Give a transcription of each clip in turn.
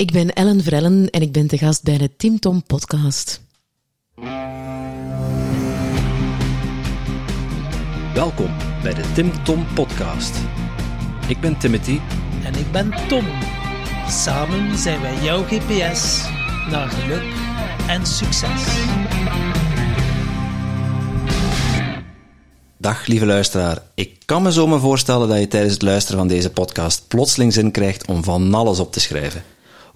Ik ben Ellen Vrellen en ik ben te gast bij de Tim Tom podcast. Welkom bij de Tim Tom podcast. Ik ben Timothy En ik ben Tom. Samen zijn wij jouw GPS naar geluk en succes. Dag lieve luisteraar. Ik kan me zo maar voorstellen dat je tijdens het luisteren van deze podcast plotseling zin krijgt om van alles op te schrijven.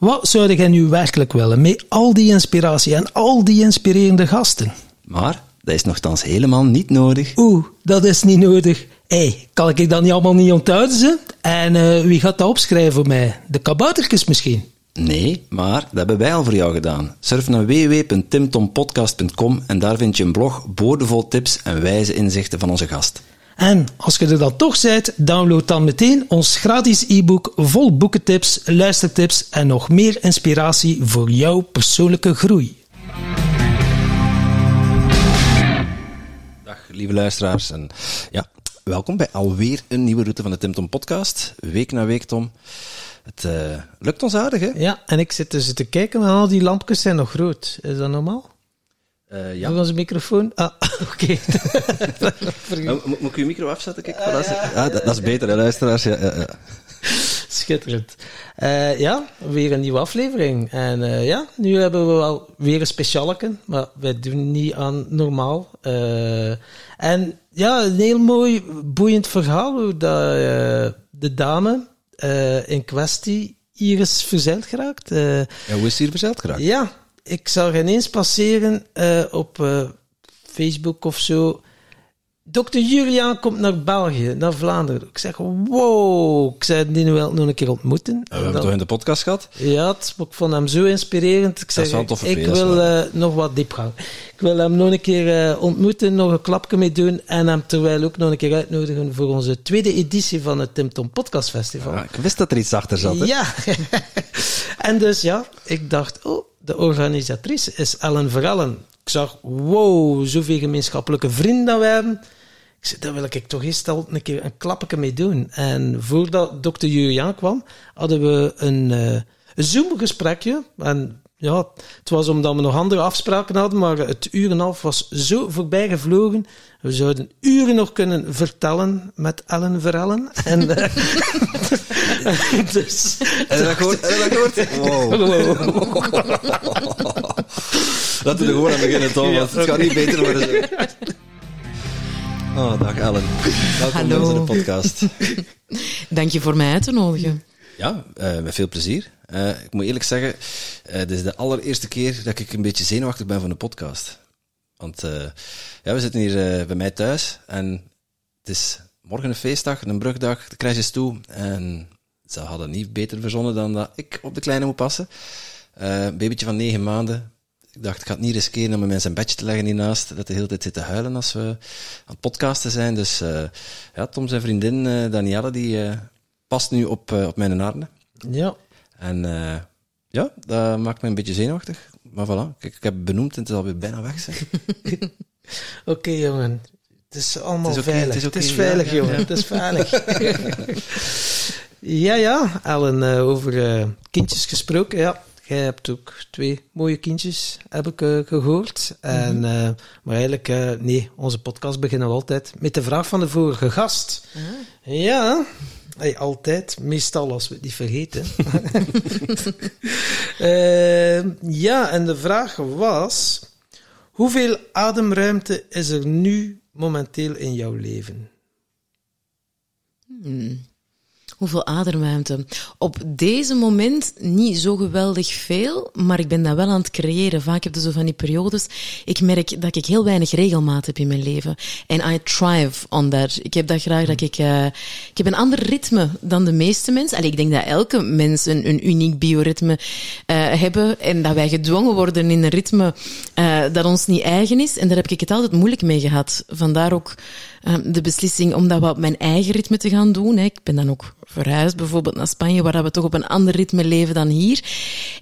Wat zou jij nu werkelijk willen met al die inspiratie en al die inspirerende gasten? Maar dat is nogthans helemaal niet nodig. Oeh, dat is niet nodig. Hé, hey, kan ik dat niet allemaal niet onthouden? Ze? En eh, wie gaat dat opschrijven voor mij? De kaboutertjes misschien? Nee, maar dat hebben wij al voor jou gedaan. Surf naar www.timtompodcast.com en daar vind je een blog boordevol tips en wijze inzichten van onze gast. En als je er dan toch bent, download dan meteen ons gratis e-book vol boekentips, luistertips en nog meer inspiratie voor jouw persoonlijke groei. Dag lieve luisteraars en ja, welkom bij alweer een nieuwe route van de Tim Tom podcast. Week na week Tom. Het eh, lukt ons aardig hè? Ja, en ik zit dus te kijken en al die lampjes zijn nog rood. Is dat normaal? Eh, ja. Voor onze microfoon? Ah, oké. Mo- moet ik uw micro afzetten? Kijk, voilà, zo. ja, dat, dat is beter, hè, luisteraars. Ja, ja, ja. Schitterend. Eh, ja, weer een nieuwe aflevering. En eh, ja, nu hebben we wel weer een specialeke, maar wij doen niet aan normaal. Eh, en ja, een heel mooi, boeiend verhaal hoe dat, de dame eh, in kwestie hier is verzeild geraakt. Ja, hoe is hier verzeild geraakt? ja, ik zag ineens passeren eh, op eh, Facebook of zo. Dokter Juliaan komt naar België, naar Vlaanderen. Ik zeg, wow, ik zei, die wil ik nog een keer ontmoeten. We En hebben dan- toch in de podcast gehad? ja, het, ik vond hem zo inspirerend. Ik zeg, wel toffe ik wil eh, nog wat diepgang. Ik wil hem nog een keer eh, ontmoeten, nog een klapje mee doen en hem terwijl ook nog een keer uitnodigen voor onze tweede editie van het Tim Tom Podcast Festival. Ik wist dat er iets achter zat. Hè? Ja. en dus ja, ik dacht, oh, de organisatrice is Ellen Verellen. Ik zag, wow, zoveel gemeenschappelijke vrienden dat we hebben. Ik zei, daar wil ik toch eens al een keer een klapje mee doen. En voordat dokter Juliaan kwam, hadden we een, een Zoom-gesprekje. En ja, het was omdat we nog andere afspraken hadden, maar het uur en een half was zo voorbij gevlogen. We zouden uren nog kunnen vertellen met Ellen Verellen. En, eh, dus, gehoord? Heb je dat gehoord? Wow. Laten we er gewoon aan beginnen, Tom, want het gaat niet beter worden. Oh, dag Ellen. Welkom Hallo. bij onze podcast. Dank je voor mij uit te nodigen. Ja, eh, met veel plezier. Eh, ik moet eerlijk zeggen, eh dit is de allereerste keer dat ik een beetje zenuwachtig ben van de podcast. Want ja, we zitten hier bij mij thuis en het is morgen een feestdag, een brugdag, de crash is toe. En ze hadden niet beter verzonnen dan dat ik op de kleine moet passen. Een babytje van negen maanden. Ik dacht, ik ga het niet riskeren om hem in zijn bedje te leggen hiernaast, dat hij de hele tijd zit te huilen als we aan het podcasten zijn. Dus eh, ja, Tom zijn vriendin eh, Danielle, die eh, past nu op, op mijn armen. ja. En ja, dat maakt me een beetje zenuwachtig. Maar voilà, kijk, ik heb het benoemd en het is alweer bijna weg. Zeg. Oké, jongen. Het is allemaal Het is oké, veilig. het is Het veilig, ja, jongen. ja. Het is veilig. ja, ja. Ellen, over kindjes gesproken. Ja, jij hebt ook twee mooie kindjes, heb ik eh, gehoord. En, Mhm. eh, maar eigenlijk, eh, nee, onze podcast beginnen we altijd met de vraag van de vorige gast. Ja, hey, altijd. Meestal als we het niet vergeten. Ja, en de vraag was... Hoeveel ademruimte is er nu momenteel in jouw leven? Hoeveel ademruimte. Op deze moment niet zo geweldig veel, maar ik ben dat wel aan het creëren. Vaak heb je zo van die periodes. Ik merk dat ik heel weinig regelmaat heb in mijn leven. En I thrive on that. Ik heb dat graag dat ik... eh, ik heb een ander ritme dan de meeste mensen. Allee, ik denk dat elke mens een, uniek bioritme eh hebben. En dat wij gedwongen worden in een ritme eh, dat ons niet eigen is. En daar heb ik het altijd moeilijk mee gehad. Vandaar ook de beslissing om dat wat op mijn eigen ritme te gaan doen. Ik ben dan ook verhuisd bijvoorbeeld naar Spanje, waar we toch op een ander ritme leven dan hier.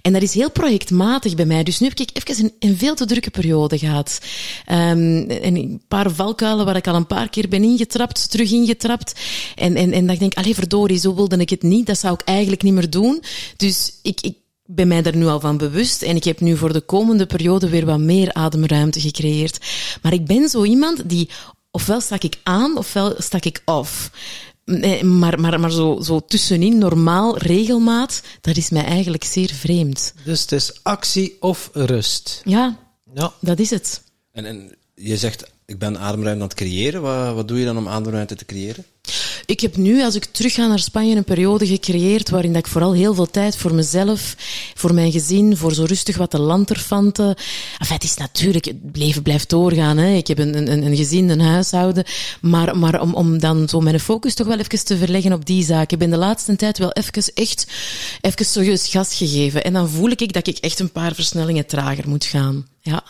En dat is heel projectmatig bij mij. Dus nu heb ik even een, een veel te drukke periode gehad. Ehm, en een paar valkuilen waar ik al een paar keer ben ingetrapt, terug ingetrapt. En, en, en dat ik denk, allee verdorie, zo wilde ik het niet. Dat zou ik eigenlijk niet meer doen. Dus ik, ik ben mij daar nu al van bewust en ik heb nu voor de komende periode weer wat meer ademruimte gecreëerd. Maar ik ben zo iemand die, ofwel stak ik aan, ofwel stak ik af. Nee, Maar, maar, maar zo, zo tussenin, normaal, regelmaat, dat is mij eigenlijk zeer vreemd. Dus het is actie of rust. Ja, Ja. dat is het. En, en je zegt, ik ben ademruimte aan het creëren. Wat, wat doe je dan om ademruimte te creëren? Ik heb nu, als ik terug ga naar Spanje, een periode gecreëerd waarin dat ik vooral heel veel tijd voor mezelf, voor mijn gezin, voor zo rustig wat de lanterfanten. Enfin, het is natuurlijk, het leven blijft doorgaan. Hè. Ik heb een, een, een gezin, een huishouden. Maar, maar om, om dan zo mijn focus toch wel even te verleggen op die zaken. Ik ben de laatste tijd wel even echt, even serieus gas gegeven. En dan voel ik dat ik echt een paar versnellingen trager moet gaan. Ja.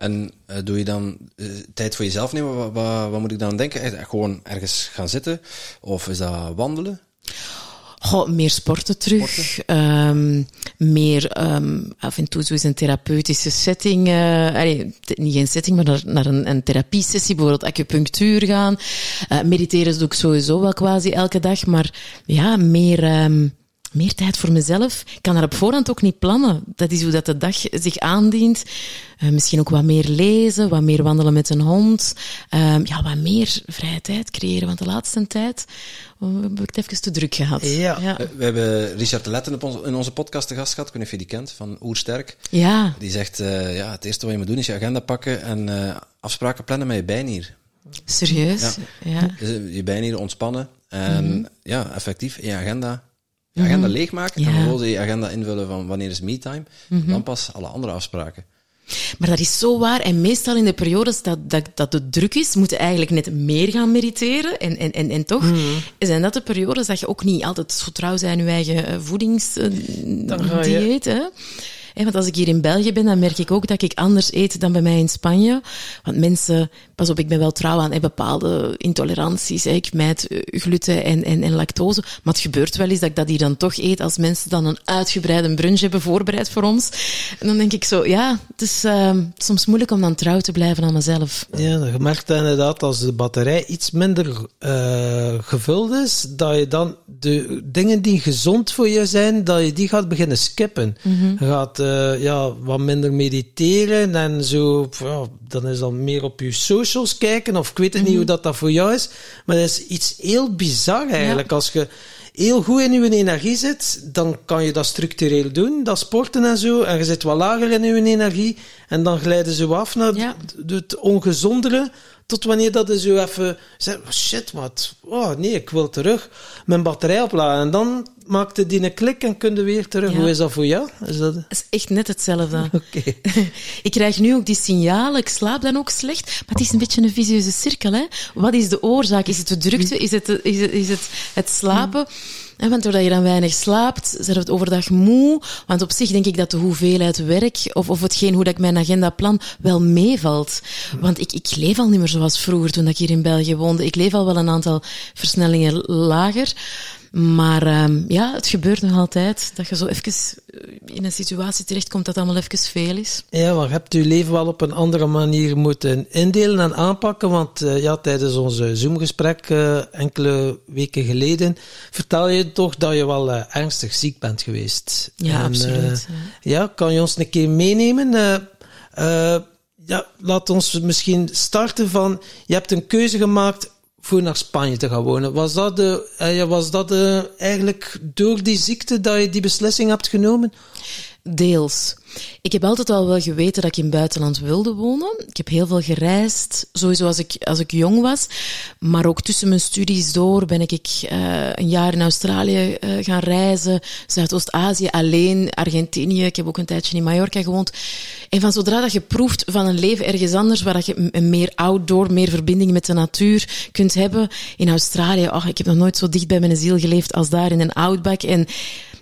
En eh, doe je dan eh, tijd voor jezelf nemen? Wat, wat, wat moet ik dan denken? Echt gewoon ergens gaan zitten? Of is dat wandelen? Goh, meer sporten terug. Ehm, meer ehm, af en toe zo eens een therapeutische setting. allee, t- niet geen setting, maar naar, naar een, een therapiesessie, bijvoorbeeld acupunctuur gaan. Eh, mediteren doe ik sowieso wel quasi elke dag. Maar ja, meer, ehm, meer tijd voor mezelf. Ik kan dat op voorhand ook niet plannen. Dat is hoe dat de dag zich aandient. Eh, misschien ook wat meer lezen, wat meer wandelen met een hond. Ehm, ja, wat meer vrije tijd creëren. Want de laatste tijd oh, heb ik het even te druk gehad. Ja. We hebben Richard de Letten op ons, in onze podcast te gast gehad. Ik weet niet of je die kent, van Oersterk. Ja, Die zegt, eh, ja, het eerste wat je moet doen is je agenda pakken en eh, afspraken plannen met je bijnier. serieus? Ja. Ja. Dus, je bijnier ontspannen en Mhm. ja, effectief in je agenda. Je agenda leegmaken en Ja. Mhm. vervolgens je agenda invullen van wanneer is me-time. Dan pas alle andere afspraken. Maar dat is zo waar. En meestal in de periodes dat, dat, dat het druk is, moeten eigenlijk net meer gaan mediteren. En, en, en, en toch zijn dat de periodes dat je ook niet altijd zo trouw bent aan je eigen eh, voedingsdieet. hè. Want als ik hier in België ben, dan merk ik ook dat ik anders eet dan bij mij in Spanje. Want mensen, pas op, ik ben wel trouw aan bepaalde intoleranties. Ik mijd eh, gluten en, en, en lactose. Maar het gebeurt wel eens dat ik dat hier dan toch eet als mensen dan een uitgebreide brunch hebben voorbereid voor ons. En dan denk ik zo, ja, het is eh, soms moeilijk om dan trouw te blijven aan mezelf. Ja, je merkt inderdaad als de batterij iets minder eh, gevuld is, dat je dan de dingen die gezond voor je zijn, dat je die gaat beginnen skippen. Je gaat eh, ja, wat minder mediteren en zo, ja, dan is dan meer op je socials kijken, of ik weet het niet hoe dat, dat voor jou is, maar dat is iets heel bizar eigenlijk. Als je heel goed in je energie zit, dan kan je dat structureel doen, dat sporten en zo, en je zit wat lager in je energie, en dan glijden ze af naar Ja. het ongezondere, tot wanneer dat je zo even zegt, shit, wat, oh nee, ik wil terug mijn batterij opladen. En dan maakte die een klik en kun je weer terug. Ja. Hoe is dat voor jou? Is dat... Is echt net hetzelfde. Oké. ik krijg nu ook die signalen, ik slaap dan ook slecht, maar het is een beetje een vicieuze cirkel. Hè? Wat is de oorzaak? Is het de drukte? Is het, is het, is het, het slapen? Want doordat je dan weinig slaapt, zijn het overdag moe. Want op zich denk ik dat de hoeveelheid werk, of, of hetgeen hoe dat ik mijn agenda plan, wel meevalt. Want ik, ik leef al niet meer zoals vroeger toen ik hier in België woonde. Ik leef al wel een aantal versnellingen lager. Maar ehm, ja, het gebeurt nog altijd dat je zo even eh, in een situatie terechtkomt dat allemaal even veel is. Ja, maar je hebt je leven wel op een andere manier moeten indelen en aanpakken. Want eh, ja, tijdens onze Zoom-gesprek eh, enkele weken geleden vertel je toch dat je wel eh, ernstig ziek bent geweest. Ja, En, absoluut, eh, ja, kan je ons een keer meenemen? Ja, laat ons misschien starten van, je hebt een keuze gemaakt voor naar Spanje te gaan wonen. Was dat, de, eh, was dat eh, eigenlijk door die ziekte dat je die beslissing hebt genomen? Deels. Ik heb altijd al wel geweten dat ik in het buitenland wilde wonen. Ik heb heel veel gereisd, sowieso als ik, als ik jong was. Maar ook tussen mijn studies door ben ik eh, een jaar in Australië eh, gaan reizen. Zuidoost-Azië alleen, Argentinië. Ik heb ook een tijdje in Mallorca gewoond. En van zodra dat je proeft van een leven ergens anders, waar dat je een meer outdoor, meer verbinding met de natuur kunt hebben. In Australië, oh, ik heb nog nooit zo dicht bij mijn ziel geleefd als daar in een outback. En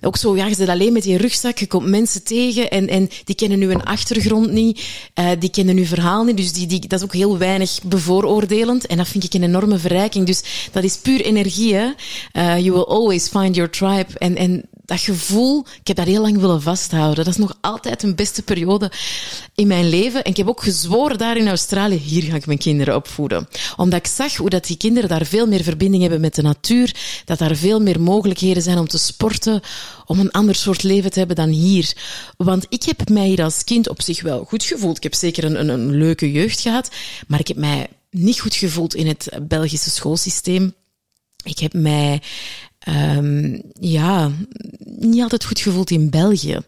ook zo, ja, je zit alleen met die rugzak, je komt mensen tegen en, en die kennen nu een achtergrond niet, eh, die kennen uw verhaal niet, dus die, die, dat is ook heel weinig bevooroordelend en dat vind ik een enorme verrijking. Dus dat is puur energie, hè. Eh, you will always find your tribe en, en dat gevoel, ik heb dat heel lang willen vasthouden. Dat is nog altijd een beste periode in mijn leven. En ik heb ook gezworen daar in Australië, hier ga ik mijn kinderen opvoeden. Omdat ik zag hoe dat die kinderen daar veel meer verbinding hebben met de natuur, dat daar veel meer mogelijkheden zijn om te sporten, om een ander soort leven te hebben dan hier. Want ik heb mij hier als kind op zich wel goed gevoeld. Ik heb zeker een, een, een leuke jeugd gehad, maar ik heb mij niet goed gevoeld in het Belgische schoolsysteem. Ik heb mij um, ja, niet altijd goed gevoeld in België.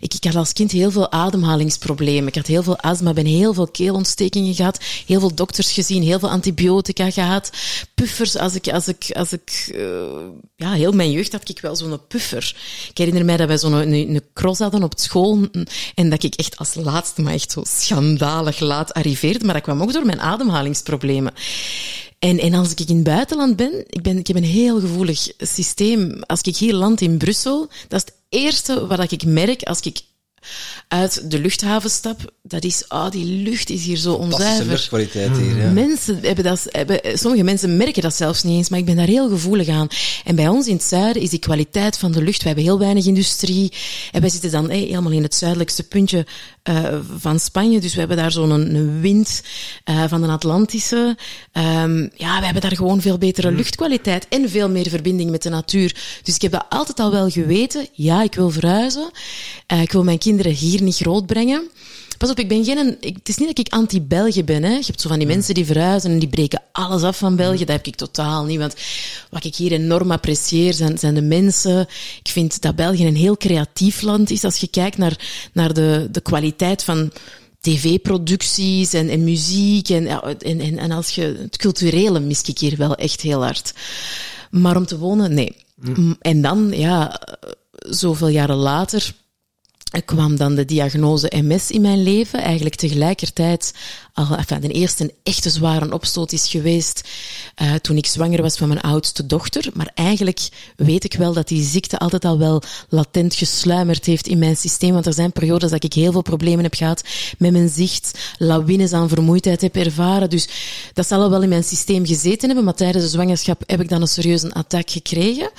Ik, ik had als kind heel veel ademhalingsproblemen. Ik had heel veel astma, ben heel veel keelontstekingen gehad, heel veel dokters gezien, heel veel antibiotica gehad, puffers. Als ik, als ik, als ik, uh, ja, heel mijn jeugd had ik wel zo'n puffer. Ik herinner mij dat wij zo'n een, een cross hadden op school en dat ik echt als laatste, maar echt zo schandalig laat arriveerde. Maar dat kwam ook door mijn ademhalingsproblemen. En, en als ik in het buitenland ben, ik, ben, ik heb een heel gevoelig systeem. Als ik hier land in Brussel, dat is het eerste wat ik merk als ik uit de luchthaven stap, dat is, ah, oh, die lucht is hier zo onzuiver. luchtkwaliteit hier, ja. Mensen hebben dat, hebben, sommige mensen merken dat zelfs niet eens, maar ik ben daar heel gevoelig aan. En bij ons in het zuiden is die kwaliteit van de lucht, we hebben heel weinig industrie, en wij zitten dan hey, helemaal in het zuidelijkste puntje van Spanje, dus we hebben daar zo'n een, een, wind uh, van de Atlantische. Um, ja, we hebben daar gewoon veel betere hmm. luchtkwaliteit en veel meer verbinding met de natuur. Dus ik heb dat altijd al wel geweten. Ja, ik wil verhuizen. Uh, ik wil mijn kinderen hier niet grootbrengen. Pas op, ik ben geen... Ik, het is niet dat ik anti-België ben. Hè. Je hebt zo van die mensen die verhuizen en die breken alles af van België. Dat heb ik totaal niet. Want wat ik hier enorm apprecieer zijn, zijn de mensen. Ik vind dat België een heel creatief land is. Als je kijkt naar, naar de, de kwaliteit van tv-producties en, en muziek. En, en, en, en als je... Het culturele mis ik hier wel echt heel hard. Maar om te wonen, nee. En dan, ja, zoveel jaren later er kwam dan de diagnose MS in mijn leven. Eigenlijk tegelijkertijd, al, enfin, de eerste echte zware opstoot is geweest uh, toen ik zwanger was van mijn oudste dochter. Maar eigenlijk weet ik wel dat die ziekte altijd al wel latent gesluimerd heeft in mijn systeem. Want er zijn periodes dat ik heel veel problemen heb gehad met mijn zicht, lawines aan vermoeidheid heb ervaren. Dus dat zal al wel in mijn systeem gezeten hebben. Maar tijdens de zwangerschap heb ik dan een serieuze attack gekregen.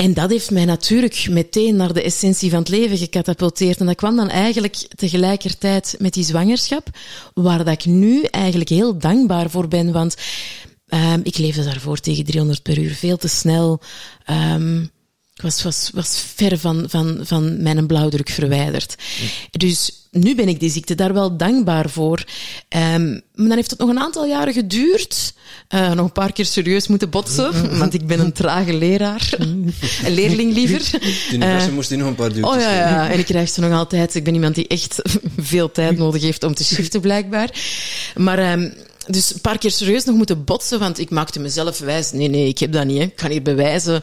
En dat heeft mij natuurlijk meteen naar de essentie van het leven gecatapulteerd. En dat kwam dan eigenlijk tegelijkertijd met die zwangerschap, waar dat ik nu eigenlijk heel dankbaar voor ben. Want um, ik leefde daarvoor tegen 300 per uur, veel te snel. Um, ik was, was, was ver van, van, van mijn blauwdruk verwijderd. Dus nu ben ik die ziekte daar wel dankbaar voor. Um, maar dan heeft het nog een aantal jaren geduurd. Uh, nog een paar keer serieus moeten botsen, want ik ben een trage leraar. een leerling liever. De uh, moest nog een paar duwtjes Oh ja, ja, en ik krijg ze nog altijd. Ik ben iemand die echt veel tijd nodig heeft om te shiften, blijkbaar. Maar... Um, dus een paar keer serieus nog moeten botsen, want ik maakte mezelf wijs. Nee, nee, ik heb dat niet. Hè. Ik kan hier bewijzen.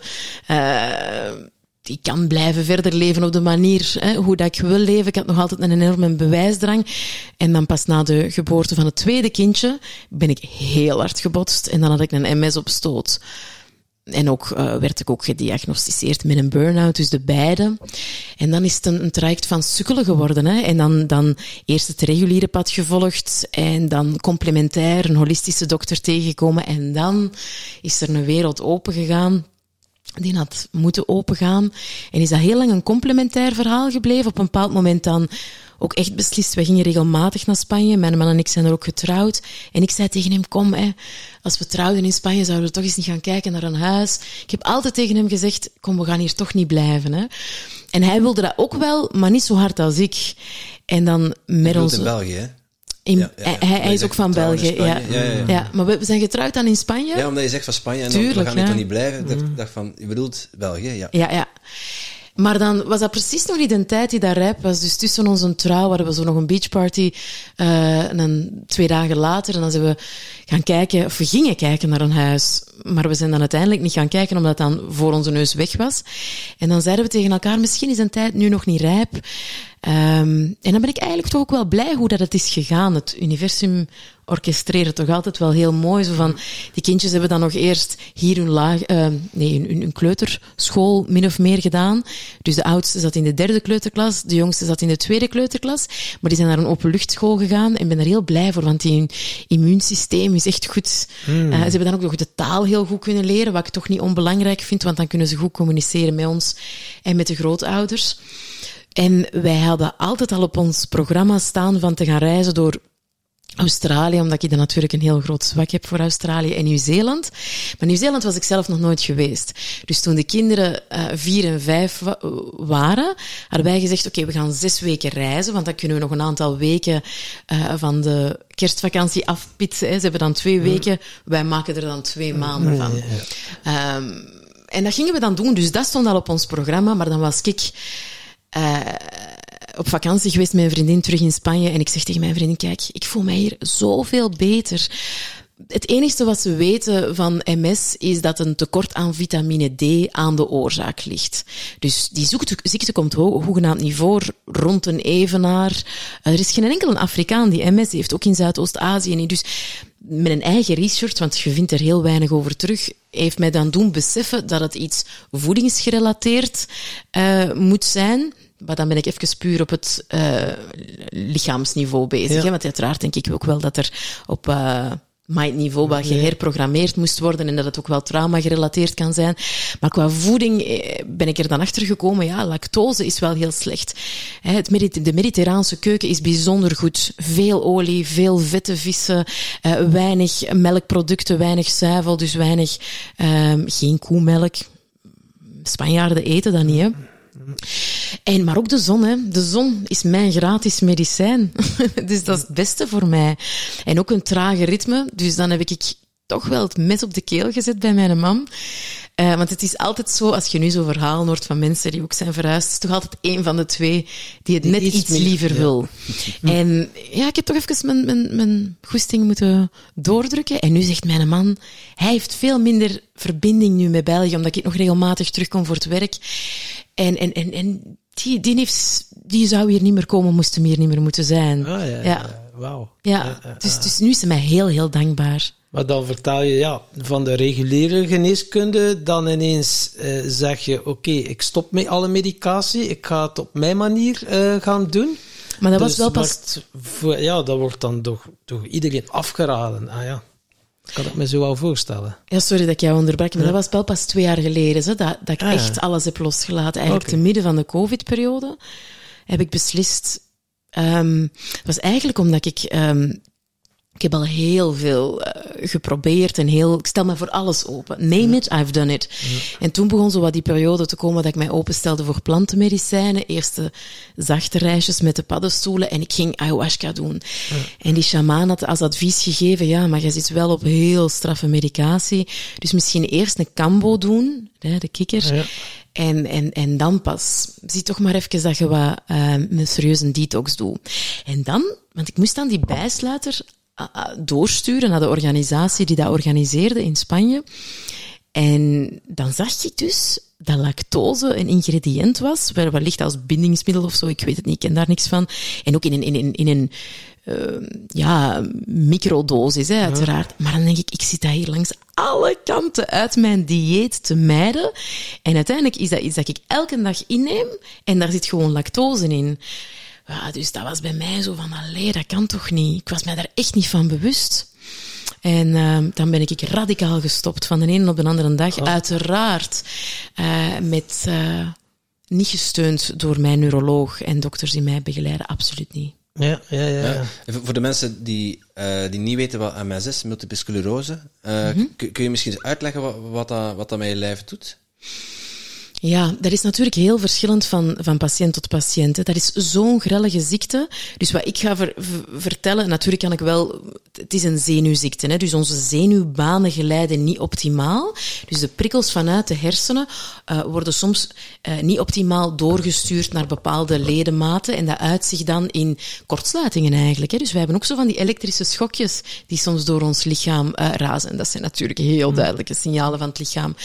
Uh, ik kan blijven verder leven op de manier hè, hoe dat ik wil leven. Ik had nog altijd een enorme bewijsdrang. En dan pas na de geboorte van het tweede kindje ben ik heel hard gebotst. En dan had ik een MS op stoot. En ook uh, werd ik ook gediagnosticeerd met een burn-out, dus de beide. En dan is het een, een traject van sukkelen geworden. Hè. En dan, dan eerst het reguliere pad gevolgd en dan complementair een holistische dokter tegengekomen. En dan is er een wereld open gegaan die had moeten opengaan. En is dat heel lang een complementair verhaal gebleven. Op een bepaald moment dan ook echt beslist. We gingen regelmatig naar Spanje. Mijn man en ik zijn er ook getrouwd. En ik zei tegen hem, kom, hè, als we trouwden in Spanje, zouden we toch eens niet gaan kijken naar een huis. Ik heb altijd tegen hem gezegd, kom, we gaan hier toch niet blijven. Hè. En hij wilde dat ook wel, maar niet zo hard als ik. En dan met ons... in België, hè? In, ja, ja, hij, hij is ook van België. Ja. Ja, maar we, zijn getrouwd dan in Spanje. Ja, omdat je zegt van Spanje en Tuurlijk, dan, dan ga ik toch niet blijven. Ik mm. dacht van, je bedoelt België, ja. Ja, ja. Maar dan was dat precies nog niet een tijd die daar rijp was. Dus tussen onze trouw hadden we zo nog een beachparty. Uh, en dan twee dagen later, en dan zijn we gaan kijken, of we gingen kijken naar een huis. Maar we zijn dan uiteindelijk niet gaan kijken, omdat het dan voor onze neus weg was. En dan zeiden we tegen elkaar, misschien is een tijd nu nog niet rijp. Ehm, en dan ben ik eigenlijk toch ook wel blij hoe dat het is gegaan. Het universum orchestreren toch altijd wel heel mooi. Zo van, die kindjes hebben dan nog eerst hier hun, laag, uh, nee, hun, hun kleuterschool min of meer gedaan. Dus de oudste zat in de derde kleuterklas, de jongste zat in de tweede kleuterklas. Maar die zijn naar een openluchtschool gegaan en ben daar heel blij voor, want die immuunsysteem is echt goed. Mm. Uh, ze hebben dan ook nog de taal heel goed kunnen leren, wat ik toch niet onbelangrijk vind, want dan kunnen ze goed communiceren met ons en met de grootouders. En wij hadden altijd al op ons programma staan van te gaan reizen door Australië, omdat ik dan natuurlijk een heel groot zwak heb voor Australië en Nieuw-Zeeland. Maar Nieuw-Zeeland was ik zelf nog nooit geweest. Dus toen de kinderen uh, vier en vijf wa waren, hadden wij gezegd, oké, okay, we gaan zes weken reizen, want dan kunnen we nog een aantal weken uh, van de kerstvakantie afpitsen. Hè. Ze hebben dan twee weken, wij maken er dan twee maanden van. Um, en dat gingen we dan doen, dus dat stond al op ons programma, maar dan was ik... Uh, op vakantie geweest met mijn vriendin terug in Spanje. En ik zeg tegen mijn vriendin, kijk, ik voel mij hier zoveel beter. Het enige wat ze weten van MS is dat een tekort aan vitamine D aan de oorzaak ligt. Dus die ziekte komt hoegenaamd niet voor rond een evenaar. Er is geen enkele Afrikaan die MS heeft, ook in Zuidoost-Azië niet. Dus een eigen research, want je vindt er heel weinig over terug, heeft mij dan doen beseffen dat het iets voedingsgerelateerd uh, moet zijn. Maar dan ben ik even puur op het uh, lichaamsniveau bezig. Ja. Hè? Want uiteraard denk ik ook wel dat er op uh, mindniveau wel geherprogrammeerd moest worden en dat het ook wel trauma gerelateerd kan zijn. Maar qua voeding eh, ben ik er dan achter gekomen, ja, lactose is wel heel slecht. Het de mediterraanse keuken is bijzonder goed. Veel olie, veel vette vissen, uh, weinig melkproducten, weinig zuivel, dus weinig, um, geen koemelk. Spanjaarden eten dat niet, hè. En, maar ook de zon, hè. De zon is mijn gratis medicijn. dus dat is het beste voor mij. En ook een trage ritme. Dus dan heb ik toch wel het mes op de keel gezet bij mijn mam. Uh, want het is altijd zo, als je nu zo verhalen hoort van mensen die ook zijn verhuisd, is toch altijd één van de twee die het net iets, liever wil. En ja, ik heb toch even mijn, mijn, mijn goesting moeten doordrukken. En nu zegt mijn man, hij heeft veel minder verbinding nu met België, omdat ik nog regelmatig terugkom voor het werk. En, en, en, en die, die, heeft, die zou hier niet meer komen, moest hem hier niet meer moeten zijn. Ah, ja, ja. ja. wauw. Ja, dus, dus nu is ze mij heel, heel dankbaar. Maar dan vertaal je ja, van de reguliere geneeskunde, dan ineens uh, zeg je, oké, okay, ik stop met alle medicatie, ik ga het op mijn manier uh, gaan doen. Maar dat dus was wel pas... Ja, dat wordt dan door, door iedereen afgeraden. Ah ja. Kan ik me zo wel voorstellen. Ja, sorry dat ik jou onderbrak, maar ja. dat was wel pas twee jaar geleden hè, dat, dat ik ah, echt alles heb losgelaten. Eigenlijk okay. te midden van de COVID-periode heb ik beslist. Um, het was eigenlijk omdat ik um, ik heb al heel veel uh, geprobeerd en heel, ik stel me voor alles open. Name it, I've done it. Ja. En toen begon zo wat die periode te komen dat ik mij openstelde voor plantenmedicijnen. Eerste zachte reisjes met de paddenstoelen en ik ging ayahuasca doen. Ja. En die shaman had als advies gegeven, ja, maar je zit wel op heel straffe medicatie. Dus misschien eerst een cambo doen, hè, de kikker. En, en, en dan pas, zie toch maar even dat je wat uh, een serieuze detox doet. En dan, want ik moest dan die bijsluiter doorsturen naar de organisatie die dat organiseerde in Spanje. En dan zag je dus dat lactose een ingrediënt was, wellicht als bindingsmiddel of zo, ik weet het niet, ik ken daar niks van. En ook in een, in, in, in een uh, ja, microdosis, hè, uiteraard. Maar dan denk ik, ik zit daar hier langs alle kanten uit mijn dieet te mijden. En uiteindelijk is dat iets dat ik elke dag inneem en daar zit gewoon lactose in. Ja, dus dat was bij mij zo van, allee, dat kan toch niet? Ik was mij daar echt niet van bewust. En uh, dan ben ik radicaal gestopt van de ene op de andere dag. Oh. Uiteraard uh, met uh, niet gesteund door mijn neuroloog en dokters die mij begeleiden, absoluut niet. Ja, ja, ja. ja. voor de mensen die, uh, die niet weten wat MS is, multiple sclerose, mm -hmm. kun je misschien eens uitleggen wat, wat, dat, wat dat met je lijf doet? Ja, dat is natuurlijk heel verschillend van, van patiënt tot patiënt. Dat is zo'n grellige ziekte. Dus wat ik ga ver, ver, vertellen, natuurlijk kan ik wel... Het is een zenuwziekte, hè, dus onze zenuwbanen geleiden niet optimaal. Dus de prikkels vanuit de hersenen uh, worden soms uh, niet optimaal doorgestuurd naar bepaalde ledematen. En dat uitzicht dan in kortsluitingen eigenlijk. Hè. Dus wij hebben ook zo van die elektrische schokjes die soms door ons lichaam uh, razen. Dat zijn natuurlijk heel duidelijke signalen van het lichaam.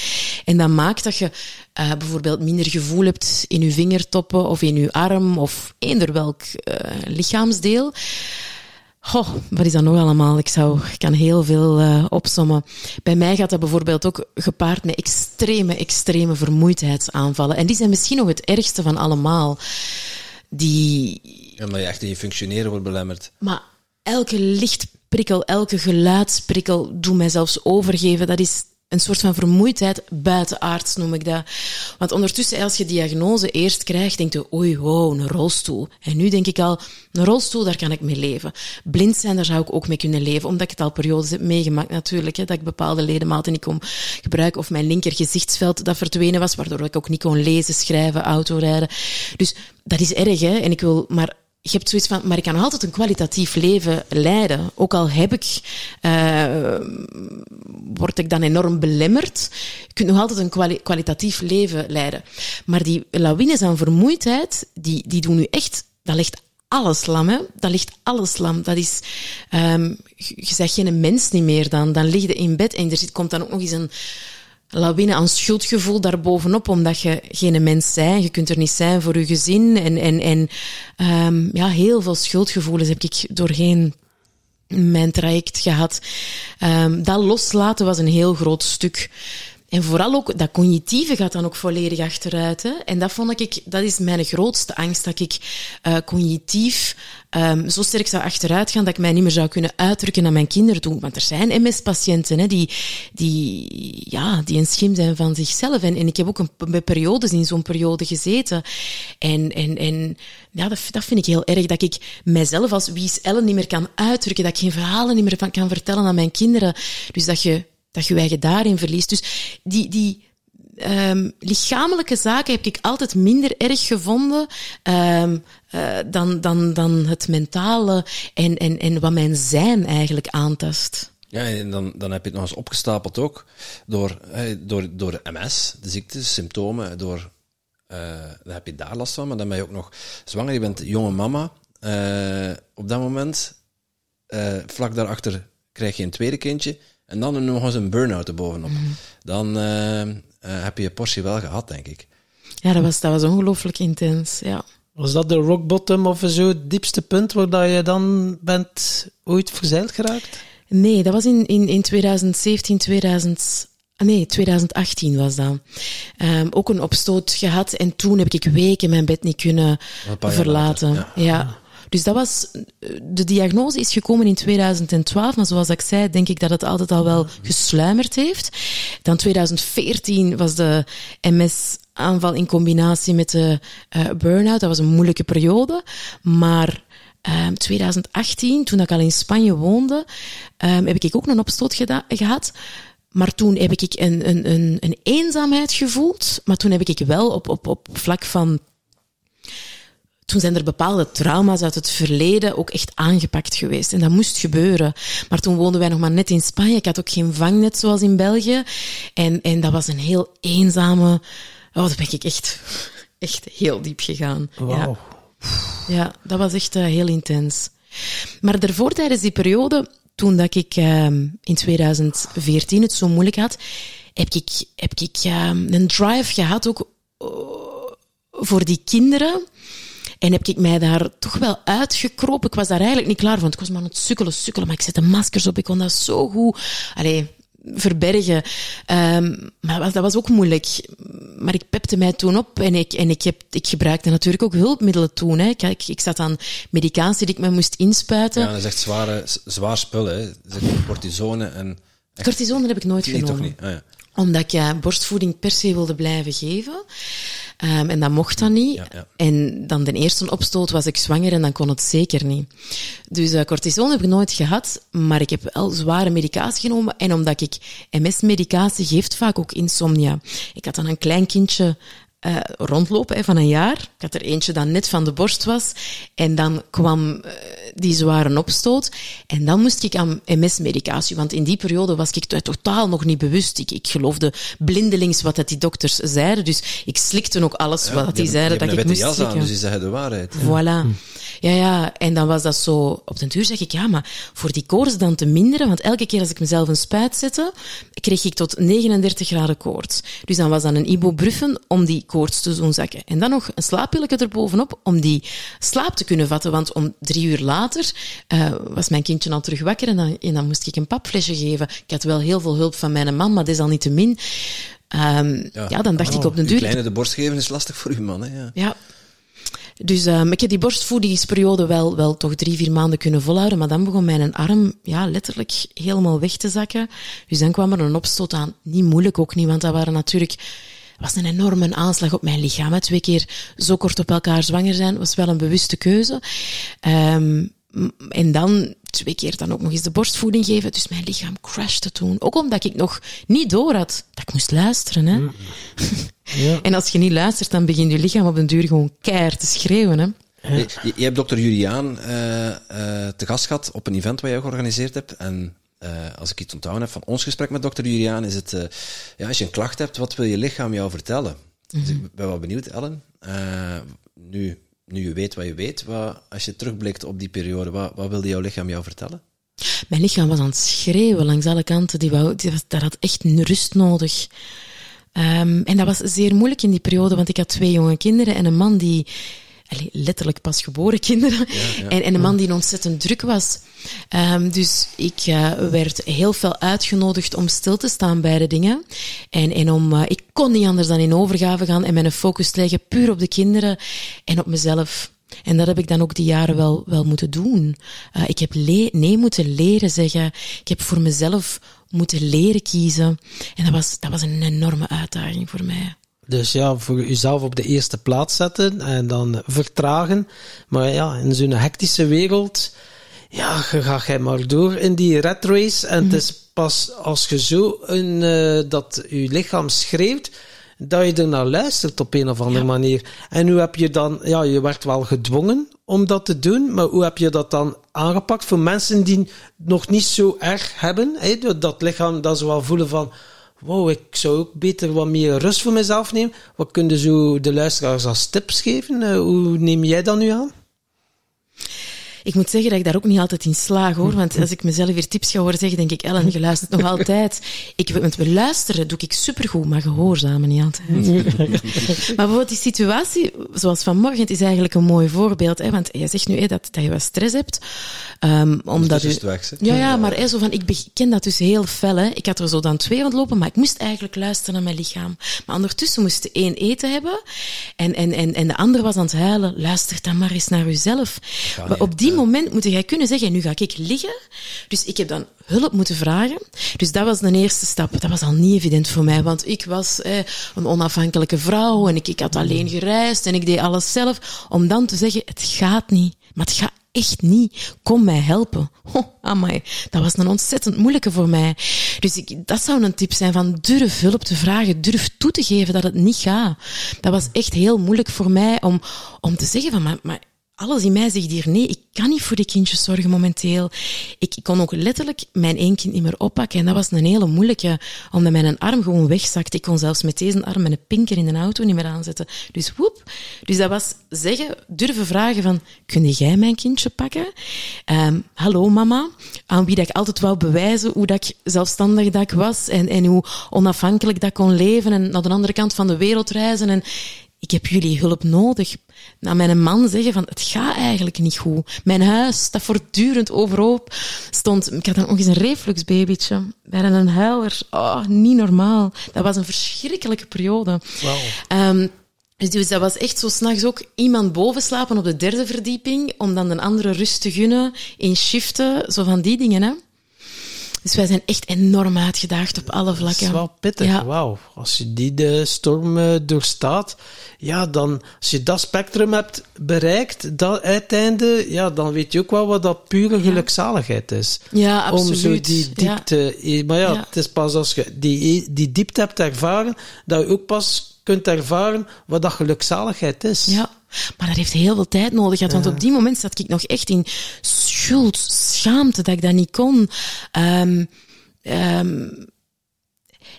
En dat maakt dat je eh, bijvoorbeeld minder gevoel hebt in je vingertoppen of in je arm of eender welk eh, lichaamsdeel. Goh, wat is dat nog allemaal? Ik, zou, ik kan heel veel uh, opsommen. Bij mij gaat dat bijvoorbeeld ook gepaard met extreme, extreme vermoeidheidsaanvallen. En die zijn misschien nog het ergste van allemaal. Die... Ja, maar je echt in je functioneren wordt belemmerd. Maar elke lichtprikkel, elke geluidsprikkel doet mij zelfs overgeven. Dat is een soort van vermoeidheid buitenaards noem ik dat. Want ondertussen, als je diagnose eerst krijgt, denk je, oei, wow, een rolstoel. En nu denk ik al, een rolstoel, daar kan ik mee leven. Blind zijn, daar zou ik ook mee kunnen leven, omdat ik het al periodes heb meegemaakt natuurlijk, hè, dat ik bepaalde ledematen niet kon gebruiken, of mijn linker gezichtsveld dat verdwenen was, waardoor ik ook niet kon lezen, schrijven, autorijden. Dus dat is erg, hè. En ik wil maar je hebt zoiets van, maar ik kan altijd een kwalitatief leven leiden. Ook al heb ik, uh, word ik dan enorm belemmerd. Je kunt nog altijd een kwali kwalitatief leven leiden. Maar die lawines aan vermoeidheid, die, die doen nu echt, dat ligt alles lam, hè. Dat ligt alles lam. Dat is, um, je zegt geen mens niet meer dan. Dan lig je in bed en er zit, komt dan ook nog eens een, lawine aan schuldgevoel daarbovenop, omdat je geen mens bent. Je kunt er niet zijn voor je gezin. En, en, en um, ja, heel veel schuldgevoelens heb ik doorheen mijn traject gehad. Um, dat loslaten was een heel groot stuk. En vooral ook dat cognitieve gaat dan ook volledig achteruit. Hè? En dat vond ik, dat is mijn grootste angst, dat ik uh, cognitief um, zo sterk zou achteruit gaan dat ik mij niet meer zou kunnen uitdrukken naar mijn kinderen toe. Want er zijn MS-patiënten die, die, ja, die een schim zijn van zichzelf. En, en ik heb ook een, bij periodes in zo'n periode gezeten. En, en, en ja, dat, dat vind ik heel erg, dat ik mijzelf als wie is Ellen niet meer kan uitdrukken, dat ik geen verhalen niet meer van kan vertellen aan mijn kinderen. Dus dat je dat je eigen daarin verliest. Dus die, die um, lichamelijke zaken heb ik altijd minder erg gevonden um, uh, dan, dan, dan het mentale en, en, en wat mijn zijn eigenlijk aantast. Ja, en dan, dan heb je het nog eens opgestapeld ook door, door, door MS, de ziekte, symptomen, door, uh, dan heb je daar last van, maar dan ben je ook nog zwanger, je bent jonge mama. Uh, op dat moment, uh, vlak daarachter krijg je een tweede kindje. En dan nog eens een burn-out erbovenop. Mm. Dan uh, uh, heb je je portie wel gehad, denk ik. Ja, dat was, dat was ongelooflijk intens, ja. Was dat de rock bottom of zo het diepste punt waar dat je dan bent ooit verzeild geraakt? Nee, dat was in, in, in 2017, 2000... Nee, 2018 was dat. Um, ook een opstoot gehad en toen heb ik weken mijn bed niet kunnen verlaten. ja. ja. Dus dat was, de diagnose is gekomen in 2012, maar zoals ik zei, denk ik dat het altijd al wel gesluimerd heeft. Dan 2014 was de MS-aanval in combinatie met de uh, burn-out. Dat was een moeilijke periode, maar um, 2018, toen ik al in Spanje woonde, um, heb ik ook een opstoot gehad. Maar toen heb ik een, een, een, een eenzaamheid gevoeld. Maar toen heb ik wel op, op, op vlak van toen zijn er bepaalde trauma's uit het verleden ook echt aangepakt geweest. En dat moest gebeuren. Maar toen woonden wij nog maar net in Spanje. Ik had ook geen vangnet zoals in België. En, en dat was een heel eenzame... Oh, daar ben ik echt, echt heel diep gegaan. Wow. Ja. ja, dat was echt uh, heel intens. Maar daarvoor, tijdens die periode, toen dat ik uh, in 2014 het zo moeilijk had, heb ik, heb ik uh, een drive gehad ook uh, voor die kinderen en heb ik mij daar toch wel uitgekropen. Ik was daar eigenlijk niet klaar voor, want ik was maar aan het sukkelen, sukkelen. Maar ik zette maskers op, ik kon dat zo goed allee, verbergen. Um, maar dat was ook moeilijk. Maar ik pepte mij toen op en ik, en ik, heb, ik gebruikte natuurlijk ook hulpmiddelen toen. Hè. Kijk, ik zat aan medicatie die ik me moest inspuiten. Ja, dat is echt zware, zwaar spul, hè. Cortisone en... Echt... Cortisone heb ik nooit genomen. toch niet? Ah, ja. Omdat ik ja, borstvoeding per se wilde blijven geven. Um, en dat mocht dan niet. Ja, ja. En dan de eerste opstoot was ik zwanger en dan kon het zeker niet. Dus uh, cortison heb ik nooit gehad, maar ik heb wel zware medicatie genomen. En omdat ik MS-medicatie geeft vaak ook insomnia. Ik had dan een klein kindje eh, rondlopen hè, van een jaar. Ik had er eentje dat net van de borst was. En dan kwam eh, die zware opstoot. En dan moest ik aan MS-medicatie. Want in die periode was ik totaal nog niet bewust. Ik, ik geloofde blindelings wat dat die dokters zeiden. Dus ik slikte ook alles wat dat die, zeiden dat ik moest jas slikken. aan, dus die zeggen de waarheid. Voilà. Ja, ja. En dan was dat zo... Op den duur zeg ik, ja, maar voor die koorts dan te minderen, want elke keer als ik mezelf een spuit zette, kreeg ik tot 39 graden koorts. Dus dan was dat een ibuprofen om die koorts te doen zakken. En dan nog een slaappilletje erbovenop om die slaap te kunnen vatten, want om drie uur later eh, was mijn kindje al terug wakker en dan, en dan moest ik een papflesje geven. Ik had wel heel veel hulp van mijn man, maar desalniettemin... Um, ja. ja, dan dacht ik op den Uw duur... kleine de borst geven is lastig voor uw man, hè? Ja. Ja. Dus um, ik heb die borstvoedingsperiode wel, wel toch drie, vier maanden kunnen volhouden, maar dan begon mijn arm ja, letterlijk helemaal weg te zakken. Dus dan kwam er een opstoot aan. Niet moeilijk ook niet, want dat waren natuurlijk was een enorme aanslag op mijn lichaam. Twee keer zo kort op elkaar zwanger zijn was wel een bewuste keuze. Um, en dan twee keer dan ook nog eens de borstvoeding geven. Dus mijn lichaam crashte toen. Ook omdat ik nog niet door had dat ik moest luisteren. Hè. Ja. en als je niet luistert, dan begint je lichaam op den duur gewoon keihard te schreeuwen. Hè. Ja. Je, je, hebt dokter Juliaan uh, uh, te gast gehad op een event wat jij georganiseerd hebt. En uh, als ik iets onthouden heb van ons gesprek met dokter Juliaan, is het, ja, als je een klacht hebt, wat wil je lichaam jou vertellen? Mm -hmm. Dus ik ben wel benieuwd, Ellen. nu, nu je weet wat je weet, wat, als je terugblikt op die periode, wat, wat wilde jouw lichaam jou vertellen? Mijn lichaam was aan het schreeuwen langs alle kanten. Die wou, die was, dat had echt rust nodig. Um, en dat was zeer moeilijk in die periode, want ik had twee jonge kinderen en een man die, allee, letterlijk pas geboren kinderen, ja, ja. En, en, een man die ontzettend druk was. Um, dus ik uh, werd heel veel uitgenodigd om stil te staan bij de dingen. En, en om, uh, ik kon niet anders dan in overgave gaan en mijn focus leggen puur op de kinderen en op mezelf. En dat heb ik dan ook die jaren wel, wel moeten doen. Uh, ik heb nee moeten leren zeggen. Ik heb voor mezelf moeten leren kiezen. En dat was, dat was een enorme uitdaging voor mij. Dus ja, voor jezelf op de eerste plaats zetten en dan vertragen. Maar ja, in zo'n hectische wereld, ja, ga jij maar door in die red race. En mm -hmm. het is pas als je zo een, uh, dat je lichaam schreeuwt, dat je er naar luistert op een of andere ja. manier. En hoe heb je dan, ja, je werd wel gedwongen om dat te doen, maar hoe heb je dat dan aangepakt voor mensen die nog niet zo erg hebben, hè, dat lichaam dat ze wel voelen van, wow, ik zou ook beter wat meer rust voor mezelf nemen. Wat kunnen zo de luisteraars als tips geven? Uh, hoe neem jij dat nu aan? Ik moet zeggen dat ik daar ook niet altijd in slaag hoor. Want als ik mezelf weer tips ga horen zeggen, denk ik, Ellen, je luistert nog altijd. Ik, want we luisteren doe ik supergoed, maar gehoorzamen niet altijd. maar bijvoorbeeld die situatie, zoals vanmorgen, het is eigenlijk een mooi voorbeeld. Hè, want je zegt nu hè, dat, dat je wat stress hebt. Um, omdat dus u, weg, ja, ja, maar hè, zo van, ik ken dat dus heel fel. Hè. Ik had er zo dan twee aan lopen, maar ik moest eigenlijk luisteren naar mijn lichaam. Maar ondertussen moest de één eten hebben en, en, en, en de andere was aan het huilen. Luister dan maar eens naar uzelf. Maar op die moment moet jij kunnen zeggen, nu ga ik liggen. Dus ik heb dan hulp moeten vragen. Dus dat was de eerste stap. Dat was al niet evident voor mij, want ik was eh, een onafhankelijke vrouw en ik, ik had alleen gereisd en ik deed alles zelf. Om dan te zeggen, het gaat niet. Maar het gaat echt niet. Kom mij helpen. Oh, amai. Dat was een ontzettend moeilijke voor mij. Dus ik, dat zou een tip zijn van durf hulp te vragen. Durf toe te geven dat het niet gaat. Dat was echt heel moeilijk voor mij om, om te zeggen van, maar, maar alles in mij zegt hier nee, ik kan niet voor die kindjes zorgen momenteel. Ik, kon ook letterlijk mijn één kind niet meer oppakken. En dat was een hele moeilijke, omdat mijn arm gewoon wegzakte. Ik kon zelfs met deze arm mijn pinker in de auto niet meer aanzetten. Dus woep. Dus dat was zeggen, durven vragen van, kun jij mijn kindje pakken? Um, hallo mama, aan wie dat ik altijd wou bewijzen hoe dat ik zelfstandig dat ik was en, en hoe onafhankelijk dat ik kon leven en naar de andere kant van de wereld reizen. En ik heb jullie hulp nodig. Naar mijn man zeggen van, het gaat eigenlijk niet goed. Mijn huis dat voortdurend overhoop stond. Ik had dan nog eens een refluxbabytje. Bijna een huiler. Oh, niet normaal. Dat was een verschrikkelijke periode. Wow. Um, dus dat was echt zo s'nachts ook iemand boven slapen op de derde verdieping, om dan de andere rust te gunnen in shiften, zo van die dingen, hè. Dus wij zijn echt enorm uitgedaagd op alle vlakken. Dat is wel pittig, ja. wauw. Als je die de storm uh, doorstaat, ja, dan, als je dat spectrum hebt bereikt, dat uiteinde, ja, dan weet je ook wel wat dat pure gelukzaligheid is. Ja, absoluut. Om zo die diepte, ja. maar ja, ja, het is pas als je die, die diepte hebt ervaren, dat je ook pas kunt ervaren wat dat gelukzaligheid is. Ja, maar dat heeft heel veel tijd nodig gehad. Want op die moment zat ik nog echt in schuld, schaamte dat ik dat niet kon. Ehm, ehm,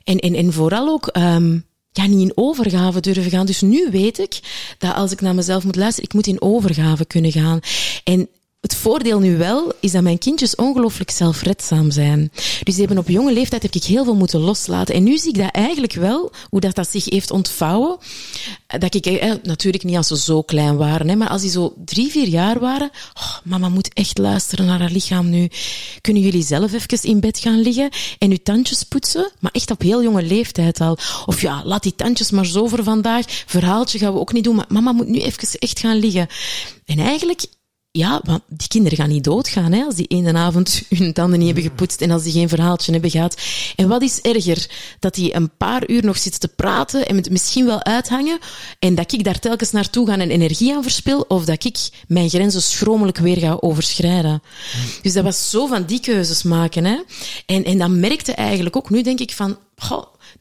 en, en, en vooral ook ehm, ja, niet in overgave durven gaan. Dus nu weet ik dat als ik naar mezelf moet luisteren, ik moet in overgave kunnen gaan. En het voordeel nu wel is dat mijn kindjes ongelooflijk zelfredzaam zijn. Dus die hebben op jonge leeftijd heb ik heel veel moeten loslaten. En nu zie ik dat eigenlijk wel, hoe dat, dat zich heeft ontvouwen. Dat ik, eh, natuurlijk niet als ze zo klein waren, hè, maar als die zo drie, vier jaar waren, oh, mama moet echt luisteren naar haar lichaam nu. Kunnen jullie zelf even in bed gaan liggen en uw tandjes poetsen? Maar echt op heel jonge leeftijd al. Of ja, laat die tandjes maar zo voor vandaag. Verhaaltje gaan we ook niet doen, maar mama moet nu even echt gaan liggen. En eigenlijk ja, want die kinderen gaan niet doodgaan hè, als die ene avond hun tanden niet hebben gepoetst en als die geen verhaaltje hebben gehad. En wat is erger? Dat die een paar uur nog zitten te praten en het misschien wel uithangen en dat ik daar telkens naartoe ga en energie aan verspil of dat ik mijn grenzen schromelijk weer ga overschrijden. Dus dat was zo van die keuzes maken. Hè. En, en dan merkte eigenlijk ook, nu denk ik van,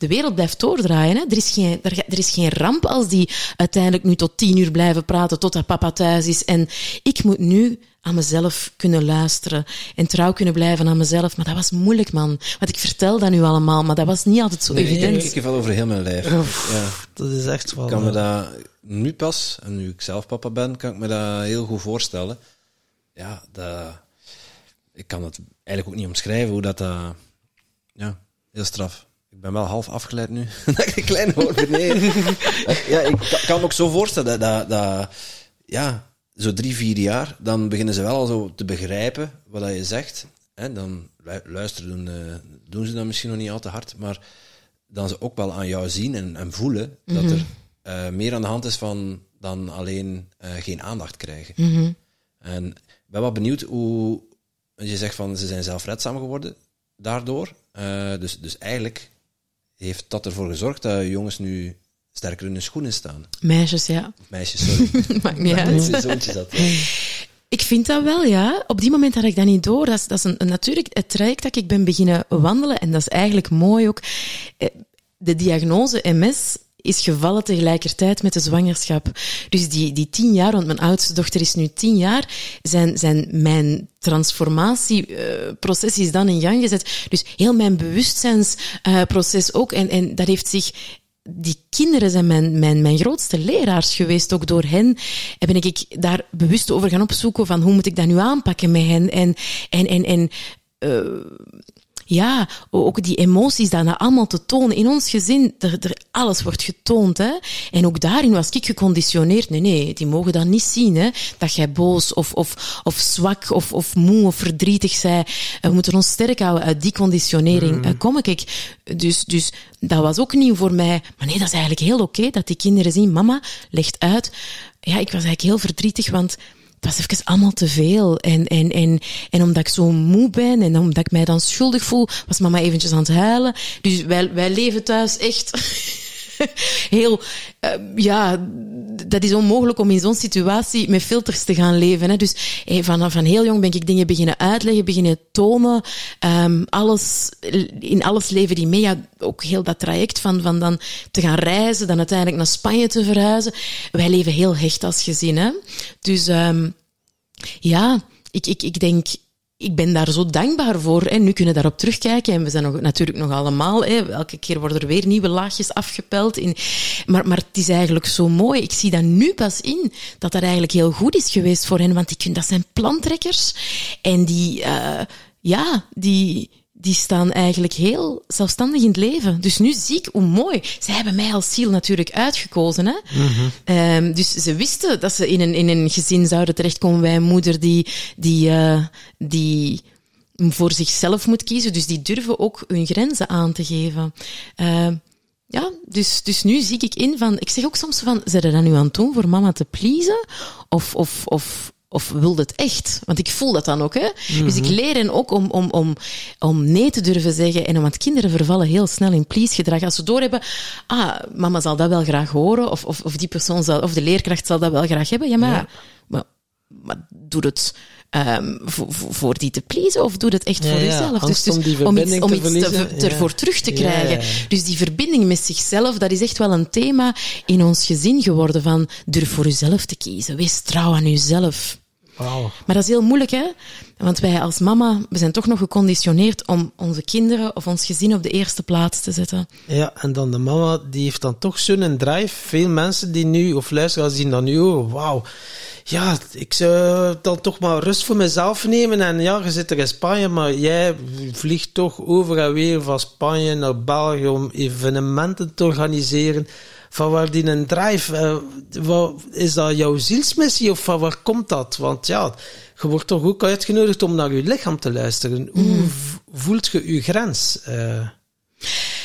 de wereld blijft doordraaien. Hè? Er, is geen, er, er, is geen ramp als die uiteindelijk nu tot tien uur blijven praten totdat papa thuis is. En ik moet nu aan mezelf kunnen luisteren en trouw kunnen blijven aan mezelf. Maar dat was moeilijk, man. Want ik vertel dat nu allemaal, maar dat was niet altijd zo nee, evident. Ik heb wel over heel mijn lijf. ja. Dat is echt wel... kan me dat nu pas, en nu ik zelf papa ben, kan ik me dat heel goed voorstellen. Ja, dat, ik kan het eigenlijk ook niet omschrijven hoe dat... Uh, ja, heel straf. Ik ben wel half afgeleid nu. dat ik klein word. Nee. ja, ik kan me ook zo voorstellen dat, dat, dat, ja, zo drie, vier jaar, dan beginnen ze wel al zo te begrijpen wat je zegt. En dan luisteren doen, uh, doen ze dat misschien nog niet al te hard, maar dan ze ook wel aan jou zien en, en voelen dat er uh, meer aan de hand is van dan alleen uh, geen aandacht krijgen. Mm -hmm. En ik ben wel benieuwd hoe je zegt van ze zijn zelfredzaam geworden daardoor. dus, dus eigenlijk heeft dat ervoor gezorgd dat jongens nu sterker in hun schoenen staan. Meisjes, ja. Meisjes, sorry. Maakt niet uit. Zoontjes dat. Ik vind dat wel, ja. Op die moment had ik dat niet door. Dat is, dat is een, een, natuurlijk het traject dat ik ben beginnen wandelen. En dat is eigenlijk mooi ook. De diagnose MS is gevallen tegelijkertijd met de zwangerschap. Dus die, die tien jaar, want mijn oudste dochter is nu tien jaar, zijn, zijn mijn transformatieproces uh, is dan in gang gezet. Dus heel mijn bewustzijnsproces uh, ook. En, en dat heeft zich die kinderen zijn mijn, mijn, mijn grootste leraars geweest. Ook door hen ben ik daar bewust over gaan opzoeken van hoe moet ik dat nu aanpakken met hen. En, en, en, en uh, ja, ook die emoties daarna allemaal te tonen. In ons gezin, er, er, alles wordt getoond. Hè? En ook daarin was ik geconditioneerd. Nee, nee, die mogen dat niet zien. Hè? Dat jij boos of, of, of zwak of, of moe of verdrietig zij. We moeten ons sterk houden. Uit die conditionering mm. kom ik. Dus, dus dat was ook nieuw voor mij. Maar nee, dat is eigenlijk heel oké okay, dat die kinderen zien. Mama legt uit. Ja, ik was eigenlijk heel verdrietig, want was even allemaal te veel. En, en, en, en omdat ik zo moe ben en omdat ik mij dan schuldig voel, was mama eventjes aan het huilen. Dus wij, wij leven thuis echt heel, uh, ja, dat is onmogelijk om in zo'n situatie met filters te gaan leven. Hè. Dus van, van heel jong ben ik dingen beginnen uitleggen, beginnen tonen. Um, alles, in alles leven die mee. Ja, ook heel dat traject van, van dan te gaan reizen, dan uiteindelijk naar Spanje te verhuizen. Wij leven heel hecht als gezin. Hè. Dus um, ja, ik, ik, ik denk ik ben daar zo dankbaar voor. En nu kunnen we daarop terugkijken. En we zijn natuurlijk nog allemaal. Hè, elke keer worden er weer nieuwe laagjes afgepeld. In, maar, maar het is eigenlijk zo mooi. Ik zie dat nu pas in. Dat dat eigenlijk heel goed is geweest voor hen. Want die dat zijn plantrekkers. En die, uh, ja, die, die staan eigenlijk heel zelfstandig in het leven. Dus nu zie ik hoe mooi. Zij hebben mij als ziel natuurlijk uitgekozen. Hè? Mm -hmm. um, dus ze wisten dat ze in een, in een gezin zouden terechtkomen bij een moeder die, die, uh, die voor zichzelf moet kiezen. Dus die durven ook hun grenzen aan te geven. Uh, ja, dus, dus nu zie ik in van... Ik zeg ook soms van, zijn dat nu aan het doen voor mama te pleasen? Of, of, of of wil het echt? Want ik voel dat dan ook. Hè? Mm -hmm. Dus ik leer hen ook om, om, om, om nee te durven zeggen. En want kinderen vervallen heel snel in please-gedrag. Als ze doorhebben, ah, mama zal dat wel graag horen. Of, of, of die persoon zal, of de leerkracht zal dat wel graag hebben. Ja, maar, ja. maar maar doe het um, voor, voor die te pleasen of doe het echt Ja, voor ja, jezelf? angst om die om iets, om te iets te, ervoor terug te krijgen. Dus die verbinding met zichzelf, dat is echt wel een thema in ons gezin geworden van durf voor jezelf te kiezen. Wees trouw aan jezelf. Maar dat is heel moeilijk, hè? Want wij als mama, we zijn toch nog geconditioneerd om onze kinderen of ons gezin op de eerste plaats te zetten. Ja, en dan de mama, die heeft dan toch zo'n drive. Veel mensen die nu, of luisteraars, zien dan nu, oh, wauw. Ja, ik zou dan toch maar rust voor mezelf nemen. En ja, je zit er in Spanje, maar jij vliegt toch over en weer van Spanje naar België om evenementen te organiseren. Van waar die een drive, eh, wat, is dat jouw zielsmissie of van waar komt dat? Want ja, je wordt toch ook uitgenodigd om naar je lichaam te luisteren. Hoe v- voelt je je grens? eh?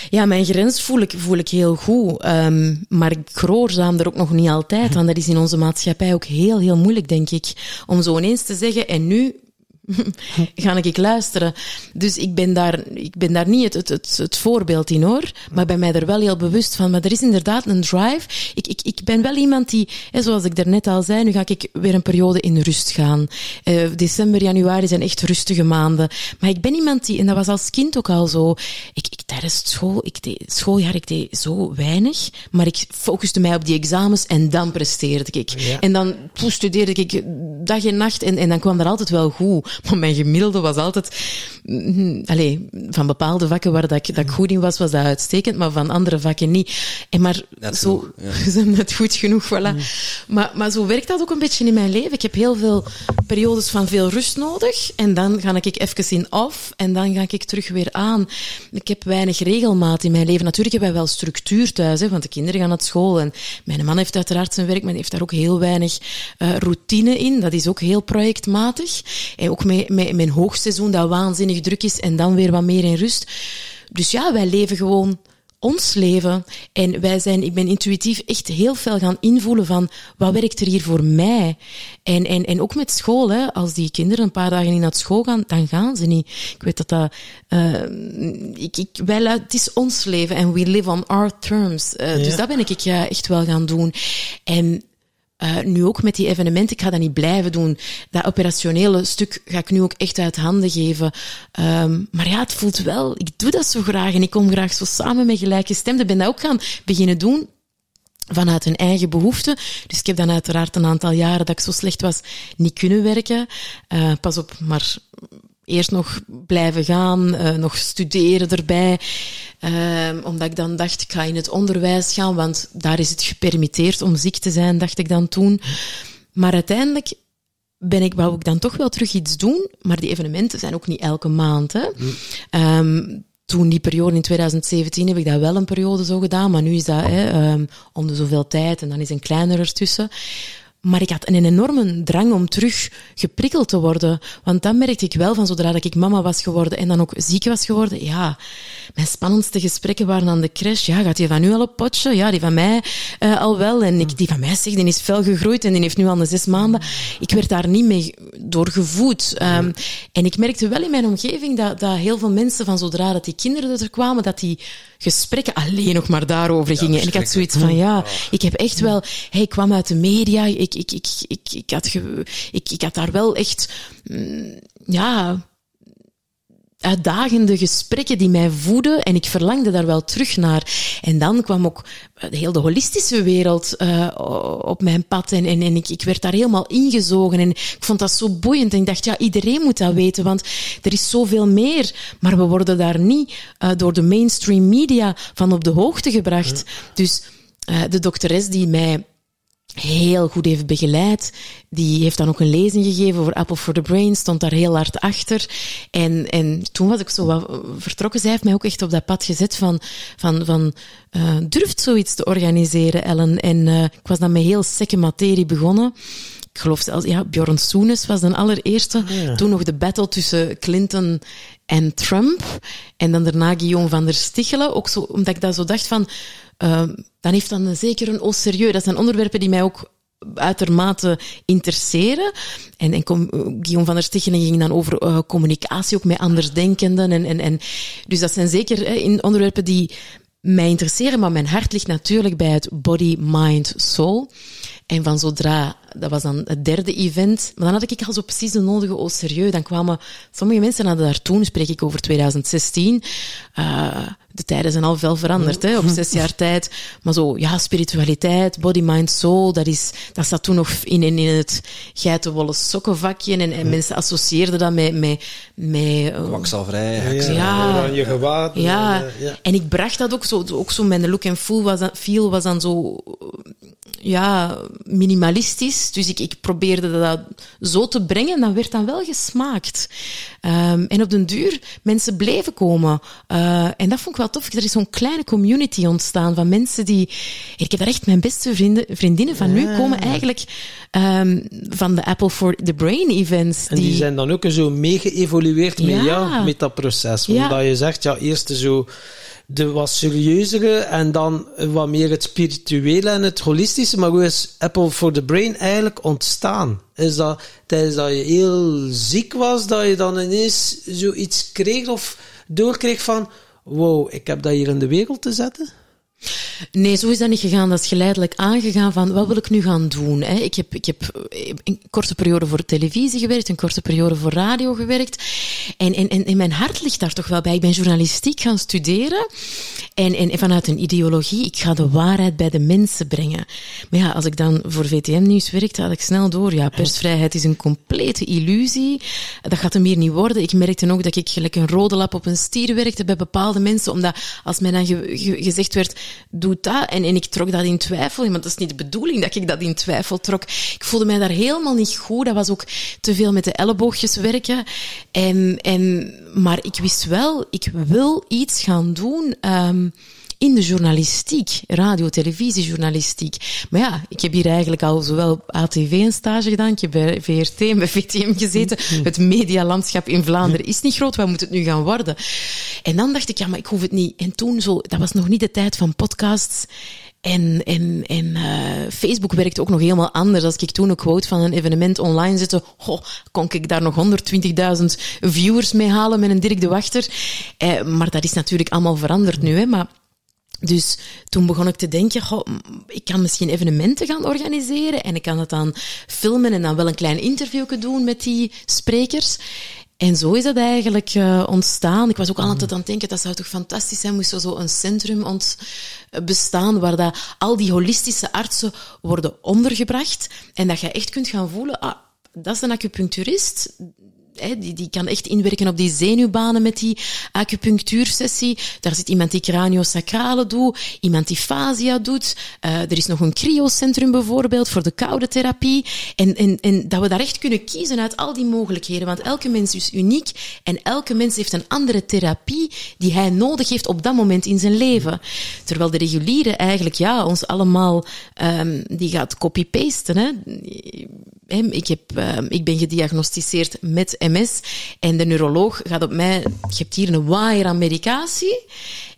Ja, mijn grens voel ik, voel ik heel goed. Ehm, maar ik gehoorzaam er ook nog niet altijd. Want dat is in onze maatschappij ook heel, heel moeilijk, denk ik. Om zo ineens te zeggen, en nu ga ik luisteren. Dus ik ben daar, ik ben daar niet het, het, het, het voorbeeld in hoor. Maar ben mij er wel heel bewust van. Maar er is inderdaad een drive. Ik, ik, ik ben wel iemand die, hè, zoals ik daarnet al zei, nu ga ik weer een periode in rust gaan. Eh, december, januari zijn echt rustige maanden. Maar ik ben iemand die, en dat was als kind ook al zo, tijdens het school, ik deed, schooljaar, ik deed zo weinig. Maar ik focuste mij op die examens en dan presteerde ik. Ja. En dan poeh, studeerde ik dag en nacht en, en dan kwam dat altijd wel goed. Maar mijn gemiddelde was altijd... mm, allee, van bepaalde vakken waar dat ik, dat ik goed in was, was dat uitstekend, maar van andere vakken niet. En maar Net zo... genoeg, ja. Zijn net goed genoeg, voilà. Maar, maar zo werkt dat ook een beetje in mijn leven. Ik heb heel veel periodes van veel rust nodig. En dan ga ik even in off. En dan ga ik terug weer aan. Ik heb weinig regelmaat in mijn leven. Natuurlijk hebben wij wel structuur thuis, hè, want de kinderen gaan naar school. En mijn man heeft uiteraard zijn werk, maar heeft daar ook heel weinig eh, routine in. Dat is ook heel projectmatig. En ook met, met mijn hoogseizoen, dat waanzinnig druk is. En dan weer wat meer in rust. Dus ja, wij leven gewoon ons leven. En wij zijn, ik ben intuïtief echt heel veel gaan invoelen van wat werkt er hier voor mij? En, en, en ook met school, hè. Als die kinderen een paar dagen niet naar school gaan, dan gaan ze niet. Ik weet dat dat, eh, ik, ik, wij, het is ons leven en we live on our terms. Eh, Ja. Dus dat ben ik eh, echt wel gaan doen. En eh, nu ook met die evenementen, ik ga dat niet blijven doen. Dat operationele stuk ga ik nu ook echt uit handen geven. Ehm, maar ja, het voelt wel, ik doe dat zo graag en ik kom graag zo samen met gelijkgestemden. Ben dat ook gaan beginnen doen vanuit hun eigen behoeften. Dus ik heb dan uiteraard een aantal jaren dat ik zo slecht was niet kunnen werken. Eh, pas op, maar eerst nog blijven gaan, eh, nog studeren erbij. Ehm, omdat ik dan dacht, ik ga in het onderwijs gaan, want daar is het gepermitteerd om ziek te zijn, dacht ik dan toen. Maar uiteindelijk ben ik, wou ik dan toch wel terug iets doen, maar die evenementen zijn ook niet elke maand. Hè. Ehm, toen die periode in 2017 heb ik dat wel een periode zo gedaan, maar nu is dat hè, ehm, om de zoveel tijd en dan is een kleiner ertussen. Maar ik had een enorme drang om terug geprikkeld te worden. Want dan merkte ik wel van zodra dat ik mama was geworden en dan ook ziek was geworden, ja, mijn spannendste gesprekken waren aan de crash. Ja, gaat die van u al op potje? Ja, die van mij eh, al wel. En ik, die van mij zegt, die is fel gegroeid en die heeft nu al een zes maanden. Ik werd daar niet mee doorgevoed. Um, en ik merkte wel in mijn omgeving dat, dat heel veel mensen van zodra dat die kinderen er kwamen, dat die gesprekken alleen nog maar daarover gingen. En ik had zoiets van, ja, ik heb echt wel, ik kwam uit de media, ik, ik, ik, ik, ik, had, ge, ik, ik had daar wel echt, mm, ja, uitdagende gesprekken die mij voeden en ik verlangde daar wel terug naar. En dan kwam ook heel de holistische wereld uh, op mijn pad en, en, en ik, ik werd daar helemaal ingezogen en ik vond dat zo boeiend en ik dacht, ja, iedereen moet dat weten, want er is zoveel meer, maar we worden daar niet uh, door de mainstream media van op de hoogte gebracht. Ja. Dus uh, de dokteres die mij heel goed heeft begeleid. Die heeft dan ook een lezing gegeven voor Apple for the Brain, stond daar heel hard achter. En, en toen was ik zo wat vertrokken. Zij heeft mij ook echt op dat pad gezet van, van, van uh, durft zoiets te organiseren, Ellen. En uh, ik was dan met heel sekke materie begonnen. Ik geloof zelfs, ja, Bjorn Soenes was de allereerste. Ja. Toen nog de battle tussen Clinton en Trump. En dan daarna Guillaume van der Stichelen. Ook zo, omdat ik dat zo dacht van, uh, dan heeft dan zeker een au serieus. Dat zijn onderwerpen die mij ook uitermate interesseren. En, en com, Guillaume van der Stichelen ging dan over uh, communicatie, ook met andersdenkenden. En, en, en, dus dat zijn zeker in onderwerpen die mij interesseren, maar mijn hart ligt natuurlijk bij het body, mind, soul. En van zodra dat was dan het derde event. Maar dan had ik al zo precies de nodige oh serieus. Dan kwamen sommige mensen hadden daar toen, spreek ik over 2016. Uh, de tijden zijn al veel veranderd, hè, op zes jaar tijd. Maar zo, ja, spiritualiteit, body, mind, soul, dat is, dat zat toen nog in, in, in het geitenwolle sokkenvakje. En, en mensen associeerden dat met, met, met uh, Ja, heksen. ja. je gewaad. ja. en, eh, ja. en ik bracht dat ook zo, ook zo mijn look en feel was dan, feel was dan zo, ja, minimalistisch. Dus ik, ik probeerde dat zo te brengen en dat werd dan wel gesmaakt. Um, en op den duur, mensen bleven komen. Uh, en dat vond ik wel tof. Er is zo'n kleine community ontstaan van mensen die... Ik heb daar echt mijn beste vrienden, vriendinnen van nu komen eigenlijk um, van de Apple for the Brain events. En die, zijn dan ook zo mee geëvolueerd met, ja, met dat proces. Ja. Omdat je zegt, ja, eerst zo de wat serieuzere en dan wat meer het spirituele en het holistische. Maar hoe is Apple for the Brain eigenlijk ontstaan? Is dat tijdens dat je heel ziek was, dat je dan ineens zoiets kreeg of doorkreeg van wow, ik heb dat hier in de wereld te zetten? Nee, zo is dat niet gegaan. Dat is geleidelijk aangegaan van, wat wil ik nu gaan doen? Hè? Ik, heb, ik heb een korte periode voor televisie gewerkt, een korte periode voor radio gewerkt. En, en, mijn hart ligt daar toch wel bij. Ik ben journalistiek gaan studeren. En, en, vanuit een ideologie, ik ga de waarheid bij de mensen brengen. Maar ja, als ik dan voor VTM-nieuws werkte, had ik snel door, ja, persvrijheid is een complete illusie. Dat gaat hem hier niet worden. Ik merkte ook dat ik gelijk een rode lap op een stier werkte bij bepaalde mensen, omdat als mij dan ge, ge, gezegd werd, doe dat. En, en ik trok dat in twijfel. Want dat is niet de bedoeling dat ik dat in twijfel trok. Ik voelde mij daar helemaal niet goed. Dat was ook te veel met de elleboogjes werken. En, en, maar ik wist wel, ik wil iets gaan doen. Um, in de journalistiek, radio, televisiejournalistiek. Maar ja, ik heb hier eigenlijk al zowel ATV een stage gedaan, ik heb bij VRT en bij VTM gezeten. Het medialandschap in Vlaanderen is niet groot, wat moet het nu gaan worden? En dan dacht ik, ja, maar ik hoef het niet. En toen zo, dat was nog niet de tijd van podcasts. En, en, en uh, Facebook werkte ook nog helemaal anders. Als ik toen een quote van een evenement online zette, oh, kon ik daar nog 120.000 viewers mee halen met een Dirk de Wachter. Eh, maar dat is natuurlijk allemaal veranderd nu, hè. Maar dus toen begon ik te denken, goh, ik kan misschien evenementen gaan organiseren en ik kan het dan filmen en dan wel een klein interview doen met die sprekers. En zo is dat eigenlijk uh, ontstaan. Ik was ook altijd aan het denken, dat zou toch fantastisch zijn, moest er zo een centrum ont bestaan waar dat al die holistische artsen worden ondergebracht en dat je echt kunt gaan voelen, ah, dat is een acupuncturist, die, kan echt inwerken op die zenuwbanen met die acupunctuursessie. Daar zit iemand die craniosacrale doet, iemand die fascia doet. Uh, er is nog een cryocentrum bijvoorbeeld voor de koude therapie. En, en, en dat we daar echt kunnen kiezen uit al die mogelijkheden. Want elke mens is uniek en elke mens heeft een andere therapie die hij nodig heeft op dat moment in zijn leven. Terwijl de reguliere eigenlijk, ja, ons allemaal, um, die gaat copy-pasten. Hè. Ik, heb, uh, ik ben gediagnosticeerd met MS. En de neuroloog gaat op mij, je hebt hier een waaier aan medicatie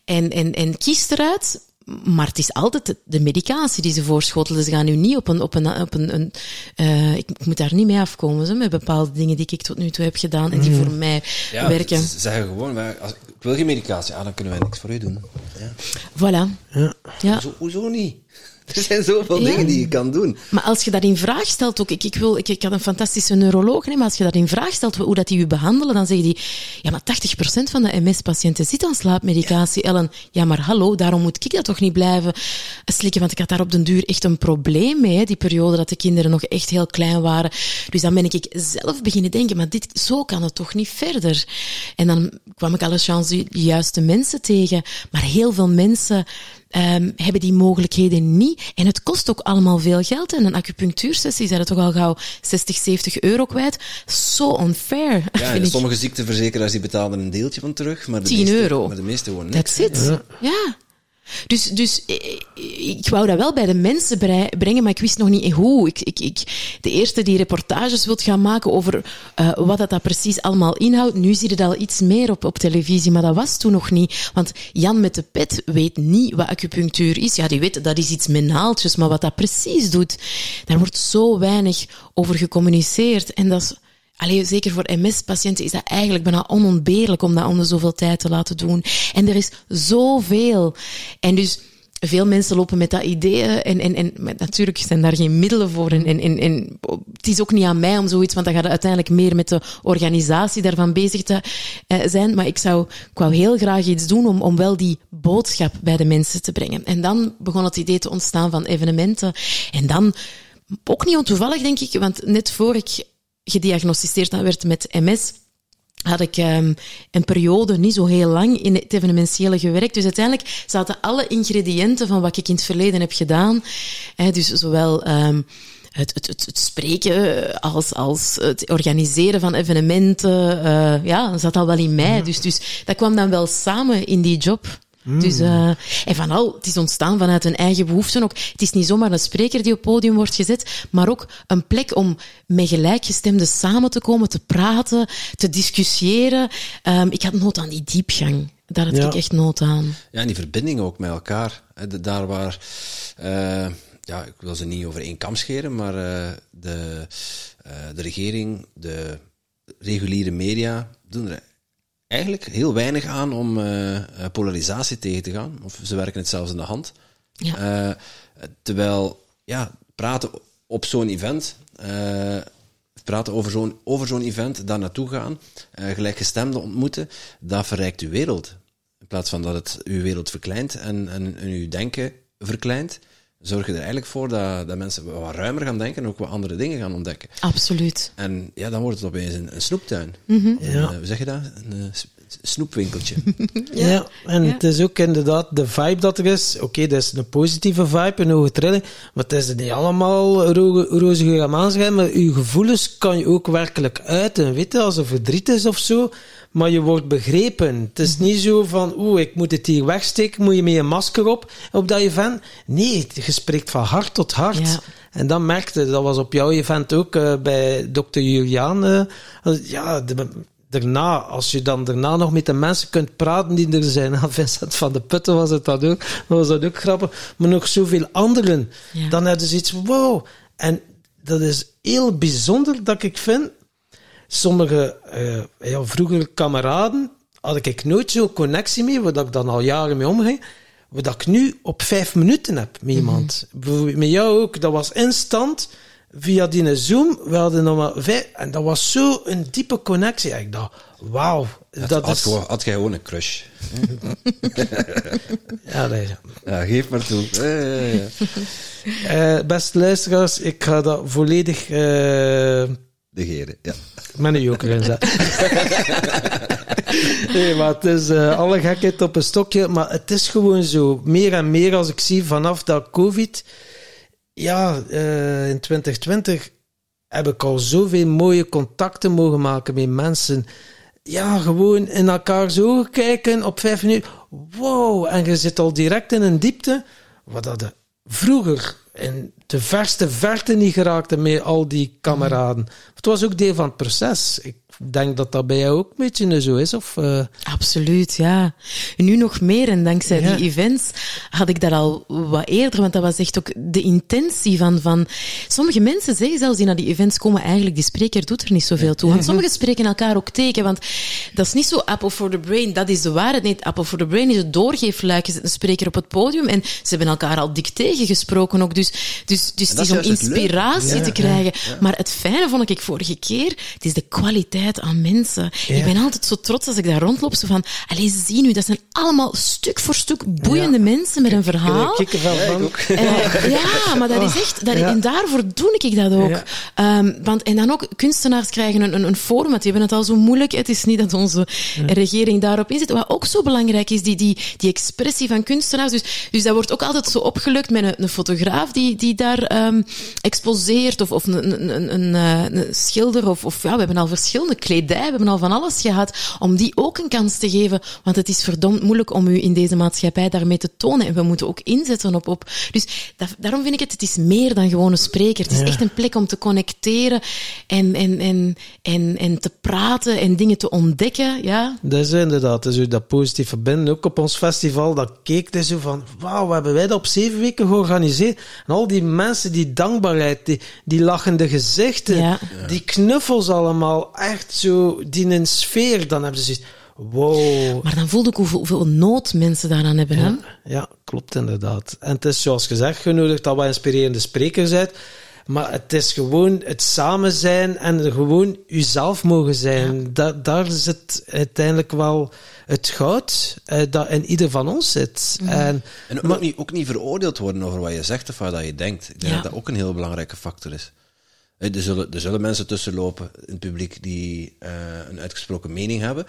en, en, en kiest eruit. Maar het is altijd de medicatie die ze voorschotelen. Ze gaan nu niet op een, op een, op een, een uh, ik moet daar niet mee afkomen, zo, met bepaalde dingen die ik tot nu toe heb gedaan en die voor mij ja, werken. Ze zeggen gewoon, als, ik wil geen medicatie, ah, dan kunnen wij niks voor u doen. Ja. Voilà. Ja. ja. Hoezo, hoezo niet? Er zijn zoveel ja. dingen die je kan doen. Maar als je dat in vraag stelt, ook, ik, ik, wil, ik, ik had een fantastische neuroloog, nee, maar als je dat in vraag stelt, hoe dat die u behandelen, dan zeggen die, ja, maar 80% van de MS-patiënten zit aan slaapmedicatie, ja. Ellen. Ja, maar hallo, daarom moet ik dat toch niet blijven slikken, want ik had daar op den duur echt een probleem mee, die periode dat de kinderen nog echt heel klein waren. Dus dan ben ik zelf beginnen denken, maar dit, zo kan het toch niet verder. En dan kwam ik alle chance de juiste mensen tegen, maar heel veel mensen um, hebben die mogelijkheden niet. En het kost ook allemaal veel geld. En een acupunctuursessie zijn er toch al gauw 60, 70 euro kwijt. Zo unfair. Ja, en sommige ziekteverzekeraars die betalen een deeltje van terug, maar de 10 meeste, euro. Maar de meeste gewoon That's niks. it. Ja. ja. Dus, dus ik wou dat wel bij de mensen brengen, maar ik wist nog niet hoe. Ik, ik, ik, de eerste die reportages wilt gaan maken over uh, wat dat, dat precies allemaal inhoudt. Nu zie je dat al iets meer op, op televisie, maar dat was toen nog niet. Want Jan met de pet weet niet wat acupunctuur is. Ja, die weet dat is iets met naaltjes, maar wat dat precies doet, daar wordt zo weinig over gecommuniceerd. En dat is Allee, zeker voor MS-patiënten is dat eigenlijk bijna onontbeerlijk om dat onder zoveel tijd te laten doen. En er is zoveel. En dus veel mensen lopen met dat idee en, en, en natuurlijk zijn daar geen middelen voor. En, en, en, het is ook niet aan mij om zoiets, want dan gaat uiteindelijk meer met de organisatie daarvan bezig te eh, zijn. Maar ik zou, ik wou heel graag iets doen om, om wel die boodschap bij de mensen te brengen. En dan begon het idee te ontstaan van evenementen. En dan, ook niet ontoevallig denk ik, want net voor ik gediagnosticeerd werd met MS, had ik um, een periode, niet zo heel lang, in het evenementiële gewerkt. Dus uiteindelijk zaten alle ingrediënten van wat ik in het verleden heb gedaan, hè, dus zowel um, het, het, het, het, spreken als, als het organiseren van evenementen, uh, ja, zat al wel in mij. Dus, dus dat kwam dan wel samen in die job. Mm. Dus, uh, en van al, het is ontstaan vanuit een eigen behoefte ook. Het is niet zomaar een spreker die op het podium wordt gezet, maar ook een plek om met gelijkgestemden samen te komen, te praten, te discussiëren. Um, ik had nood aan die diepgang. Daar had ja. ik echt nood aan. Ja, en die verbinding ook met elkaar. Daar waar, uh, ja, ik wil ze niet over één kam scheren, maar uh, de, de regering, de reguliere media doen er eigenlijk heel weinig aan om uh, polarisatie tegen te gaan. Of ze werken het zelfs in de hand. Ja. Uh, terwijl, ja, praten op zo'n event, uh, praten over zo'n over zo'n event, daar naartoe gaan, gelijkgestemden ontmoeten, dat verrijkt uw wereld. In plaats van dat het uw wereld verkleint en, en, en uw denken verkleint, zorg je er eigenlijk voor dat, dat mensen wat ruimer gaan denken en ook wat andere dingen gaan ontdekken. Absoluut. En ja, dan wordt het opeens een, een snoeptuin. Mm -hmm. ja. uh, hoe zeg je dat? Een uh, snoepwinkeltje. ja. ja. en ja. het is ook inderdaad de vibe dat er is. Oké, okay, dat is een positieve vibe, een hoge trilling, maar het is niet allemaal ro roze geur aan maar je gevoelens kan je ook werkelijk uiten. Weet je, als er verdriet is of zo, maar je wordt begrepen. Het is niet zo van, oeh, ik moet het hier wegsteken, moet je met je masker op, op dat event. Nee, je spreekt van hart tot hart. Ja. En dan merkte, dat was op jouw event ook uh, bij dokter Julian. Uh, ja, de, daarna, als je dan daarna nog met de mensen kunt praten die er zijn, Vincent van de Putten was het dat ook, was dat ook grappig, maar nog zoveel anderen, ja. dan hebben ze iets, wow. En dat is heel bijzonder dat ik vind, sommige uh, ja, vroegere kameraden had ik nooit zo'n connectie mee, waar ik dan al jaren mee omging, wat ik nu op vijf minuten heb met iemand. Mm -hmm. Met jou ook, dat was instant via die Zoom, we hadden nog maar vijf, en dat was zo een diepe connectie. Ik dacht, wauw. Dat had, is... Gewoon, had jij gewoon een crush? ja, nee. Ja, geef maar toe. Ja, ja, ja. uh, beste luisteraars, ik ga dat volledig... Uh, Negeren, ja. Met een joker in zetten. nee, maar het is uh, alle gekheid op een stokje. Maar het is gewoon zo. Meer en meer als ik zie vanaf dat COVID ja, uh, in 2020 heb ik al zoveel mooie contacten mogen maken met mensen. Ja, gewoon in elkaar zo kijken op vijf minuten. Wow, en je zit al direct in een diepte. Wat dat vroeger in de verste verte niet geraakte met al die kameraden. Het was ook deel van het proces. Ik denk dat dat bij jou ook een beetje zo is, of... Uh... Absoluut, ja. Nu nog meer, en dankzij ja. die events had ik dat al wat eerder, want dat was echt ook de intentie van... van sommige mensen zeggen zelfs die naar die events komen, eigenlijk, die spreker doet er niet zoveel toe. Want sommigen spreken elkaar ook tegen, want dat is niet zo apple for the brain, dat is de waarheid. Nee, apple for the brain is het doorgeefluik, je zet een spreker op het podium en ze hebben elkaar al dik tegengesproken ook, dus, dus, dus het is om inspiratie te krijgen. Maar het fijne vond ik vorige keer, het is de kwaliteit aan mensen. Ja. Ik ben altijd zo trots als ik daar rondloop. Zo van, allez, zie nu, dat zijn allemaal stuk voor stuk boeiende ja. mensen met een verhaal. Ik van. Ja, uh, ja, maar dat is echt, dat, en daarvoor doe ik dat ook. Um, want, en dan ook, kunstenaars krijgen een, een, een forum, die hebben het al zo moeilijk. Het is niet dat onze regering daarop inzet. Wat ook zo belangrijk is, die, die, die expressie van kunstenaars. Dus, dus dat wordt ook altijd zo opgelukt met een, een fotograaf die, die daar um, exposeert, of, of een, een, een, een schilder, of, of ja, we hebben al verschillende kledij, we hebben al van alles gehad, om die ook een kans te geven. Want het is verdomd moeilijk om u in deze maatschappij daarmee te tonen. En we moeten ook inzetten op. op. Dus dat, daarom vind ik het, het is meer dan gewoon een spreker. Het is ja. echt een plek om te connecteren en, en, en, en, en te praten en dingen te ontdekken. Ja. Dat is inderdaad, dus dat positief verbinden. Ook op ons festival, dat keek er zo van, wauw, hebben wij dat op zeven weken georganiseerd? En al die mensen, die dankbaarheid, die, die lachende gezichten, ja. die knuffels allemaal, echt zo, die in sfeer, dan hebben ze zoiets, wow. Maar dan voelde ik hoeveel, hoeveel nood mensen daaraan hebben. Hè? Ja, klopt inderdaad. En het is zoals gezegd genodigd dat we inspirerende sprekers zijn. Maar het is gewoon het samen zijn en gewoon uzelf mogen zijn. Da daar zit uiteindelijk wel het goud eh, dat in ieder van ons zit. En, En ook, niet, ook niet veroordeeld worden over wat je zegt of wat je denkt. Ik denk Ja. dat dat ook een heel belangrijke factor is. Eh, Er zullen, er zullen mensen tussenlopen in het publiek die eh, een uitgesproken mening hebben.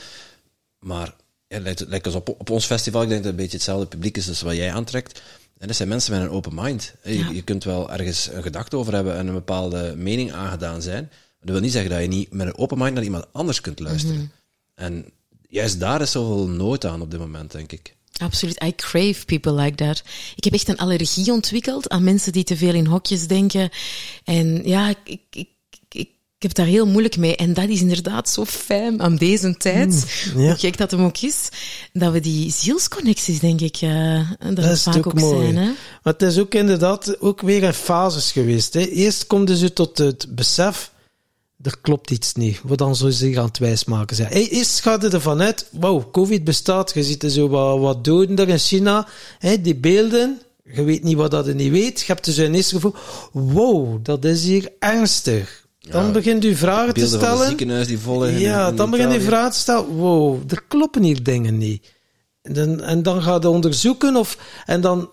Maar ja, lijkt, lijkt als op, op ons festival, ik denk dat het een beetje hetzelfde publiek is als wat jij aantrekt. En dat zijn mensen met een open mind. Eh, Je, Ja. je kunt wel ergens een gedachte over hebben en een bepaalde mening aangedaan zijn. Maar dat wil niet zeggen dat je niet met een open mind naar iemand anders kunt luisteren. En juist daar is zoveel nood aan op dit moment, denk ik. Absoluut. I crave people like that. Ik heb echt een allergie ontwikkeld aan mensen die te veel in hokjes denken. En ja, ik, ik, ik, ik, heb daar heel moeilijk mee. En dat is inderdaad zo fijn aan deze tijd, ja. hoe gek dat hem ook is, dat we die zielsconnecties, denk ik, eh dat, Dat is vaak ook ook mooi. zijn. Hè? Maar het is ook inderdaad ook weer in fases geweest. Hè. Eerst komt dus u tot het besef, er klopt iets niet. Wat dan zo zich aan het wijsmaken zijn. Hey, eerst gaat het ervan uit, wauw, covid bestaat. Je ziet er zo wat, wat doden daar in China. Die beelden, je weet niet wat dat je niet weet. Je hebt dus een eerste gevoel, wow, dat is hier ernstig. Dan Ja, begint u vragen te Beelden van stellen. ziekenhuis die vol liggen Ja, in dan begin je Italië. vragen te stellen. Wow, er kloppen hier dingen niet. En dan, en dan ga je onderzoeken of, en dan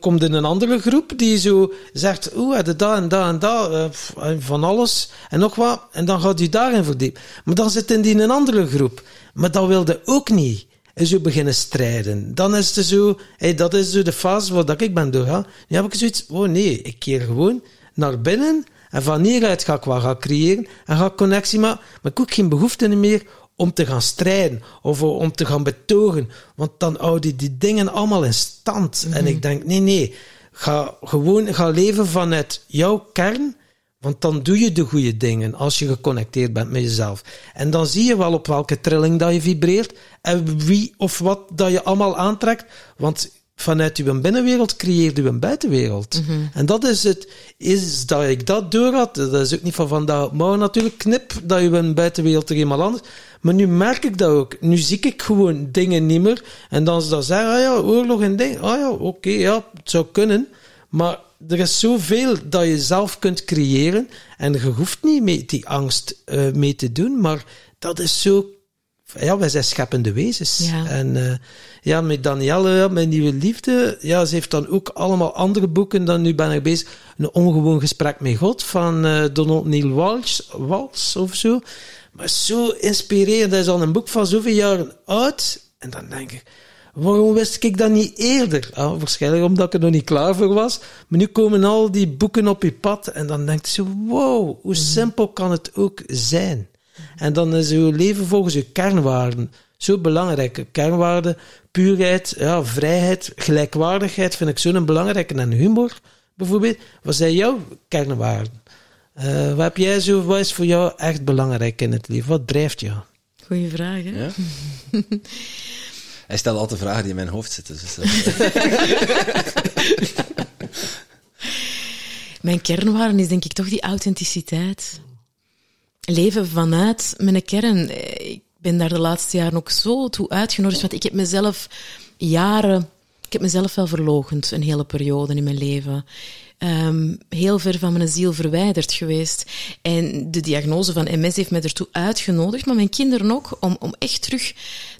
komt in een andere groep die zo zegt, oeh, dat en dat en dat, eh, van alles en nog wat. En dan gaat u daarin verdiepen. Maar dan zit in die in een andere groep. Maar dat wilde ook niet. En zo beginnen strijden. Dan is het zo, hey, dat is zo de fase waar dat ik ben doorgaan. Nu heb ik zoiets, oh nee, ik keer gewoon naar binnen en van hieruit ga ik wat gaan creëren en ga ik connectie maken. Maar ik heb ook geen behoefte meer om te gaan strijden of om te gaan betogen. Want dan houden die dingen allemaal in stand. En ik denk, nee, nee. Ga gewoon ga leven vanuit jouw kern. Want dan doe je de goede dingen als je geconnecteerd bent met jezelf. En dan zie je wel op welke trilling dat je vibreert en wie of wat dat je allemaal aantrekt. Want vanuit je binnenwereld creëert je een buitenwereld. En dat is het, is dat ik dat door had. Dat is ook niet van vandaag op morgen natuurlijk knip, dat je een buitenwereld er eenmaal anders. Maar nu merk ik dat ook. Nu zie ik gewoon dingen niet meer. En dan ze dat zeggen, ah ja, oorlog en ding. Ah ja, oké, ja, het zou kunnen. Maar er is zoveel dat je zelf kunt creëren. En je hoeft niet met die angst eh, mee te doen. Maar dat is zo ja, wij zijn scheppende wezens. Ja. En eh, ja, met Danielle, mijn nieuwe liefde, ja, ze heeft dan ook allemaal andere boeken. Dan nu ben ik bezig. Een ongewoon gesprek met God van eh, Donald Neil Walsh, Walsh of zo. Maar zo inspirerend. Dat is al een boek van zoveel jaren oud. En dan denk ik, waarom wist ik dat niet eerder? Ah, waarschijnlijk omdat ik er nog niet klaar voor was. Maar nu komen al die boeken op je pad. En dan denk je zo, wow, hoe simpel kan het ook zijn? En dan is uw leven volgens uw kernwaarden zo belangrijk. Kernwaarden, puurheid, ja, vrijheid, gelijkwaardigheid vind ik zo'n belangrijke. En humor, bijvoorbeeld. Wat zijn jouw kernwaarden? Eh, wat heb jij zo, wat is voor jou echt belangrijk in het leven? Wat drijft jou? Goeie vraag, hè? Ja? Hij stelt altijd vragen die in mijn hoofd zitten. Dus dat- Mijn kernwaarden is denk ik toch die authenticiteit. Leven vanuit mijn kern. Ik ben daar de laatste jaren ook zo toe uitgenodigd, want ik heb mezelf jaren... Ik heb mezelf wel verlogend, een hele periode in mijn leven. Ehm, heel ver van mijn ziel verwijderd geweest. En de diagnose van MS heeft mij ertoe uitgenodigd, maar mijn kinderen ook, om, om echt terug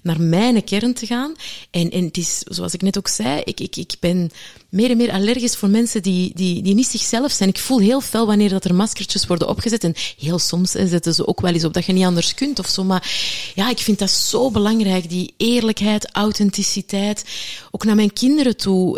naar mijn kern te gaan. En, en het is, zoals ik net ook zei, ik, ik, ik ben meer en meer allergisch voor mensen die, die, die niet zichzelf zijn. Ik voel heel fel wanneer dat er maskertjes worden opgezet. En heel soms hè, zetten ze ook wel eens op dat je niet anders kunt of zo. Maar ja, ik vind dat zo belangrijk, die eerlijkheid, authenticiteit. Ook naar mijn kinderen toe.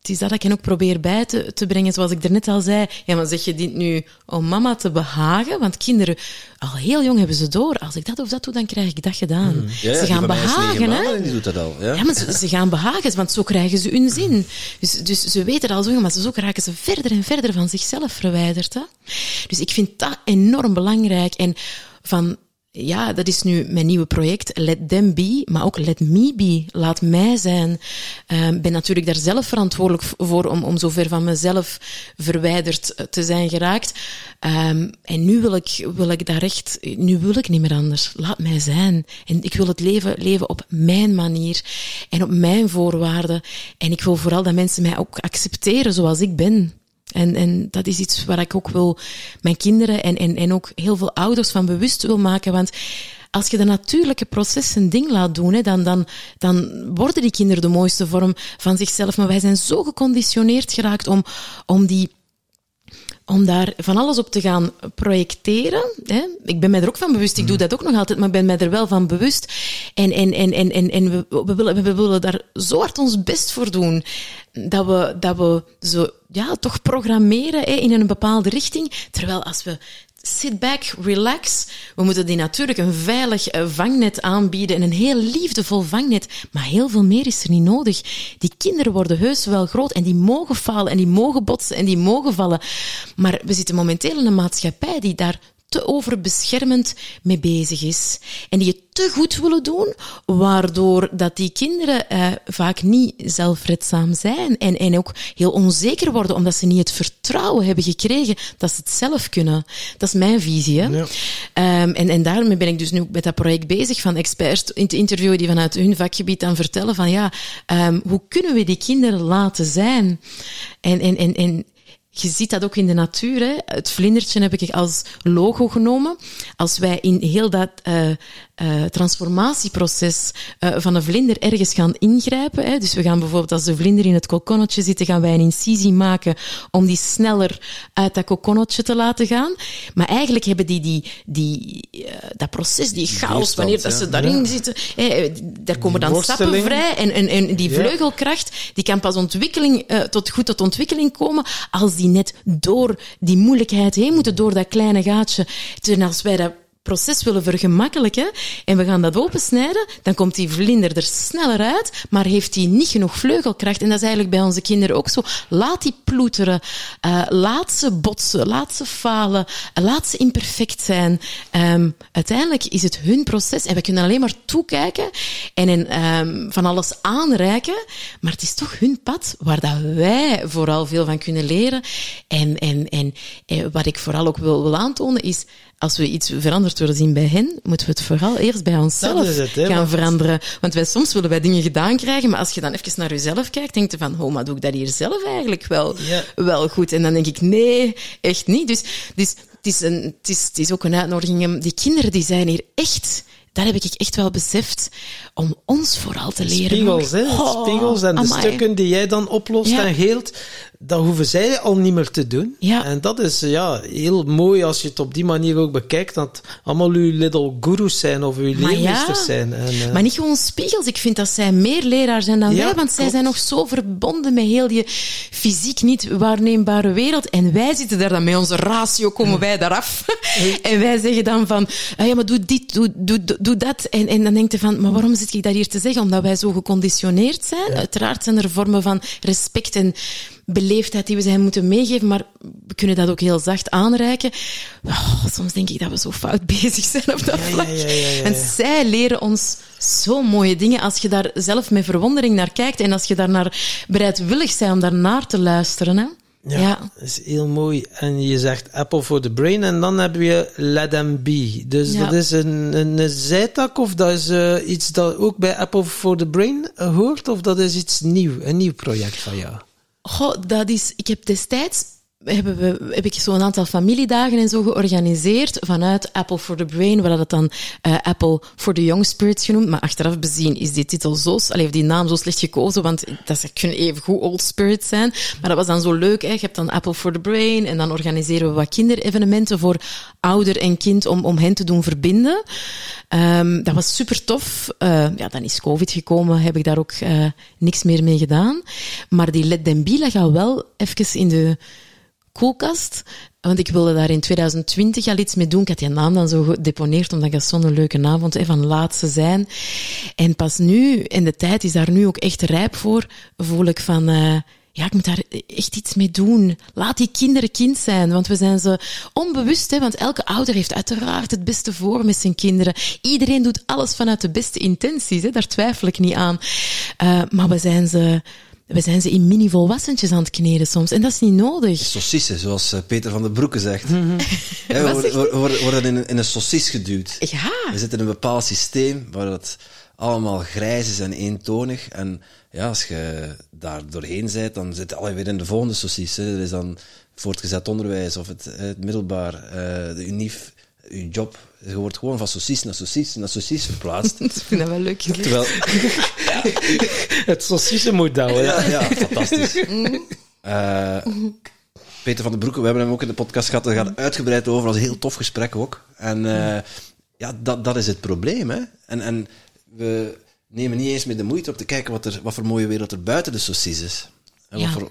Het is dat ik hen ook probeer bij te, te brengen. Zoals ik daarnet al zei. Ja, maar zeg je dit nu om mama te behagen? Want kinderen, al heel jong hebben ze door. Als ik dat of dat doe, dan krijg ik dat gedaan. Ja, ze gaan negen behagen, hè? maanden en die doet dat al. Ja? Ja, maar ze, ze gaan behagen, want zo krijgen ze hun zin. Dus, dus ze weten dat al zo, maar zo raken ze verder en verder van zichzelf verwijderd. Hè? Dus ik vind dat enorm belangrijk. En van ja, dat is nu mijn nieuwe project, Let Them Be, maar ook Let Me Be, laat mij zijn. Ik ben natuurlijk daar zelf verantwoordelijk voor om, om zover van mezelf verwijderd te zijn geraakt. Um, en nu wil ik, wil ik daar echt, nu wil ik niet meer anders. Laat mij zijn. En ik wil het leven leven op mijn manier en op mijn voorwaarden. En ik wil vooral dat mensen mij ook accepteren zoals ik ben. En, en dat is iets waar ik ook wil mijn kinderen en, en, en ook heel veel ouders van bewust wil maken. Want als je de natuurlijke processen ding laat doen, dan, dan, dan worden die kinderen de mooiste vorm van zichzelf. Maar wij zijn zo geconditioneerd geraakt om, om die om daar van alles op te gaan projecteren. Hè. Ik ben mij er ook van bewust, ik doe dat ook nog altijd, maar ik ben mij er wel van bewust. En, en, en, en, en, en we, we, willen, we willen daar zo hard ons best voor doen, dat we, dat we zo, ja, toch programmeren hè, in een bepaalde richting. Terwijl als we sit back, relax. We moeten die natuurlijk een veilig eh, vangnet aanbieden en een heel liefdevol vangnet. Maar heel veel meer is er niet nodig. Die kinderen worden heus wel groot en die mogen falen en die mogen botsen en die mogen vallen. Maar we zitten momenteel in een maatschappij die daar te overbeschermend mee bezig is. En die het te goed willen doen, waardoor dat die kinderen eh, vaak niet zelfredzaam zijn en, en ook heel onzeker worden, omdat ze niet het vertrouwen hebben gekregen dat ze het zelf kunnen. Dat is mijn visie. Hè? Ja. Um, en, en daarmee ben ik dus nu met dat project bezig van experts in te interviewen die vanuit hun vakgebied dan vertellen van ja, um, hoe kunnen we die kinderen laten zijn? En, en, en, en je ziet dat ook in de natuur. Hè. Het vlindertje heb ik als logo genomen. Als wij in heel dat uh, uh, transformatieproces uh, van een vlinder ergens gaan ingrijpen. Hè. Dus we gaan bijvoorbeeld als de vlinder in het kokonnetje zit, gaan wij een incisie maken om die sneller uit dat kokonnetje te laten gaan. Maar eigenlijk hebben die, die, die uh, dat proces, die chaos, wanneer dat ze daarin ja. zitten, hè, daar komen die dan stappen vrij. En, en, en die vleugelkracht, die kan pas ontwikkeling, tot goed tot ontwikkeling komen als die net door die moeilijkheid heen moeten, door dat kleine gaatje. Terwijl als wij dat proces willen vergemakkelijken en we gaan dat opensnijden, dan komt die vlinder er sneller uit, maar heeft hij niet genoeg vleugelkracht. En dat is eigenlijk bij onze kinderen ook zo. Laat die ploeteren, uh, laat ze botsen, laat ze falen, laat ze imperfect zijn. Um, uiteindelijk is het hun proces en we kunnen alleen maar toekijken en um, van alles aanreiken, maar het is toch hun pad waar dat wij vooral veel van kunnen leren. En, en, en, en eh, wat ik vooral ook wil, wil aantonen is, als we iets veranderd willen zien bij hen, moeten we het vooral eerst bij onszelf het, hè, gaan veranderen. Want wij, soms willen wij dingen gedaan krijgen, maar als je dan even naar jezelf kijkt, denk je van, oh, maar doe ik dat hier zelf eigenlijk wel, ja. wel goed? En dan denk ik, nee, echt niet. Dus, dus het, is een, het, is, het is ook een uitnodiging. Die kinderen die zijn hier echt daar heb ik echt wel beseft om ons vooral te leren. Spiegels, hè? Oh, Spiegels en de stukken die jij dan oplost ja. en heelt dat hoeven zij al niet meer te doen. Ja. En dat is ja, heel mooi als je het op die manier ook bekijkt, dat allemaal uw little gurus zijn of uw leermeesters ja. zijn. En, uh... Maar niet gewoon spiegels. Ik vind dat zij meer leraar zijn dan ja, wij, want zij zijn nog zo verbonden met heel die fysiek niet waarneembare wereld. En wij zitten daar dan met onze ratio, komen wij daaraf. en wij zeggen dan van, ah, ja, maar doe dit, doe, doe, doe dat. En, en dan denk je van, maar waarom zit ik dat hier te zeggen? Omdat wij zo geconditioneerd zijn. Uiteraard zijn er vormen van respect en beleefdheid die we zijn moeten meegeven, maar we kunnen dat ook heel zacht aanreiken. Oh, soms denk ik dat we zo fout bezig zijn op dat vlak. Ja, ja, ja, en zij leren ons zo mooie dingen als je daar zelf met verwondering naar kijkt en als je daar naar bereidwillig bent om daar naar te luisteren. Hè? Ja, ja, dat is heel mooi. En je zegt Apple for the Brain en dan heb je Let Them Be. Dus ja. dat is een, een, een zijtak of dat is uh, iets dat ook bij Apple for the Brain hoort of dat is iets nieuw, een nieuw project van jou? Goh, dat is, ik heb destijds hebben we, heb ik zo'n aantal familiedagen en zo georganiseerd vanuit Apple for the Brain, waar dat dan uh, Apple for the Young Spirits genoemd. Maar achteraf bezien is die titel zo, allee, die naam zo slecht gekozen, want dat kunnen even goed Old Spirits zijn. Maar dat was dan zo leuk, hè. Je hebt dan Apple for the Brain en dan organiseren we wat kinderevenementen voor ouder en kind om, om hen te doen verbinden. Um, dat was super tof. Uh, ja, dan is COVID gekomen, heb ik daar ook uh, niks meer mee gedaan. Maar die Let Them Be gaat wel even in de koelkast. Want ik wilde daar in 2020 al iets mee doen. Ik had die naam dan zo gedeponeerd, omdat ik zo'n leuke naam vond, van laatste zijn. En pas nu, en de tijd is daar nu ook echt rijp voor, voel ik van, uh, ja, ik moet daar echt iets mee doen. Laat die kinderen kind zijn, want we zijn ze onbewust, hè, want elke ouder heeft uiteraard het beste voor met zijn kinderen. Iedereen doet alles vanuit de beste intenties, hè, daar twijfel ik niet aan. Uh, maar we zijn ze, we zijn ze in mini-volwassentjes aan het kneden soms. En dat is niet nodig. Saucissen, zoals eh, Peter van den Broeke zegt. we worden, we worden, worden in, een, in een saucis geduwd. Ja. We zitten in een bepaald systeem waar het allemaal grijs is en eentonig. En ja, als je daar doorheen bent, dan zit je alweer in de volgende saucis. Hè. Er is dan voortgezet onderwijs of het, het middelbaar, uh, de unief, je job. Je wordt gewoon van saucis naar saucis naar saucis verplaatst. ik vind dat wel leuk. Terwijl, ja, het saucissenmodel. Ja, ja, fantastisch. Uh, Peter van den Broeke, we hebben hem ook in de podcast gehad. Daar gaat uitgebreid over. Dat was een heel tof gesprek ook. En uh, ja, dat, dat is het probleem. Hè? En, en we nemen niet eens meer de moeite om te kijken wat, er, wat voor mooie wereld er buiten de saucis is. En Ja. wat voor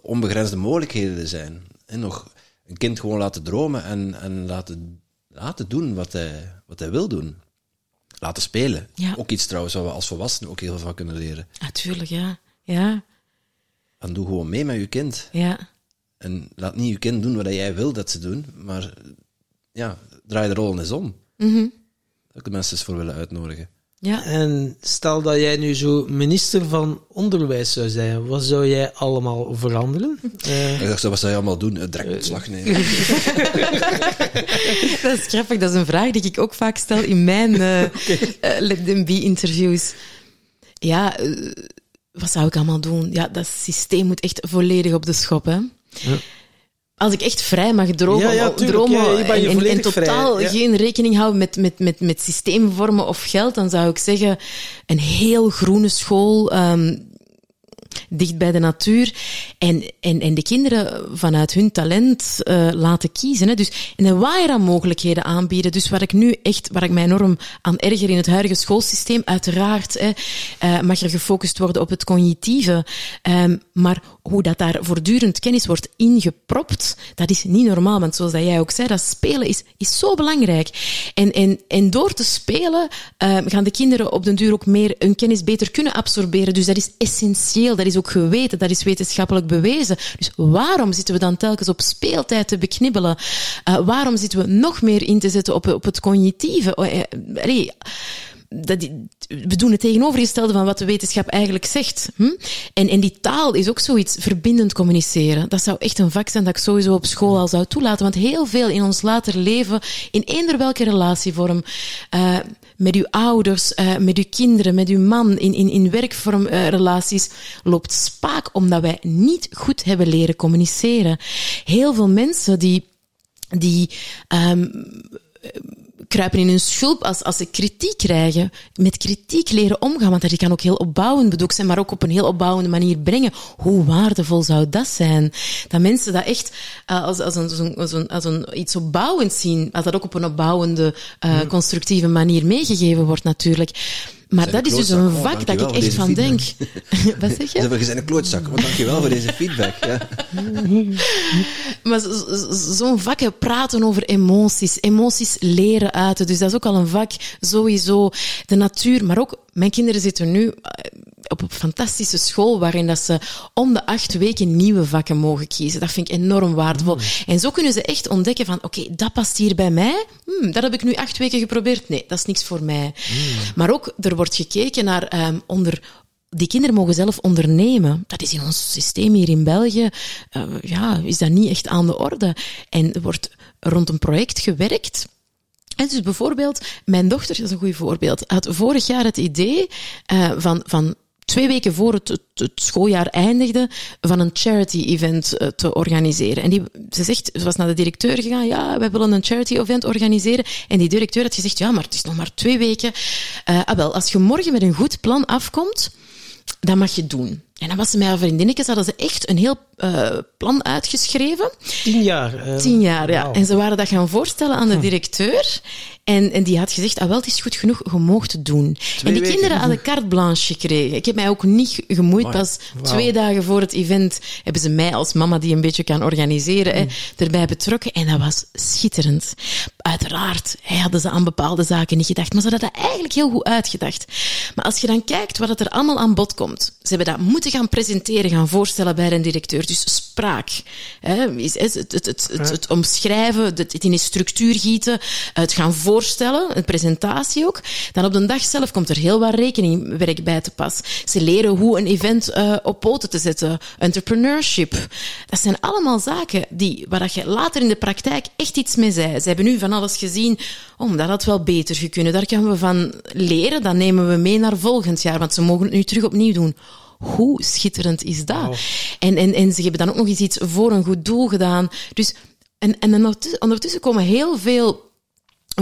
onbegrensde mogelijkheden er zijn. En nog een kind gewoon laten dromen en, en laten, laten doen wat hij, wat hij wil doen. Laten spelen. Ja. Ook iets trouwens waar we als volwassenen ook heel veel van kunnen leren. Natuurlijk, ja. Ja, En doe gewoon mee met je kind. ja. En laat niet je kind doen wat jij wil dat ze doen, maar ja, draai de rol eens om. Mhm. Dat ik de mensen eens voor willen uitnodigen. Ja. En stel dat jij nu zo minister van Onderwijs zou zijn, wat zou jij allemaal veranderen? Eh, Ik dacht, zo, wat zou je allemaal doen? Direct ontslag nemen. Dat is grappig. Dat is een vraag die ik ook vaak stel in mijn eh eh, Let Them Be-interviews. Ja, wat zou ik allemaal doen? Ja, dat systeem moet echt volledig op de schop, hè. Ja. Als ik echt vrij mag dromen, Ja, dromen Ja, en, en, en volledig vrij, totaal geen rekening houden met, met, met, met systeemvormen of geld, dan zou ik zeggen een heel groene school, ehm, dicht bij de natuur. En, en, en de kinderen vanuit hun talent eh, laten kiezen. Hè. Dus en een waaier aan mogelijkheden aanbieden. Dus waar ik nu echt, waar ik mij enorm aan erger in het huidige schoolsysteem, uiteraard hè, eh, mag er gefocust worden op het cognitieve. Ehm, maar hoe dat daar voortdurend kennis wordt ingepropt, dat is niet normaal. Want zoals jij ook zei, dat spelen is, is zo belangrijk. En, en, en door te spelen eh, gaan de kinderen op den duur ook meer hun kennis beter kunnen absorberen. Dus dat is essentieel, dat is ook geweten, dat is wetenschappelijk bewezen. Dus waarom zitten we dan telkens op speeltijd te beknibbelen? Eh, waarom zitten we nog meer in te zetten op, op het cognitieve? Oh, eh, dat, we doen het tegenovergestelde van wat de wetenschap eigenlijk zegt. Hm? En, en die taal is ook zoiets, verbindend communiceren. Dat zou echt een vak zijn dat ik sowieso op school al zou toelaten. Want heel veel in ons later leven, in eender welke relatievorm, uh, met uw ouders, uh, met uw kinderen, met uw man, in, in, in werkvormrelaties, uh, loopt spaak omdat wij niet goed hebben leren communiceren. Heel veel mensen die, die um, kruipen in hun schulp als, als ze kritiek krijgen. Met kritiek leren omgaan, want dat kan ook heel opbouwend bedoeld zijn, maar ook op een heel opbouwende manier brengen. Hoe waardevol zou dat zijn? Dat mensen dat echt uh, als, als, een, als, een, als, een, als een iets opbouwends zien, als dat ook op een opbouwende, uh, hmm. constructieve manier meegegeven wordt natuurlijk. Maar dat is dus een oh, vak dat ik echt van denk. Wat zeg je? Ze zijn een klootzak. Wat dankjewel voor deze feedback. Ja. maar zo'n vak, praten over emoties, emoties leren uiten. Dus dat is ook al een vak, sowieso. De natuur, maar ook, mijn kinderen zitten nu op een fantastische school waarin dat ze om de acht weken nieuwe vakken mogen kiezen. Dat vind ik enorm waardevol. Mm. En zo kunnen ze echt ontdekken van, oké, okay, dat past hier bij mij. Hmm, dat heb ik nu acht weken geprobeerd. Nee, dat is niks voor mij. Mm. Maar ook, er wordt gekeken naar um, onder die kinderen mogen zelf ondernemen. Dat is in ons systeem hier in België, uh, ja, is dat niet echt aan de orde. En er wordt rond een project gewerkt. En dus bijvoorbeeld, mijn dochter, dat is een goed voorbeeld, had vorig jaar het idee uh, van, van twee weken voor het, het, schooljaar eindigde, van een charity-event uh, te organiseren. En die, ze zegt, ze was naar de directeur gegaan, ja, wij willen een charity-event organiseren. En die directeur had gezegd, ja, maar het is nog maar twee weken. Uh, ah wel, als je morgen met een goed plan afkomt, dat mag je doen. En dan was ze met haar vriendinnetjes, hadden ze echt een heel uh, plan uitgeschreven. Tien jaar. Uh, Tien jaar, ja. Wow. En ze waren dat gaan voorstellen aan de directeur. En, en die had gezegd, ah wel, het is goed genoeg, je moogt het doen. Twee en die weken. kinderen hadden carte blanche gekregen. Ik heb mij ook niet gemoeid. Pas Wow. twee dagen voor het event hebben ze mij als mama die een beetje kan organiseren, Mm. hè, erbij betrokken. En dat was schitterend. Uiteraard hè, hadden ze aan bepaalde zaken niet gedacht, maar ze hadden dat eigenlijk heel goed uitgedacht. Maar als je dan kijkt wat het er allemaal aan bod komt. Ze hebben dat moeten gaan presenteren, gaan voorstellen bij een directeur. Dus spraak. Hè, is, is het, het, het, het, omschrijven, het, in een structuur gieten, het gaan voorstellen, een presentatie ook. Dan op de dag zelf komt er heel wat rekeningwerk bij te pas. Ze leren hoe een event uh, op poten te zetten, entrepreneurship. Dat zijn allemaal zaken die, waar je later in de praktijk echt iets mee zei. Ze hebben nu van alles gezien. Oh, dat had wel beter gekund. Daar gaan we van leren. Dat nemen we mee naar volgend jaar, want ze mogen het nu terug opnieuw doen. Hoe schitterend is dat? Wow. En, en, en ze hebben dan ook nog eens iets voor een goed doel gedaan. Dus, en, en ondertussen, komen heel veel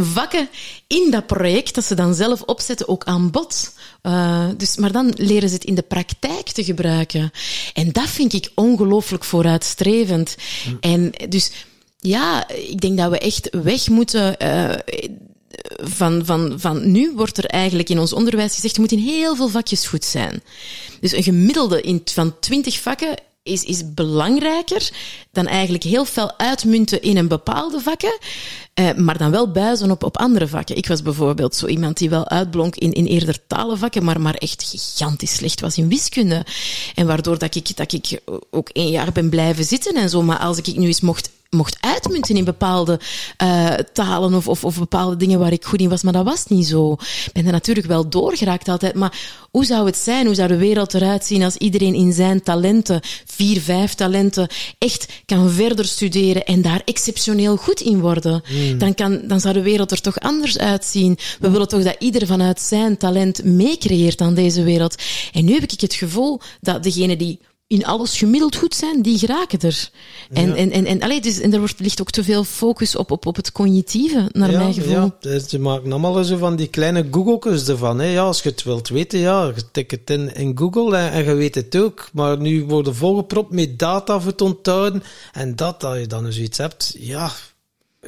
vakken in dat project dat ze dan zelf opzetten ook aan bod. Uh, dus, maar dan leren ze het in de praktijk te gebruiken. En dat vind ik ongelooflijk vooruitstrevend. Mm. En dus ja, ik denk dat we echt weg moeten. Uh, van, van, van nu wordt er eigenlijk in ons onderwijs gezegd, je moet in heel veel vakjes goed zijn. Dus een gemiddelde in, van twintig vakken is, is belangrijker dan eigenlijk heel veel uitmunten in een bepaalde vakken, eh, maar dan wel buizen op, op andere vakken. Ik was bijvoorbeeld zo iemand die wel uitblonk in, in eerder talenvakken, maar, maar echt gigantisch slecht was in wiskunde. En waardoor dat ik, dat ik ook één jaar ben blijven zitten en zo. Maar als ik nu eens mocht mocht uitmunten in bepaalde uh, talen of, of, of bepaalde dingen waar ik goed in was, maar dat was niet zo. Ik ben er natuurlijk wel doorgeraakt altijd, maar hoe zou het zijn, hoe zou de wereld eruit zien als iedereen in zijn talenten, vier, vijf talenten, echt kan verder studeren en daar exceptioneel goed in worden? Mm. Dan, kan, dan zou de wereld er toch anders uitzien. We willen toch dat ieder vanuit zijn talent meecreëert aan deze wereld. En nu heb ik het gevoel dat degene die in alles gemiddeld goed zijn, die geraken er. En, ja. en, en, en, allee, dus, en er wordt, ligt ook te veel focus op, op, op het cognitieve, naar ja, mijn gevoel. Ja, dus ze maken allemaal zo van die kleine Google's ervan. Hè. Ja, als je het wilt weten, ja, je tik het in, in Google en, en je weet het ook. Maar nu worden volgepropt met data voor te onthouden. En dat, dat je dan zoiets hebt, ja,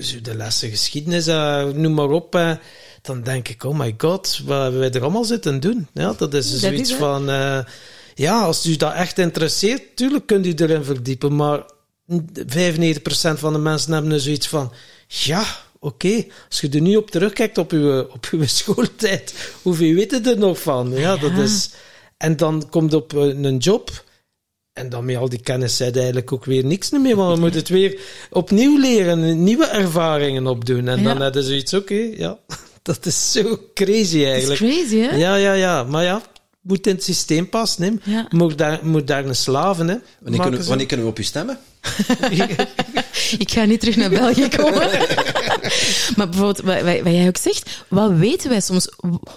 zo de lessen geschiedenis, uh, noem maar op. Uh, dan denk ik, oh my god, wat hebben wij er allemaal zitten doen? Ja, dat is dat zoiets is van... Uh, ja, als u dat echt interesseert, tuurlijk kunt u erin verdiepen, maar 95% van de mensen hebben er zoiets van, ja, oké, okay, als je er nu op terugkijkt op uw, op uw schooltijd, hoeveel weet je er nog van? Ja, dat is... En dan komt op een job... En dan met al die kennis zei eigenlijk ook weer niks meer, want we moeten het weer opnieuw leren, nieuwe ervaringen opdoen. En ja. dan hebben ze iets, oké, okay, ja, dat is zo crazy eigenlijk. Dat is crazy, hè? Ja, ja, ja. Maar ja, moet in het systeem passen. Hè. Ja. Moet, daar, moet daar een slaven. Hè. Wanneer, kunnen, wanneer kunnen we op u stemmen? ik ga niet terug naar België komen. maar bijvoorbeeld, wat, wat, jij ook zegt, wat weten wij soms?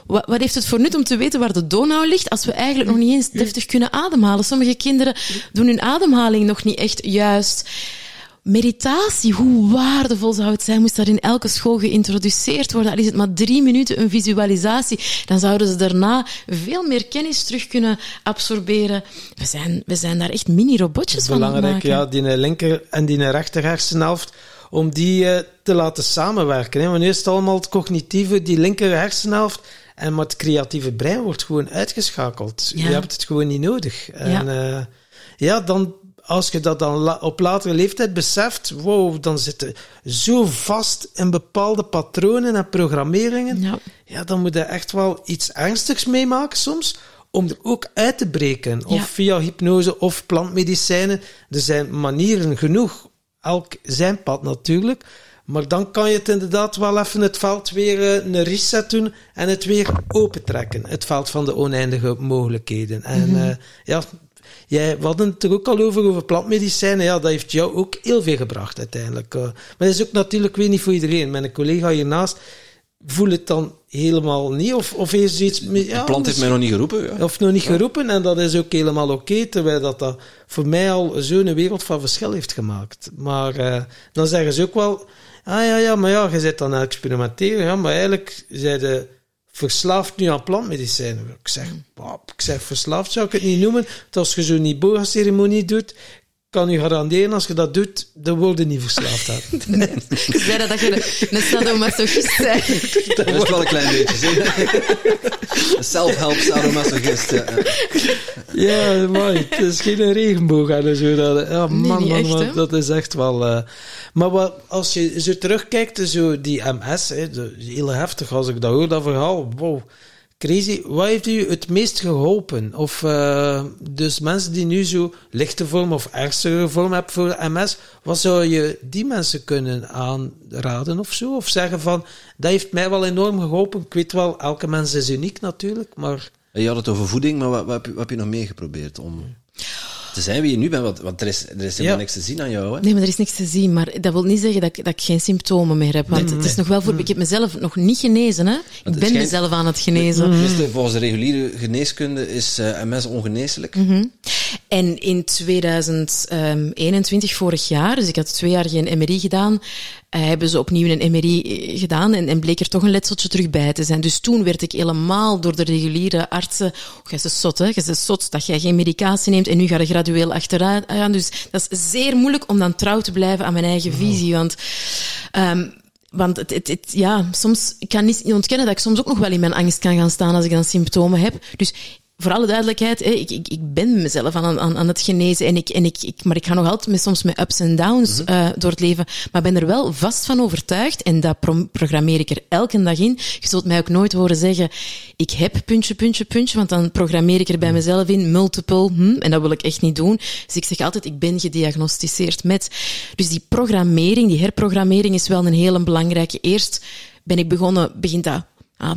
Wat, wat, heeft het voor nut om te weten waar de Donau ligt, als we eigenlijk nog niet eens deftig kunnen ademhalen? Sommige kinderen doen hun ademhaling nog niet echt juist meditatie, hoe waardevol zou het zijn, moest dat in elke school geïntroduceerd worden. Al is het maar drie minuten een visualisatie, dan zouden ze daarna veel meer kennis terug kunnen absorberen. We zijn, we zijn daar echt mini-robotjes van Belangrijk, ja, die linker en die rechter hersenhelft, om die uh, te laten samenwerken. Hè. Want nu is het allemaal het cognitieve, die linker hersenhelft, en maar het creatieve brein wordt gewoon uitgeschakeld. Ja. Je hebt het gewoon niet nodig. En, ja. Uh, ja, dan, als je dat dan la op latere leeftijd beseft, wow, dan zitten zo vast in bepaalde patronen en programmeringen. Ja. ja, dan moet je echt wel iets ernstigs meemaken soms, om er ook uit te breken. Of ja. via hypnose of plantmedicijnen. Er zijn manieren genoeg. Elk zijn pad natuurlijk. Maar dan kan je het inderdaad wel even het veld weer uh, een reset doen en het weer opentrekken. Het veld van de oneindige mogelijkheden. En mm -hmm. uh, ja, Jij, we hadden het er ook al over, over plantmedicijnen. Ja, dat heeft jou ook heel veel gebracht uiteindelijk. Uh, maar dat is ook natuurlijk weer niet voor iedereen. Mijn collega hiernaast voelt het dan helemaal niet. Of, of heeft zoiets... Ja, de plant heeft mij nog niet geroepen. Ja. Of nog niet ja. geroepen. En dat is ook helemaal oké. Okay, terwijl dat, dat voor mij al zo'n wereld van verschil heeft gemaakt. Maar uh, dan zeggen ze ook wel... Ah ja, ja, maar ja, je zit dan aan het experimenteren. Ja, maar eigenlijk zijn de verslaafd nu aan plantmedicijnen. Ik zeg, ik zeg, verslaafd zou ik het niet noemen. Want als je zo'n Iboga-ceremonie doet, kan je garanderen, als je dat doet, dan word je niet verslaafd aan. nee. Ik zei dat je een sadomasochist bent. Dat is wel een klein beetje. Self-help sadomasochist. Ja, ja maar het is geen regenboog en zo. Dat, ja, man, nee, man, echt, man dat is echt wel... Uh, maar wat, als je zo terugkijkt, zo die MS, hè, heel heftig als ik dat hoor, dat verhaal, wow Crazy, wat heeft u het meest geholpen? Of uh, dus mensen die nu zo lichte vorm of ernstige vorm hebben voor MS, wat zou je die mensen kunnen aanraden of zo? Of zeggen van, dat heeft mij wel enorm geholpen. Ik weet wel, elke mens is uniek natuurlijk, maar... Je had het over voeding, maar wat, wat, heb, je, wat heb je nog meer geprobeerd om te zijn wie je nu bent, want, want er is, er is helemaal niks te zien aan jou. Hè? Nee, maar er is niks te zien. Maar dat wil niet zeggen dat ik, dat ik geen symptomen meer heb. Want het is nog wel voor... Ik heb mezelf nog niet genezen. Hè? Ik ben mezelf aan het genezen. Volgens de reguliere geneeskunde is uh, MS ongeneeslijk. Mm -hmm. En in 2021, vorig jaar, dus ik had twee jaar geen MRI gedaan, uh, hebben ze opnieuw een MRI gedaan en, en, bleek er toch een letseltje terug bij te zijn. Dus toen werd ik helemaal door de reguliere artsen, oh, jij is zot hè, jij is zot dat jij geen medicatie neemt en nu ga je gradueel achteraan. Dus dat is zeer moeilijk om dan trouw te blijven aan mijn eigen visie, want... Um, want het, het, het, ja, soms, ik kan niet ontkennen dat ik soms ook nog wel in mijn angst kan gaan staan als ik dan symptomen heb. Dus voor alle duidelijkheid, ik, ik, ik ben mezelf aan, aan, aan het genezen. En ik, en ik, ik, maar ik ga nog altijd met, soms met ups en downs mm -hmm. uh, door het leven. Maar ben er wel vast van overtuigd, en dat pro programmeer ik er elke dag in. Je zult mij ook nooit horen zeggen, ik heb puntje, puntje, puntje, want dan programmeer ik er bij mezelf in, multiple, hm, en dat wil ik echt niet doen. Dus ik zeg altijd, ik ben gediagnosticeerd met. Dus die programmering, die herprogrammering is wel een hele belangrijke. Eerst ben ik begonnen, begint dat Ah,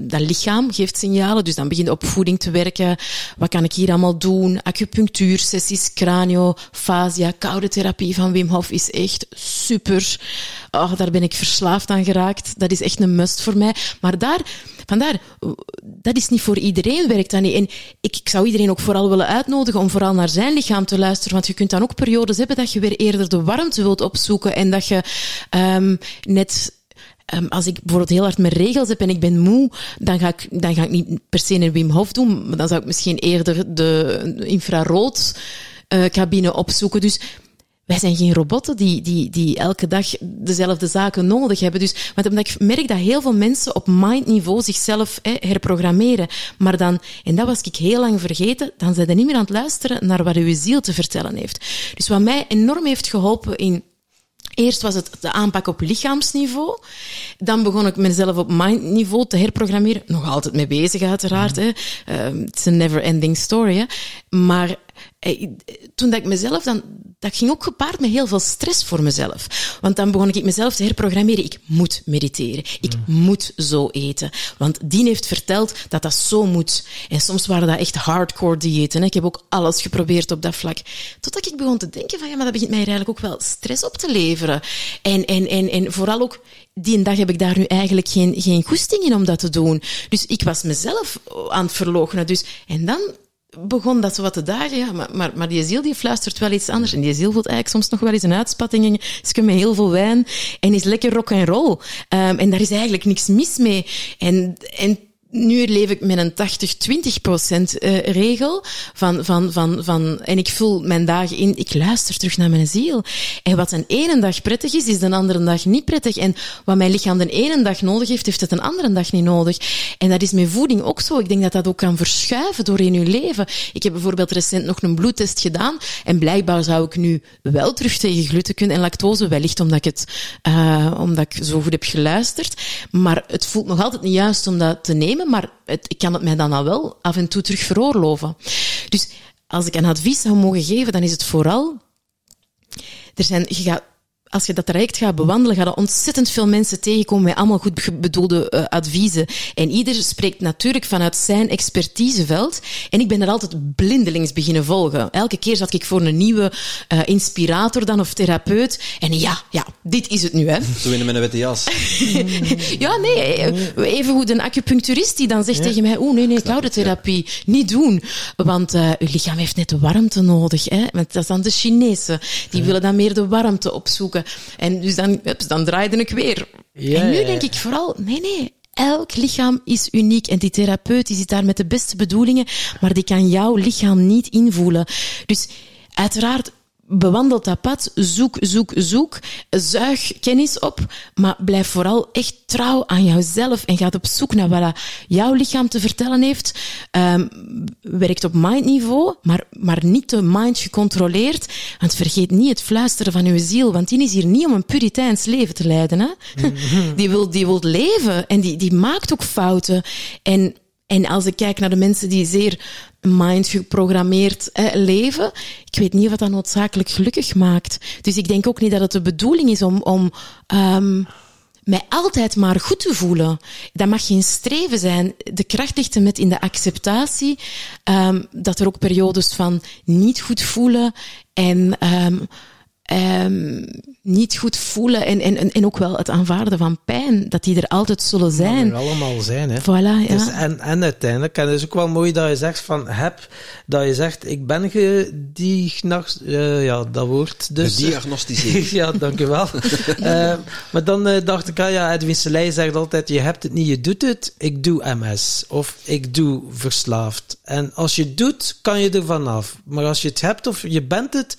dat lichaam geeft signalen, dus dan begin je op voeding te werken. Wat kan ik hier allemaal doen? Acupunctuur, sessies, cranio, fascia, koude therapie van Wim Hof is echt super. Oh, daar ben ik verslaafd aan geraakt. Dat is echt een must voor mij. Maar daar, vandaar, dat is niet voor iedereen, werkt dat niet. En ik, ik zou iedereen ook vooral willen uitnodigen om vooral naar zijn lichaam te luisteren, want je kunt dan ook periodes hebben dat je weer eerder de warmte wilt opzoeken en dat je um, net Um, als ik bijvoorbeeld heel hard mijn regels heb en ik ben moe, dan ga ik, dan ga ik niet per se een Wim Hof doen, maar dan zou ik misschien eerder de infrarood uh, cabine opzoeken. Dus wij zijn geen robotten die, die, die elke dag dezelfde zaken nodig hebben. Dus, want omdat ik merk dat heel veel mensen op mindniveau zichzelf hè, herprogrammeren. Maar dan, en dat was ik heel lang vergeten, dan zijn ze niet meer aan het luisteren naar wat uw ziel te vertellen heeft. Dus wat mij enorm heeft geholpen in Eerst was het de aanpak op lichaamsniveau. Dan begon ik mezelf op mindniveau te herprogrammeren. Nog altijd mee bezig, uiteraard. Het mm. is een never-ending story. Hè. Maar toen dat ik mezelf dan, dat ging ook gepaard met heel veel stress voor mezelf. Want dan begon ik mezelf te herprogrammeren. Ik moet mediteren. Ik mm. moet zo eten. Want die heeft verteld dat dat zo moet. En soms waren dat echt hardcore diëten. Ik heb ook alles geprobeerd op dat vlak. Totdat ik begon te denken van, ja, maar dat begint mij eigenlijk ook wel stress op te leveren. En, en, en, en vooral ook, die dag heb ik daar nu eigenlijk geen, geen goesting in om dat te doen. Dus ik was mezelf aan het verloochenen. Dus, en dan begon dat zo wat te dagen, ja, maar, maar, maar die ziel die fluistert wel iets anders. En die ziel voelt eigenlijk soms nog wel eens een uitspatting. Is met heel veel wijn en is lekker rock en roll. Um, en daar is eigenlijk niks mis mee. En, en nu leef ik met een 80-20% uh, regel van, van, van, van, en ik vul mijn dagen in, ik luister terug naar mijn ziel. En wat een ene dag prettig is, is de andere dag niet prettig. En wat mijn lichaam de ene dag nodig heeft, heeft het een andere dag niet nodig. En dat is met voeding ook zo. Ik denk dat dat ook kan verschuiven door in uw leven. Ik heb bijvoorbeeld recent nog een bloedtest gedaan en blijkbaar zou ik nu wel terug tegen gluten kunnen en lactose, wellicht omdat ik het, uh, omdat ik zo goed heb geluisterd. Maar het voelt nog altijd niet juist om dat te nemen maar het, ik kan het mij dan al wel af en toe terug veroorloven. Dus als ik een advies zou mogen geven, dan is het vooral... Er zijn, je gaat als je dat traject gaat bewandelen, ga je ontzettend veel mensen tegenkomen met allemaal goed bedoelde uh, adviezen. En ieder spreekt natuurlijk vanuit zijn expertiseveld. En ik ben er altijd blindelings beginnen volgen. Elke keer zat ik voor een nieuwe uh, inspirator dan of therapeut. En ja, ja, dit is het nu, hè. Zo in met een witte jas. ja, nee. Eh, even goed een acupuncturist die dan zegt ja. tegen mij, oeh, nee, nee, koude therapie. Ja. Niet doen. Want uh, uw lichaam heeft net de warmte nodig, hè. Want dat is dan de Chinezen. Die ja. willen dan meer de warmte opzoeken. En dus dan, ups, dan draaide ik weer. Ja, en nu denk ik vooral, nee, nee, elk lichaam is uniek en die therapeut die zit daar met de beste bedoelingen, maar die kan jouw lichaam niet invoelen. Dus uiteraard bewandel dat pad, zoek, zoek, zoek, zuig kennis op, maar blijf vooral echt trouw aan jouzelf en ga op zoek naar wat jouw lichaam te vertellen heeft. Um, werkt op mindniveau, maar, maar niet de mind gecontroleerd, want vergeet niet het fluisteren van uw ziel, want die is hier niet om een puriteins leven te leiden. Hè? Die, wil, die wil leven en die, die maakt ook fouten. En En als ik kijk naar de mensen die zeer mind geprogrammeerd leven, ik weet niet wat dat noodzakelijk gelukkig maakt. Dus ik denk ook niet dat het de bedoeling is om, om um, mij altijd maar goed te voelen. Dat mag geen streven zijn. De kracht ligt er met in de acceptatie um, dat er ook periodes van niet goed voelen en um, um, niet goed voelen en, en, en ook wel het aanvaarden van pijn, dat die er altijd zullen zijn. Dat er allemaal zijn, hè. Voilà, ja. Dus en, en uiteindelijk, en het is ook wel mooi dat je zegt van, heb, dat je zegt, ik ben gediagnost... Uh, ja, dat woord. Dus, Gediagnosticeerd. ja, dank u wel. uh, maar dan uh, dacht ik, ah ja, Edwin Selei zegt altijd, je hebt het niet, je doet het. Ik doe MS. Of ik doe verslaafd. En als je doet, kan je er vanaf. Maar als je het hebt of je bent het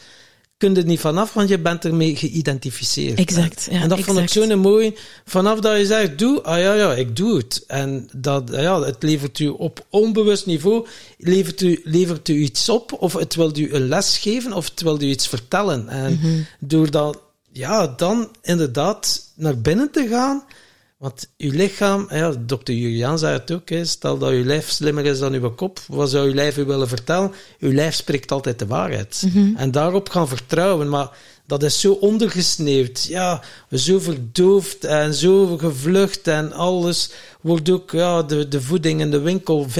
kun je er niet vanaf, want je bent ermee geïdentificeerd. Exact. Ja, en dat exact. vond ik zo mooi. Vanaf dat je zegt, doe, ah ja, ja, ik doe het. En dat, ja, het levert u op onbewust niveau, levert u, levert u iets op, of het wil u een les geven, of het wil u iets vertellen. En mm -hmm. door dat, ja, dan inderdaad naar binnen te gaan, want uw lichaam, ja, dokter Julian zei het ook, hè, stel dat uw lijf slimmer is dan uw kop, wat zou uw lijf u willen vertellen? Uw lijf spreekt altijd de waarheid. Mhm. Mm -hmm. En daarop gaan vertrouwen, maar dat is zo ondergesneeuwd. Ja, zo verdoofd en zo gevlucht en alles wordt ook, ja, de, de voeding in de winkel, 95%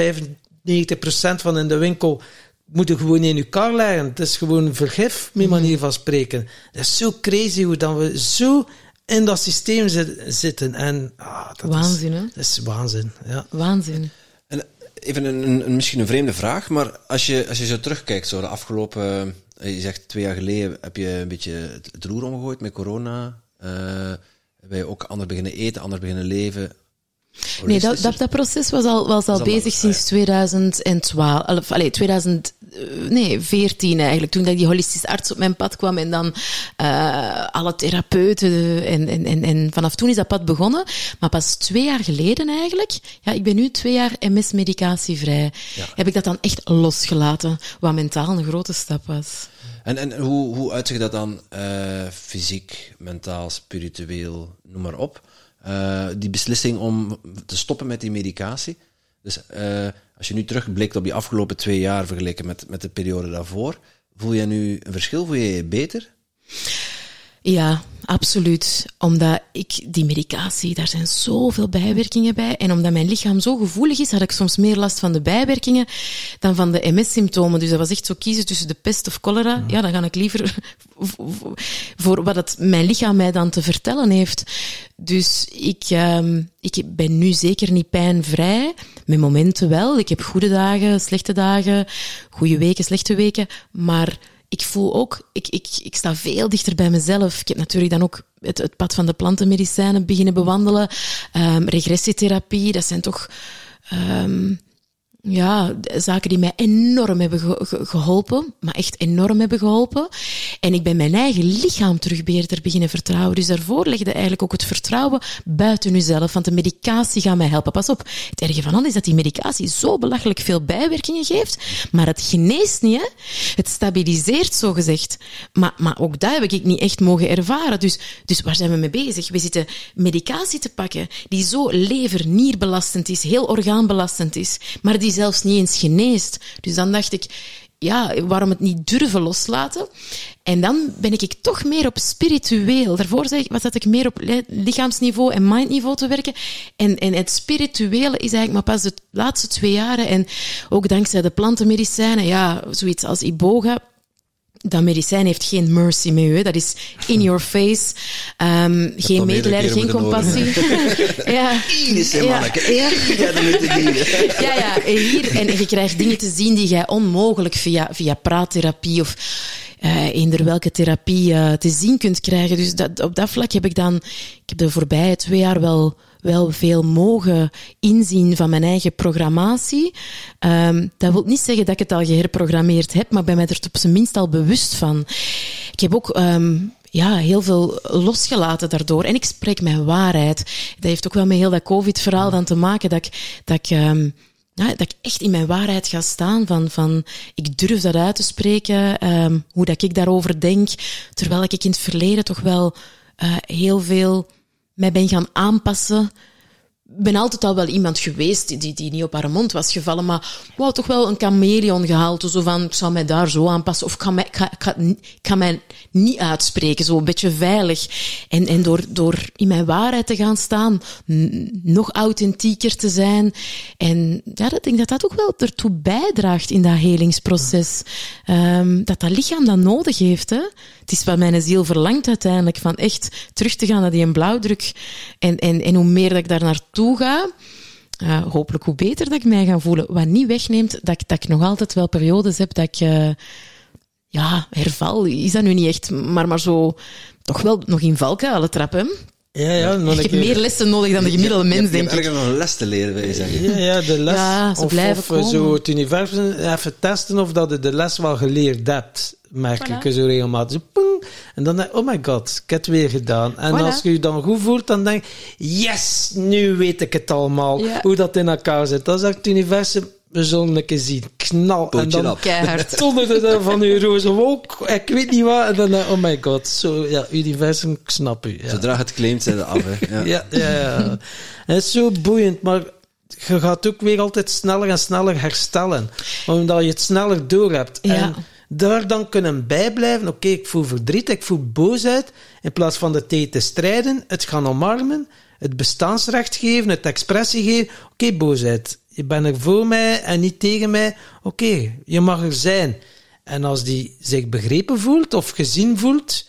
van in de winkel moet je gewoon in je kar leggen. Het is gewoon vergif, met manier van spreken. Het is zo crazy hoe dan we zo in dat systeem zitten. En, ah, dat waanzin, is, hè? Dat is waanzin, ja. Waanzin. En even een, een, misschien een vreemde vraag, maar als je, als je zo terugkijkt, zo de afgelopen, je zegt twee jaar geleden heb je een beetje het roer omgegooid met corona. Uh, ben je ook anders beginnen eten, anders beginnen leven. Nee, dat, dat, dat, proces was al, was al bezig sinds 2012. Of, allee, 2000, nee, 14 eigenlijk. Toen dat die holistische arts op mijn pad kwam en dan uh, alle therapeuten. En, en, en, en vanaf toen is dat pad begonnen. Maar pas twee jaar geleden eigenlijk, ja, ik ben nu twee jaar MS-medicatievrij, Ja. heb ik dat dan echt losgelaten. Wat mentaal een grote stap was. En, en hoe, hoe uitzicht dat dan uh, fysiek, mentaal, spiritueel, noem maar op? Uh, die beslissing om te stoppen met die medicatie. Dus uh, als je nu terugblikt op die afgelopen twee jaar vergeleken met, met de periode daarvoor, voel je nu een verschil? Voel je je beter? Ja, absoluut. Omdat ik, die medicatie, daar zijn zoveel bijwerkingen bij. En omdat mijn lichaam zo gevoelig is, had ik soms meer last van de bijwerkingen dan van de MS-symptomen. Dus dat was echt zo kiezen tussen de pest of cholera. Ja, ja dan ga ik liever voor wat het mijn lichaam mij dan te vertellen heeft. Dus ik, um, ik ben nu zeker niet pijnvrij. Met momenten wel. Ik heb goede dagen, slechte dagen, goede weken, slechte weken. Maar ik voel ook, ik, ik, ik sta veel dichter bij mezelf. Ik heb natuurlijk dan ook het, het pad van de plantenmedicijnen beginnen bewandelen. Um, regressietherapie, dat zijn toch um, ja, zaken die mij enorm hebben ge ge geholpen. Maar echt enorm hebben geholpen. En ik ben mijn eigen lichaam terug beginnen vertrouwen. Dus daarvoor legde eigenlijk ook het vertrouwen buiten uzelf. Want de medicatie gaat mij helpen. Pas op, het erge van al is dat die medicatie zo belachelijk veel bijwerkingen geeft. Maar het geneest niet, hè. Het stabiliseert, zo gezegd. Maar, maar ook dat heb ik niet echt mogen ervaren. Dus, dus waar zijn we mee bezig? We zitten medicatie te pakken die zo lever-nierbelastend is, heel orgaanbelastend is. Maar die zelfs niet eens geneest. Dus dan dacht ik, ja, waarom het niet durven loslaten? En dan ben ik toch meer op spiritueel. Daarvoor zeg ik, was dat ik meer op lichaamsniveau en mindniveau te werken. En, en het spirituele is eigenlijk maar pas de laatste twee jaren. En ook dankzij de plantenmedicijnen, ja, zoiets als iboga dat medicijn heeft geen mercy met u. Hè. Dat is in your face. Um, geen medelijden, geen compassie. ja. Ines, ja. manneke. Ja. ja. Hier. En je krijgt dingen te zien die jij onmogelijk via, via praattherapie of uh, eender welke therapie uh, te zien kunt krijgen. Dus dat, op dat vlak heb ik dan... Ik heb de voorbije twee jaar wel wel veel mogen inzien van mijn eigen programmatie. Um, dat wil niet zeggen dat ik het al geherprogrammeerd heb, maar ben mij er op zijn minst al bewust van. Ik heb ook um, ja, heel veel losgelaten daardoor. En ik spreek mijn waarheid. Dat heeft ook wel met heel dat COVID-verhaal dan te maken dat ik, dat ik um, ja, dat ik echt in mijn waarheid ga staan. Van, van ik durf dat uit te spreken, um, hoe dat ik daarover denk. Terwijl ik in het verleden toch wel uh, heel veel mij ben gaan aanpassen ben altijd al wel iemand geweest die, die, niet op haar mond was gevallen, maar wou toch wel een chameleon gehaald. Zo van, ik zou mij daar zo aanpassen, of ik kan mij, ik ga, ik ga, mij niet uitspreken, zo een beetje veilig. En, en door, door in mijn waarheid te gaan staan, nog authentieker te zijn. En ja, ik denk dat dat ook wel ertoe bijdraagt in dat helingsproces. Ehm, dat dat lichaam dat nodig heeft, hè. Het is wat mijn ziel verlangt uiteindelijk, van echt terug te gaan naar die blauwdruk. En, en, en hoe meer dat ik daar naartoe ga, uh, hopelijk hoe beter dat ik mij ga voelen. Wat niet wegneemt dat ik, dat ik nog altijd wel periodes heb dat ik, uh, ja, herval is dat nu niet echt, maar, maar zo toch wel nog in valkuilen trappen. Ja, ja, nog ik heb meer lessen nodig dan de gemiddelde mens, je, je denk hebt ik. nog een les te leren, wil je zeggen. Ja, ja, de les. Ja, ze of, blijven of komen. zo het universum even testen of dat je de les wel geleerd hebt. Merk Voilà. ik zo regelmatig. Poeng, en dan denk ik, oh my god, ik heb het weer gedaan. En Voilà. als je je dan goed voelt, dan denk je, yes, nu weet ik het allemaal. Ja. Hoe dat in elkaar zit. Dat is echt het universum. We zullen een keer zien. Knal. en Pootje dan. Keihard. donderde er van uw roze wolk. Ik weet niet wat. En dan denk ik, oh my god. Zo, ja, universum, ik snap u. Ja. Zodra het claimt, zijn ze af. Hè. Ja. Ja, ja, ja. Het is zo boeiend, maar je gaat ook weer altijd sneller en sneller herstellen. Omdat je het sneller door hebt. Ja. En daar dan kunnen bijblijven. Oké, ik voel verdriet, ik voel boosheid. In plaats van de tegen te strijden, het gaan omarmen. Het bestaansrecht geven, het expressie geven. Oké, boosheid. Je bent er voor mij en niet tegen mij. Oké, je mag er zijn. En als die zich begrepen voelt of gezien voelt,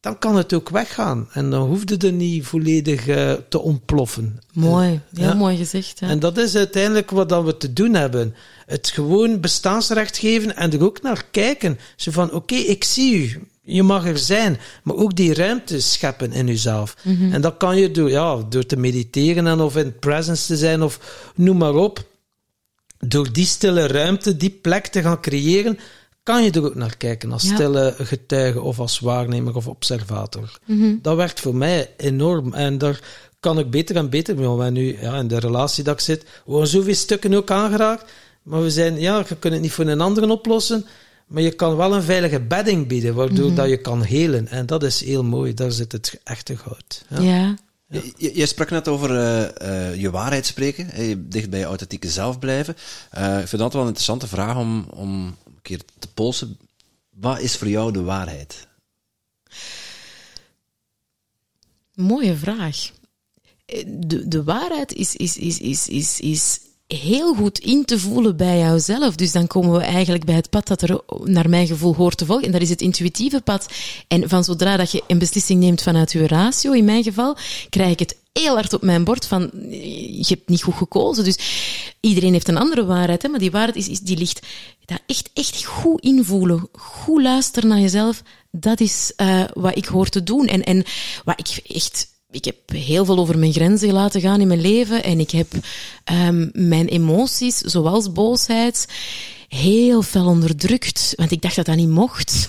dan kan het ook weggaan. En dan hoefde er niet volledig eh, te ontploffen. Mooi, heel Ja. mooi gezegd. Ja. En dat is uiteindelijk wat dat we te doen hebben. Het gewoon bestaansrecht geven en er ook naar kijken. Zo van, oké, ik zie u. Je mag er zijn. Maar ook die ruimte scheppen in jezelf. En dat kan je door, ja, door te mediteren en of in presence te zijn of noem maar op. Door die stille ruimte, die plek te gaan creëren, kan je er ook naar kijken als Ja. stille getuige of als waarnemer of observator. Dat werkt voor mij enorm. En daar kan ik beter en beter mee. Want nu, ja, in de relatie dat ik zit, worden zoveel stukken ook aangeraakt. Maar we zijn, ja, je kunt het niet voor een ander oplossen. Maar je kan wel een veilige bedding bieden, waardoor dat je kan helen. En dat is heel mooi. Daar zit het echte goud. Ja. ja. Je, je- je sprak net over eh, eh, je waarheid spreken, hè, dicht bij je authentieke zelf blijven. Eh, ik vind dat wel een interessante vraag om, om een keer te polsen. Wat is voor jou de waarheid? Mooie vraag. Eh, De, de waarheid is, is, is, is, is, is heel goed in te voelen bij jouzelf. Dus dan komen we eigenlijk bij het pad dat er naar mijn gevoel hoort te volgen. En dat is het intuïtieve pad. En van zodra dat je een beslissing neemt vanuit je ratio, in mijn geval, krijg ik het heel hard op mijn bord van, je hebt niet goed gekozen. Dus iedereen heeft een andere waarheid, hè, maar die waarheid is, is, die ligt dat echt, echt goed invoelen. Goed luisteren naar jezelf. Dat is uh, wat ik hoor te doen. En, en wat ik echt ik heb heel veel over mijn grenzen laten gaan in mijn leven en ik heb um, mijn emoties, zoals boosheid, heel fel onderdrukt, want ik dacht dat dat niet mocht.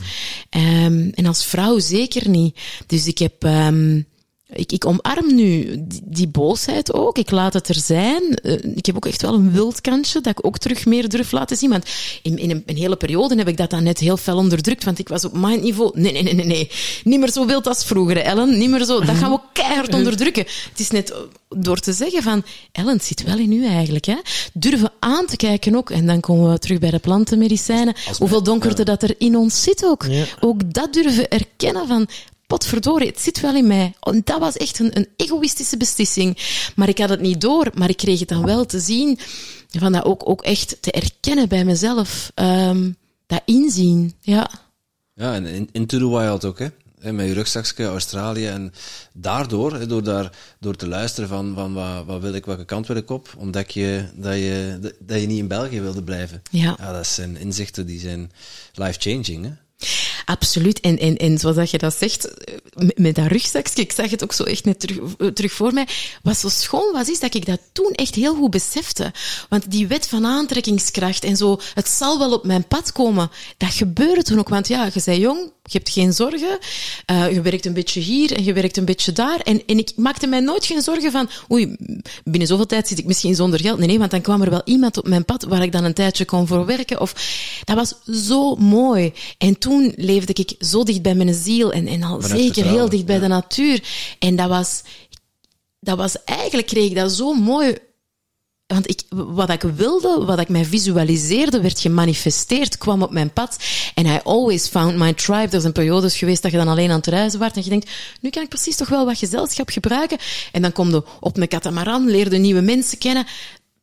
Um, en als vrouw zeker niet. Dus ik heb... Um, ik, ik omarm nu die, die, boosheid ook. Ik laat het er zijn. Uh, ik heb ook echt wel een wildkantje dat ik ook terug meer durf laten zien. Want in, in een, een, hele periode heb ik dat dan net heel fel onderdrukt. Want ik was op mindniveau. Nee, nee, nee, nee, nee. Niet meer zo wild als vroeger, Ellen. Niet meer zo. Dat gaan we keihard onderdrukken. Het is net door te zeggen van, Ellen, het zit wel in u eigenlijk. Hè? Durven aan te kijken ook. En dan komen we terug bij de plantenmedicijnen. Hoeveel donkerte dat er in ons zit ook. Ja. Ook dat durven erkennen van, potverdorie, het zit wel in mij. En dat was echt een, een, egoïstische beslissing. Maar ik had het niet door, maar ik kreeg het dan wel te zien. Van dat ook, ook echt te erkennen bij mezelf. Um, dat inzien, ja. Ja, en in, into the wild ook, hè. Met je rugzakje, Australië. En daardoor, door, daar, door te luisteren van, van wat, wat wil ik, welke kant wil ik op, ontdek je dat, je dat je niet in België wilde blijven. Ja. ja dat zijn inzichten die zijn life-changing, hè. Absoluut. En, en, en zoals dat je dat zegt, met, met dat rugzakje, ik zag het ook zo echt net terug, terug voor mij. Wat zo schoon was, is dat ik dat toen echt heel goed besefte. Want die wet van aantrekkingskracht en zo, het zal wel op mijn pad komen. Dat gebeurde toen ook. Want ja, je zei jong, je hebt geen zorgen. Uh, je werkt een beetje hier en je werkt een beetje daar. En, en ik maakte mij nooit geen zorgen van, oei, binnen zoveel tijd zit ik misschien zonder geld. Nee, nee, want dan kwam er wel iemand op mijn pad waar ik dan een tijdje kon voor werken. Of, dat was zo mooi. En toen leefde ik zo dicht bij mijn ziel en, en al Vanuit zeker heel dicht bij ja. de natuur. En dat was dat was eigenlijk, kreeg ik dat zo mooi. Want ik, wat ik wilde, wat ik mij visualiseerde, werd gemanifesteerd, kwam op mijn pad. En I always found my tribe. Er zijn periodes geweest dat je dan alleen aan het reizen was en je denkt, nu kan ik precies toch wel wat gezelschap gebruiken. En dan kom je op een katamaran, leerde nieuwe mensen kennen.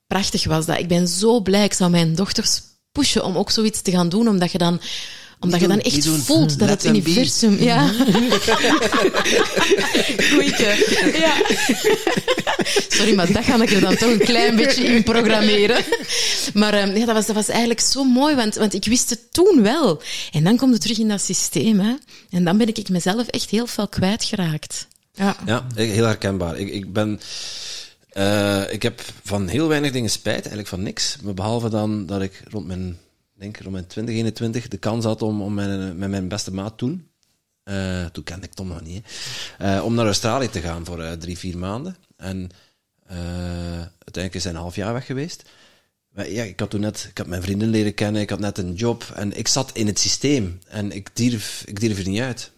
Prachtig was dat. Ik ben zo blij. Ik zou mijn dochters pushen om ook zoiets te gaan doen, omdat je dan omdat je dan echt voelt dat het be. universum... Ja. Goeie. Ja. Sorry, maar dat ga ik er dan toch een klein beetje in programmeren. Maar ehm, ja, dat, was, dat was eigenlijk zo mooi, want, want ik wist het toen wel. En dan komt het terug in dat systeem. Hè. En dan ben ik mezelf echt heel veel kwijtgeraakt. Ja. Ja, heel herkenbaar. Ik, ik ben... eh, ik heb van heel weinig dingen spijt, eigenlijk van niks. Behalve dan dat ik rond mijn, denk rond mijn 20, 21 de kans had om, om mijn, met mijn beste maat toen, eh, toen kende ik Tom nog niet, eh, om naar Australië te gaan voor eh, drie, vier maanden. En uiteindelijk is hij een half jaar weg geweest. Maar ja, ik had toen net, ik had mijn vrienden leren kennen, ik had net een job en ik zat in het systeem en ik durf, ik durf er niet uit.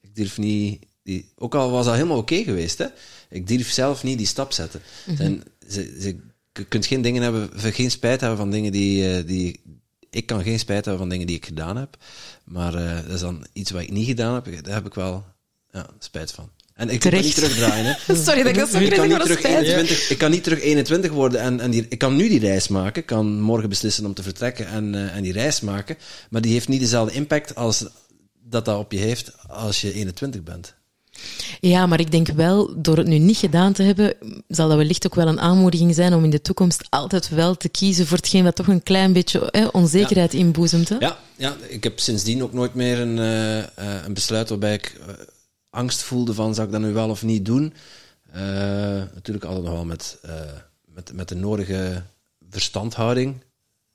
Ik durf niet, die, ook al was dat helemaal oké geweest, hè, ik durf zelf niet die stap zetten. En ze, ze, je kunt geen dingen hebben, geen spijt hebben van dingen die, die, ik kan geen spijt hebben van dingen die ik gedaan heb, maar eh, dat is dan iets wat ik niet gedaan heb, daar heb ik wel ja, spijt van. En ik kan niet terugdraaien, hè. Sorry dat ik dat zo Ik kan, niet terug spijt. 21, ik kan niet terug 21 worden en, en die, ik kan nu die reis maken. Ik kan morgen beslissen om te vertrekken en, eh, en die reis maken. Maar die heeft niet dezelfde impact als dat dat op je heeft als je 21 bent. Ja, maar ik denk wel, door het nu niet gedaan te hebben, zal dat wellicht ook wel een aanmoediging zijn om in de toekomst altijd wel te kiezen voor hetgeen wat toch een klein beetje hè, onzekerheid inboezemt. Hè? Ja, ja, ik heb sindsdien ook nooit meer een, eh, eh, een besluit waarbij ik eh, angst voelde van, zou ik dat nu wel of niet doen? Natuurlijk altijd nog wel met, met, met de nodige verstandhouding.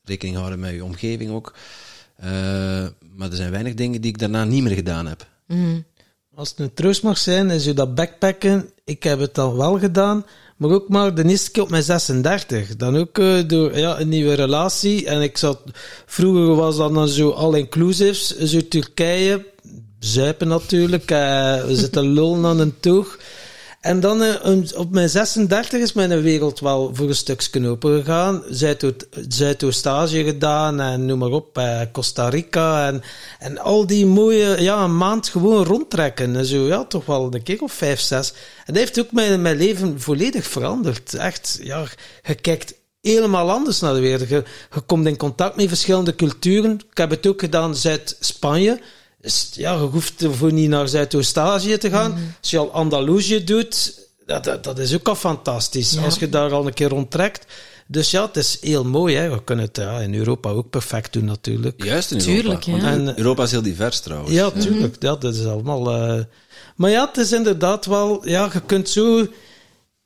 Rekening houden met je omgeving ook. Maar er zijn weinig dingen die ik daarna niet meer gedaan heb. Als het een troost mag zijn, is je dat backpacken. Ik heb het dan wel gedaan, maar ook maar de eerste keer op mijn 36. Dan ook eh, door ja, een nieuwe relatie. En ik zat, vroeger was dat dan zo all-inclusives, zo Turkije, zuipen natuurlijk, eh, we zitten lullen aan een toog. En dan eh, op mijn 36 is mijn wereld wel voor een stukje open gegaan. Zuid- Zuidoost-Azië gedaan en noem maar op, eh, Costa Rica en, en al die mooie, ja, een maand gewoon rondtrekken. En zo, ja, toch wel een keer of vijf, zes. En dat heeft ook mijn, mijn leven volledig veranderd. Echt, ja, je kijkt helemaal anders naar de wereld. Je, je komt in contact met verschillende culturen. Ik heb het ook gedaan Zuid-Spanje. Dus, ja, je hoeft ervoor niet naar Zuidoost-Azië te gaan. Als je al Andalusië doet, dat, dat, dat is ook al fantastisch. Ja. Als je daar al een keer rondtrekt. Dus ja, het is heel mooi. Hè. We kunnen het ja, in Europa ook perfect doen natuurlijk. Juist in Europa. Tuurlijk, ja. En- Europa is heel divers trouwens. Ja, tuurlijk. Ja, dat is allemaal... eh, Maar ja, het is inderdaad wel... Ja, je kunt zo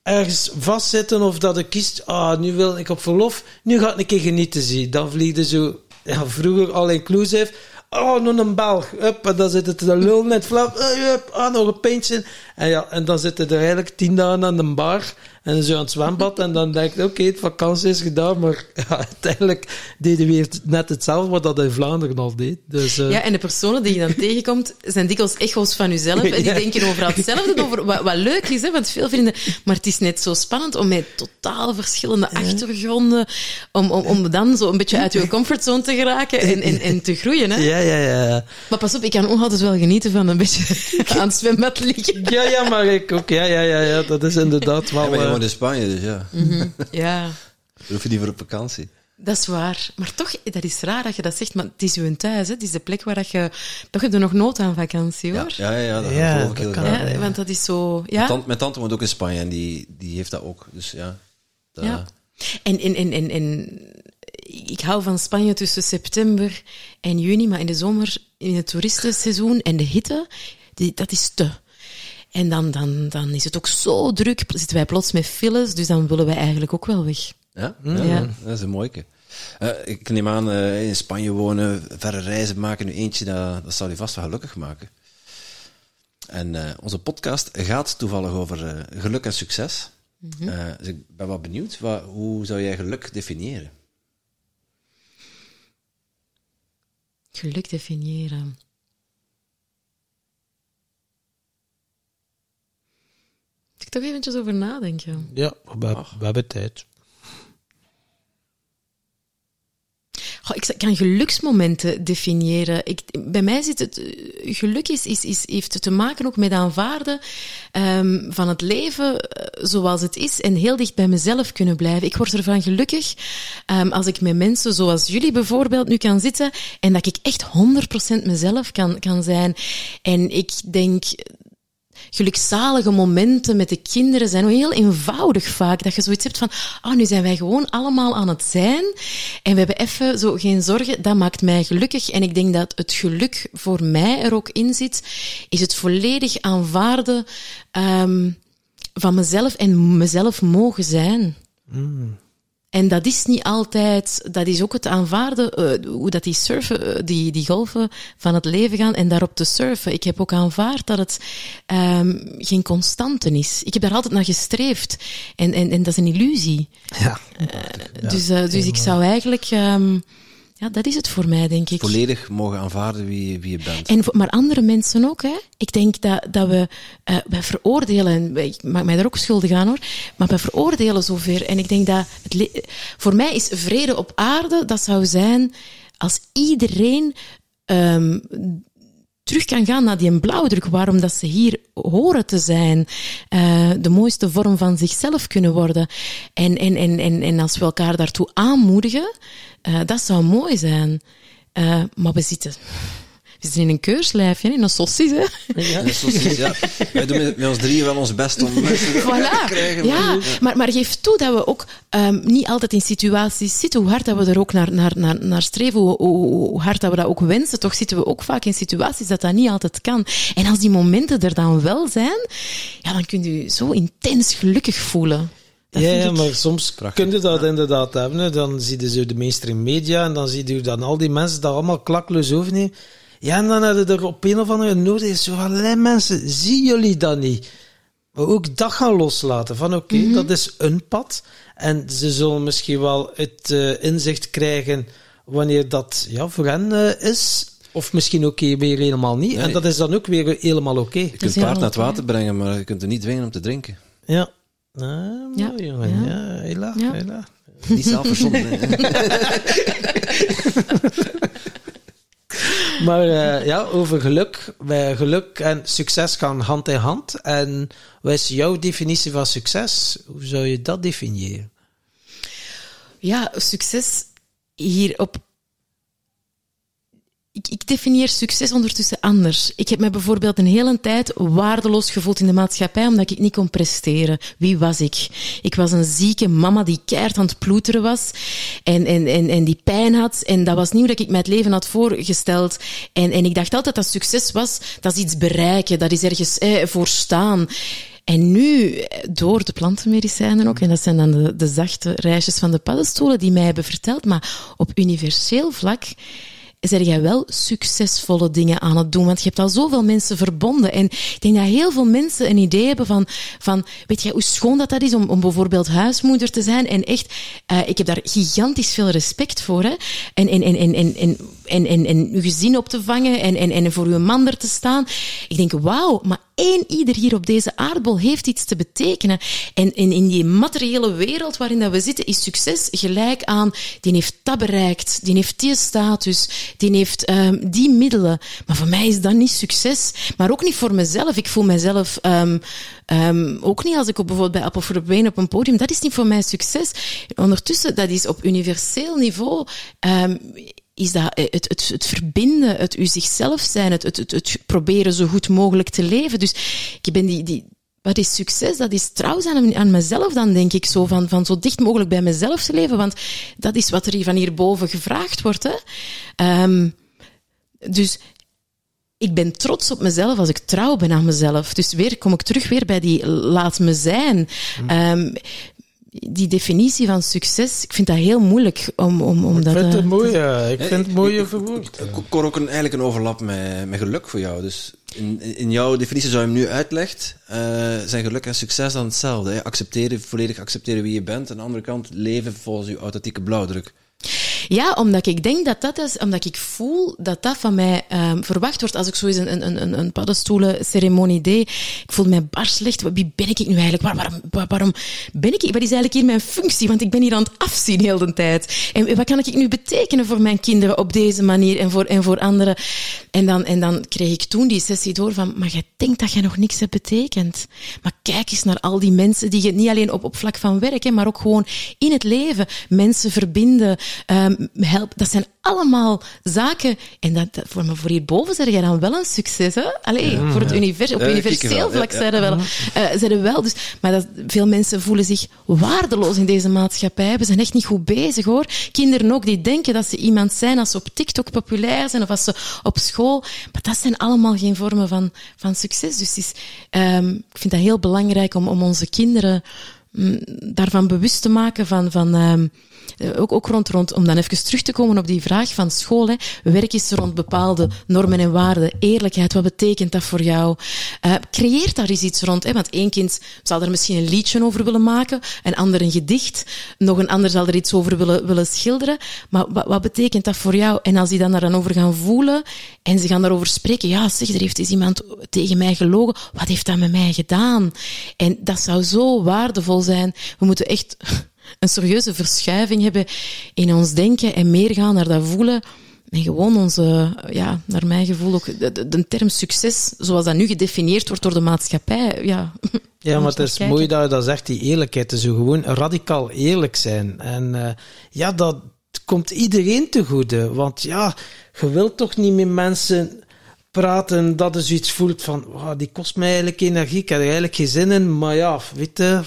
ergens vastzitten of dat je kiest... Ah, nu wil ik op verlof. Nu ga ik een keer genieten, zie. Dan vliegde zo... Ja, vroeger all-inclusive. Oh, nog een Belg. Hup, en dan zit het te lullen in het flap. Eh, hup, ah, nog een pintje. En ja, en dan zitten er eigenlijk tien dagen aan de bar. En zo aan het zwembad. En dan denk je, oké, het vakantie is gedaan. Maar ja, uiteindelijk deden we weer net hetzelfde wat dat in Vlaanderen al deed. Dus, eh, Ja, en de personen die je dan tegenkomt, zijn dikwijls echo's van jezelf. En die Ja. denken overal hetzelfde over. Wat, wat leuk is, hè, want veel vrienden... Maar het is net zo spannend om met totaal verschillende achtergronden... Om, om, om dan zo een beetje uit je comfortzone te geraken en, en, en te groeien. Hè. Ja, ja, ja. Maar pas op, ik kan ook altijd wel genieten van een beetje aan het zwembad liggen. Ja, ja, maar ik ook. Ja, ja, ja, ja. Dat is inderdaad wel... woont in Spanje, dus ja. Ja, Daar hoef je niet voor op vakantie. dat is waar. Maar toch, dat is raar dat je dat zegt, maar het is je thuis. Hè. Het is de plek waar dat je... Toch heb je nog nood aan vakantie, hoor. ja, ja, ja dat Ja, geloof ik dat heel kan. graag. Ja, want dat is zo... Ja? Mijn, tante, mijn tante woont ook in Spanje en die, die heeft dat ook. Dus ja. Dat, Ja. En, en, en, en, en ik hou van Spanje tussen september en juni, maar in de zomer, in het toeristenseizoen en de hitte, die, dat is te. En dan, dan, dan is het ook zo druk, zitten wij plots met files, dus dan willen wij eigenlijk ook wel weg. Ja, ja, Ja. dat is een mooie. Eh, ik neem aan, eh, in Spanje wonen, verre reizen maken, nu eentje, dat, dat zal je vast wel gelukkig maken. En eh, onze podcast gaat toevallig over eh, geluk en succes. Eh, dus ik ben wel benieuwd, wat, hoe zou jij geluk definiëren? Geluk definiëren. Toch eventjes over nadenken. Ja, we, we hebben tijd. Goh, ik kan geluksmomenten definiëren. Ik, bij mij zit het... Geluk is, is, is, heeft te maken ook met aanvaarden um, van het leven eh, zoals het is en heel dicht bij mezelf kunnen blijven. Ik word ervan gelukkig um, als ik met mensen zoals jullie bijvoorbeeld nu kan zitten en dat ik echt 100% mezelf kan, kan zijn. En ik denk gelukzalige momenten met de kinderen zijn heel eenvoudig vaak. Dat je zoiets hebt van, oh, nu zijn wij gewoon allemaal aan het zijn en we hebben even zo geen zorgen. Dat maakt mij gelukkig. En ik denk dat het geluk voor mij er ook in zit, is het volledig aanvaarden um, van mezelf en mezelf mogen zijn. Mm. En dat is niet altijd, dat is ook het aanvaarden, uh, hoe dat die surfen, uh, die, die golven van het leven gaan en daarop te surfen. Ik heb ook aanvaard dat het um, geen constante is. Ik heb daar altijd naar gestreefd. En, en, en dat is een illusie. Ja. Uh, ja dus, dus ik zou eigenlijk, um, ja, dat is het voor mij, denk ik. Volledig mogen aanvaarden wie, wie je bent. En, maar andere mensen ook, hè. Ik denk dat, dat we, uh, wij veroordelen, ik maak mij daar ook schuldig aan hoor, maar we veroordelen zoveel. En ik denk dat, het voor mij is vrede op aarde, dat zou zijn als iedereen um, terug kan gaan naar die blauwdruk, waarom dat ze hier horen te zijn, uh, de mooiste vorm van zichzelf kunnen worden. En, en, en, en, en als we elkaar daartoe aanmoedigen, uh, dat zou mooi zijn. Uh, maar we zitten... In een keurslijfje, in een sausis, hè? Ja, een saucis, ja. Wij doen met, met ons drieën wel ons best om mensen voilà. te krijgen. Ja, maar, maar geef toe dat we ook um, niet altijd in situaties zitten, hoe hard dat we er ook naar, naar, naar, naar streven, hoe, hoe, hard dat we dat ook wensen, toch zitten we ook vaak in situaties dat dat niet altijd kan. En als die momenten er dan wel zijn, ja, dan kun je je zo intens gelukkig voelen. Dat ja, ja, maar soms Prachtig. kun je dat ja. inderdaad hebben. Dan zie je zo de mainstream media en dan zie je dan al die mensen dat allemaal klakloos overnemen. Ja, en dan hebben er op een of andere nodig zo allerlei mensen, zien jullie dat niet? Maar ook dat gaan loslaten. Van oké, okay, mm -hmm. dat is een pad. En ze zullen misschien wel het uh, inzicht krijgen wanneer dat ja, voor hen uh, is. Of misschien ook okay, weer helemaal niet. Nee. En dat is dan ook weer helemaal oké. Okay. Je kunt paard naar het water brengen, maar je kunt er niet dwingen om te drinken. Ja. Nou, ja. jongen. Ja, ja hela, ja. hela. Niet zelfverzonnen. maar uh, ja, over geluk. Wij, geluk en succes gaan hand in hand. En wat is jouw definitie van succes? Hoe zou je dat definiëren? Ja, succes hier op ik, ik definieer succes ondertussen anders. Ik heb me bijvoorbeeld een hele tijd waardeloos gevoeld in de maatschappij omdat ik niet kon presteren. Wie was ik? Ik was een zieke mama die keihard aan het ploeteren was en, en, en, en die pijn had. En dat was niet hoe ik mij het leven had voorgesteld. En, en ik dacht altijd dat succes was, dat is iets bereiken, dat is ergens eh, voor staan. En nu, door de plantenmedicijnen ook, en dat zijn dan de, de zachte reisjes van de paddenstoelen die mij hebben verteld, maar op universeel vlak zeg jij wel succesvolle dingen aan het doen. Want je hebt al zoveel mensen verbonden. En ik denk dat heel veel mensen een idee hebben van, van weet jij hoe schoon dat dat is om, om bijvoorbeeld huismoeder te zijn. En echt, uh, ik heb daar gigantisch veel respect voor. Hè? En, en, en, en, en, en, en, en, en uw gezin op te vangen en, en, en voor uw man er te staan. Ik denk, wauw, maar één ieder hier op deze aardbol heeft iets te betekenen. En, en in die materiële wereld waarin dat we zitten, is succes gelijk aan, die heeft dat bereikt, die heeft die status, die heeft um, die middelen. Maar voor mij is dat niet succes. Maar ook niet voor mezelf. Ik voel mezelf um, um, ook niet als ik op, bijvoorbeeld bij Apple for the Brain op een podium, dat is niet voor mij succes. Ondertussen, dat is op universeel niveau is dat het, het, het verbinden, het u zichzelf zijn, het, het, het, het proberen zo goed mogelijk te leven. Dus ik ben die, die, wat is succes? Dat is trouw zijn aan, mezelf dan, denk ik zo. Van, van zo dicht mogelijk bij mezelf te leven. Want dat is wat er hier van hierboven gevraagd wordt. Hè. Um, dus ik ben trots op mezelf als ik trouw ben aan mezelf. Dus weer kom ik terug weer bij die laat me zijn. Um, die definitie van succes, ik vind dat heel moeilijk om, om, om ik dat... Vind het mooi, ja. Ik vind het mooi verwoord. Ik hoor ook een, eigenlijk een overlap met, met geluk voor jou. Dus in, in jouw definitie, zou je hem nu uitlegt, uh, zijn geluk en succes dan hetzelfde. Hè? Accepteren, volledig accepteren wie je bent. Aan de andere kant leven volgens je authentieke blauwdruk. Ja, omdat ik denk dat dat is, omdat ik voel dat dat van mij um, verwacht wordt als ik zo een, een, een, een paddenstoelen-ceremonie deed. Ik voel mij bar slecht. Wie ben ik nu eigenlijk? Waar, waarom, waarom ben ik? Wat is eigenlijk hier mijn functie? Want ik ben hier aan het afzien heel de tijd. En wat kan ik nu betekenen voor mijn kinderen op deze manier en voor, en voor anderen? En dan, en dan kreeg ik toen die sessie door van, maar jij denkt dat jij nog niks hebt betekend. Maar kijk eens naar al die mensen die je niet alleen op, op vlak van werk, hè, maar ook gewoon in het leven mensen verbinden, um, help. Dat zijn allemaal zaken. En dat, dat voor, me voor hierboven zeg jij dan wel een succes, hè? Allee, ja, voor het universum, op universeel vlak ja, ja. wel. Uh, wel. Dus, maar dat, veel mensen voelen zich waardeloos in deze maatschappij. We zijn echt niet goed bezig, hoor. Kinderen ook, die denken dat ze iemand zijn als ze op TikTok populair zijn of als ze op school. Maar dat zijn allemaal geen vormen van, van succes. Dus is, um, ik vind dat heel belangrijk om, om onze kinderen um, daarvan bewust te maken van, van um, eh, ook, ook rond, rond, om dan even terug te komen op die vraag van school. Hè. Werk is rond bepaalde normen en waarden. Eerlijkheid, wat betekent dat voor jou? Uh, creëer daar eens iets rond. Hè. Want één kind zal er misschien een liedje over willen maken, een ander een gedicht, nog een ander zal er iets over willen, willen schilderen. Maar wat, wat betekent dat voor jou? En als die dan daar dan over gaan voelen en ze gaan daarover spreken, ja, zeg, er heeft eens iemand tegen mij gelogen. Wat heeft dat met mij gedaan? En dat zou zo waardevol zijn. We moeten echt een serieuze verschuiving hebben in ons denken en meer gaan naar dat voelen. En gewoon onze, ja, naar mijn gevoel ook, de, de, term succes, zoals dat nu gedefinieerd wordt door de maatschappij, ja. Ja, maar het is kijken. mooi dat je dat zegt, die eerlijkheid. Dus gewoon radicaal eerlijk zijn. En uh, ja, dat komt iedereen te goede. Want ja, je wilt toch niet met mensen praten dat je zoiets voelt van, oh, die kost mij eigenlijk energie, ik heb er eigenlijk geen zin in, maar ja, weet je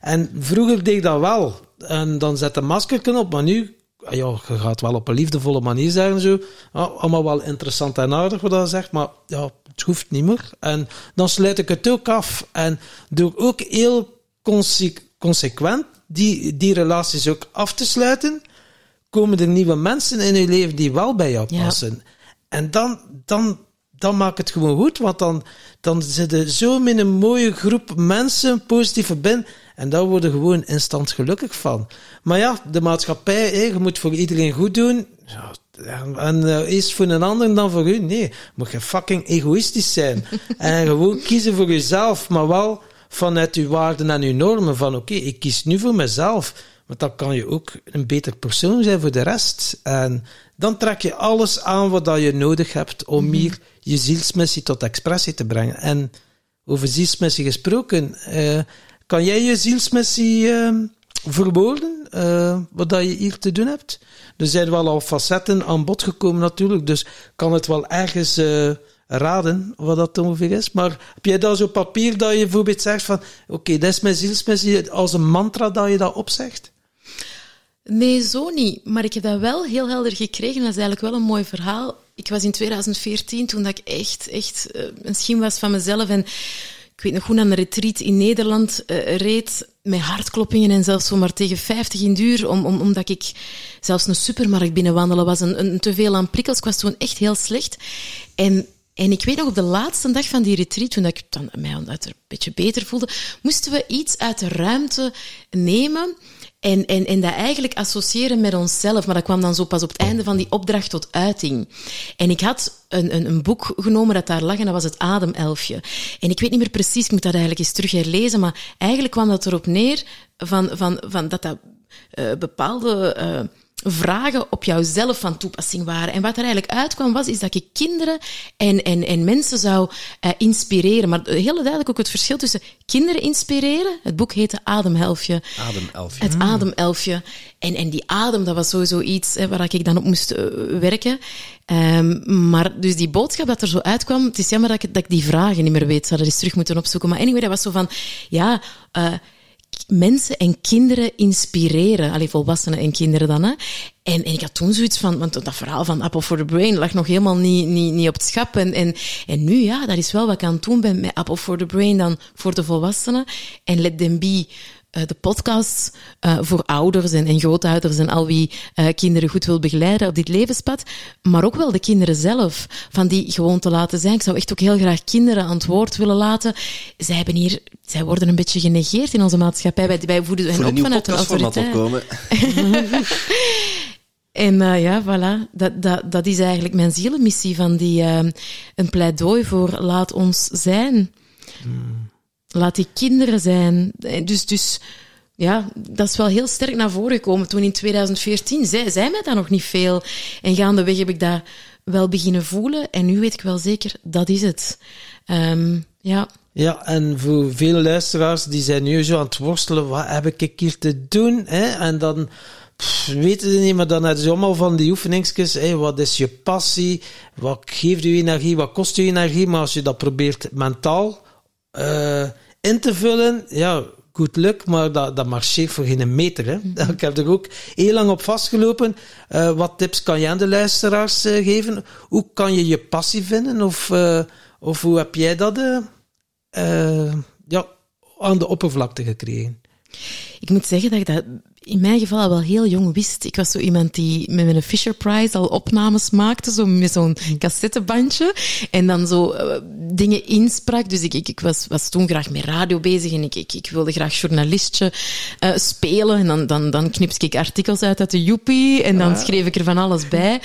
en vroeger deed ik dat wel. En dan zet een masker op, maar nu, ja, je gaat wel op een liefdevolle manier zeggen zo. Ja, allemaal wel interessant en aardig wat dat zegt, maar ja, het hoeft niet meer. En dan sluit ik het ook af. En door ook heel consequent die, die relaties ook af te sluiten, komen er nieuwe mensen in je leven die wel bij jou passen. Ja. En dan, dan, dan maakt het gewoon goed, want dan, dan zitten zo met een mooie groep mensen positief verbinden. En daar worden gewoon instant gelukkig van. Maar ja, de maatschappij, hé, je moet voor iedereen goed doen. Ja, en uh, eerst voor een ander dan voor u. Nee, moet je fucking egoïstisch zijn. en gewoon kiezen voor jezelf, maar wel vanuit uw waarden en uw normen. Van oké, okay, ik kies nu voor mezelf. Want dan kan je ook een beter persoon zijn voor de rest. En dan trek je alles aan wat je nodig hebt om mm -hmm. hier je zielsmissie tot expressie te brengen. En over zielsmissie gesproken, uh, kan jij je zielsmissie uh, verwoorden, uh, wat dat je hier te doen hebt? Er zijn wel al facetten aan bod gekomen natuurlijk, dus kan het wel ergens uh, raden wat dat ongeveer is. Maar heb jij daar zo'n papier dat je bijvoorbeeld zegt van, oké, okay, dat is mijn zielsmissie, als een mantra dat je dat opzegt? Nee, zo niet. Maar ik heb dat wel heel helder gekregen. Dat is eigenlijk wel een mooi verhaal. Ik was in 2014, toen dat ik echt, echt een schim was van mezelf en ik weet nog goed, aan een retreat in Nederland uh, reed met hartkloppingen en zelfs zomaar tegen 50 in duur, om, om, omdat ik zelfs een supermarkt binnenwandelen was een te veel aan prikkels. Ik was toen echt heel slecht. En en ik weet nog, op de laatste dag van die retreat, toen ik dan mij een beetje beter voelde, moesten we iets uit de ruimte nemen en, en, en dat eigenlijk associëren met onszelf. Maar dat kwam dan zo pas op het einde van die opdracht tot uiting. En ik had een, een, een boek genomen dat daar lag en dat was het Ademelfje. En ik weet niet meer precies, ik moet dat eigenlijk eens terug herlezen, maar eigenlijk kwam dat erop neer van, van, van dat dat uh, bepaalde... Uh, vragen op jouzelf van toepassing waren. En wat er eigenlijk uitkwam was, is dat ik kinderen en, en, en mensen zou uh, inspireren. Maar heel duidelijk ook het verschil tussen kinderen inspireren. Het boek heette Ademelfje. Ademelfje. Het Ademelfje. En, en die adem, dat was sowieso iets hè, waar ik dan op moest uh, werken. Um, maar dus die boodschap dat er zo uitkwam, het is jammer dat ik, dat ik die vragen niet meer weet. Zou dat eens terug moeten opzoeken. Maar anyway, dat was zo van, ja... Uh, mensen en kinderen inspireren. Alleen volwassenen en kinderen dan. Hè. En, en ik had toen zoiets van, want dat verhaal van Apple for the Brain lag nog helemaal niet, niet, niet op het schap. En, en, en nu, ja, dat is wel wat ik aan het doen ben met Apple for the Brain dan voor de volwassenen. En Let Them Be de podcasts uh, voor ouders en, en grootouders en al wie uh, kinderen goed wil begeleiden op dit levenspad. Maar ook wel de kinderen zelf, van die gewoon te laten zijn. Ik zou echt ook heel graag kinderen aan het woord willen laten. Zij, hebben hier, zij worden een beetje genegeerd in onze maatschappij. Wij, wij voeden hen op vanuit een autoriteit. opkomen. En uh, ja, voilà, dat, dat, dat is eigenlijk mijn zielenmissie van die, uh, een pleidooi voor laat ons zijn. Hmm. Laat die kinderen zijn. Dus, dus ja, dat is wel heel sterk naar voren gekomen. Toen in 2014 zei, zei mij dat nog niet veel. En gaandeweg heb ik dat wel beginnen voelen. En nu weet ik wel zeker, dat is het. Um, ja. Ja, en voor veel luisteraars die zijn nu zo aan het worstelen, wat heb ik hier te doen? Hè? En dan weten ze niet, maar dan hebben ze allemaal van die oefeningsjes. Hè? Wat is je passie? Wat geeft je energie? Wat kost je energie? Maar als je dat probeert mentaal uh, in te vullen, ja, goed lukt, maar dat, dat marcheert voor geen meter. Hè. Mhm. Ik heb er ook heel lang op vastgelopen. Uh, wat tips kan je aan de luisteraars uh, geven? Hoe kan je je passie vinden? Of, uh, of hoe heb jij dat ja, aan de oppervlakte gekregen? Ik moet zeggen dat ik dat in mijn geval al wel heel jong wist. Ik was zo iemand die met mijn Fisher Prize al opnames maakte, zo met zo'n cassettebandje. En dan zo uh, dingen insprak. Dus ik, ik, ik was, was toen graag met radio bezig en ik, ik, ik wilde graag journalistje uh, spelen. En dan, dan, dan knipte ik artikels uit uit de Joepie en dan schreef ik er van alles bij.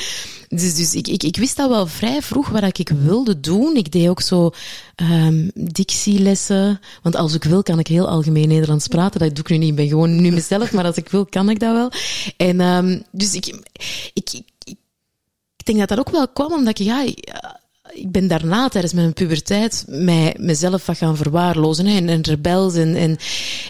Dus, dus ik, ik, ik wist al wel vrij vroeg wat ik wilde doen. Ik deed ook zo um, dictielessen. Want als ik wil, kan ik heel algemeen Nederlands praten. Dat doe ik nu niet. Ik ben gewoon nu mezelf, maar als ik wil, kan ik dat wel. En um, dus ik, ik, ik, ik denk dat dat ook wel kwam omdat ik, ja, ik ben daarna tijdens mijn puberteit mij, mezelf wat gaan verwaarlozen en, en rebels. En, en,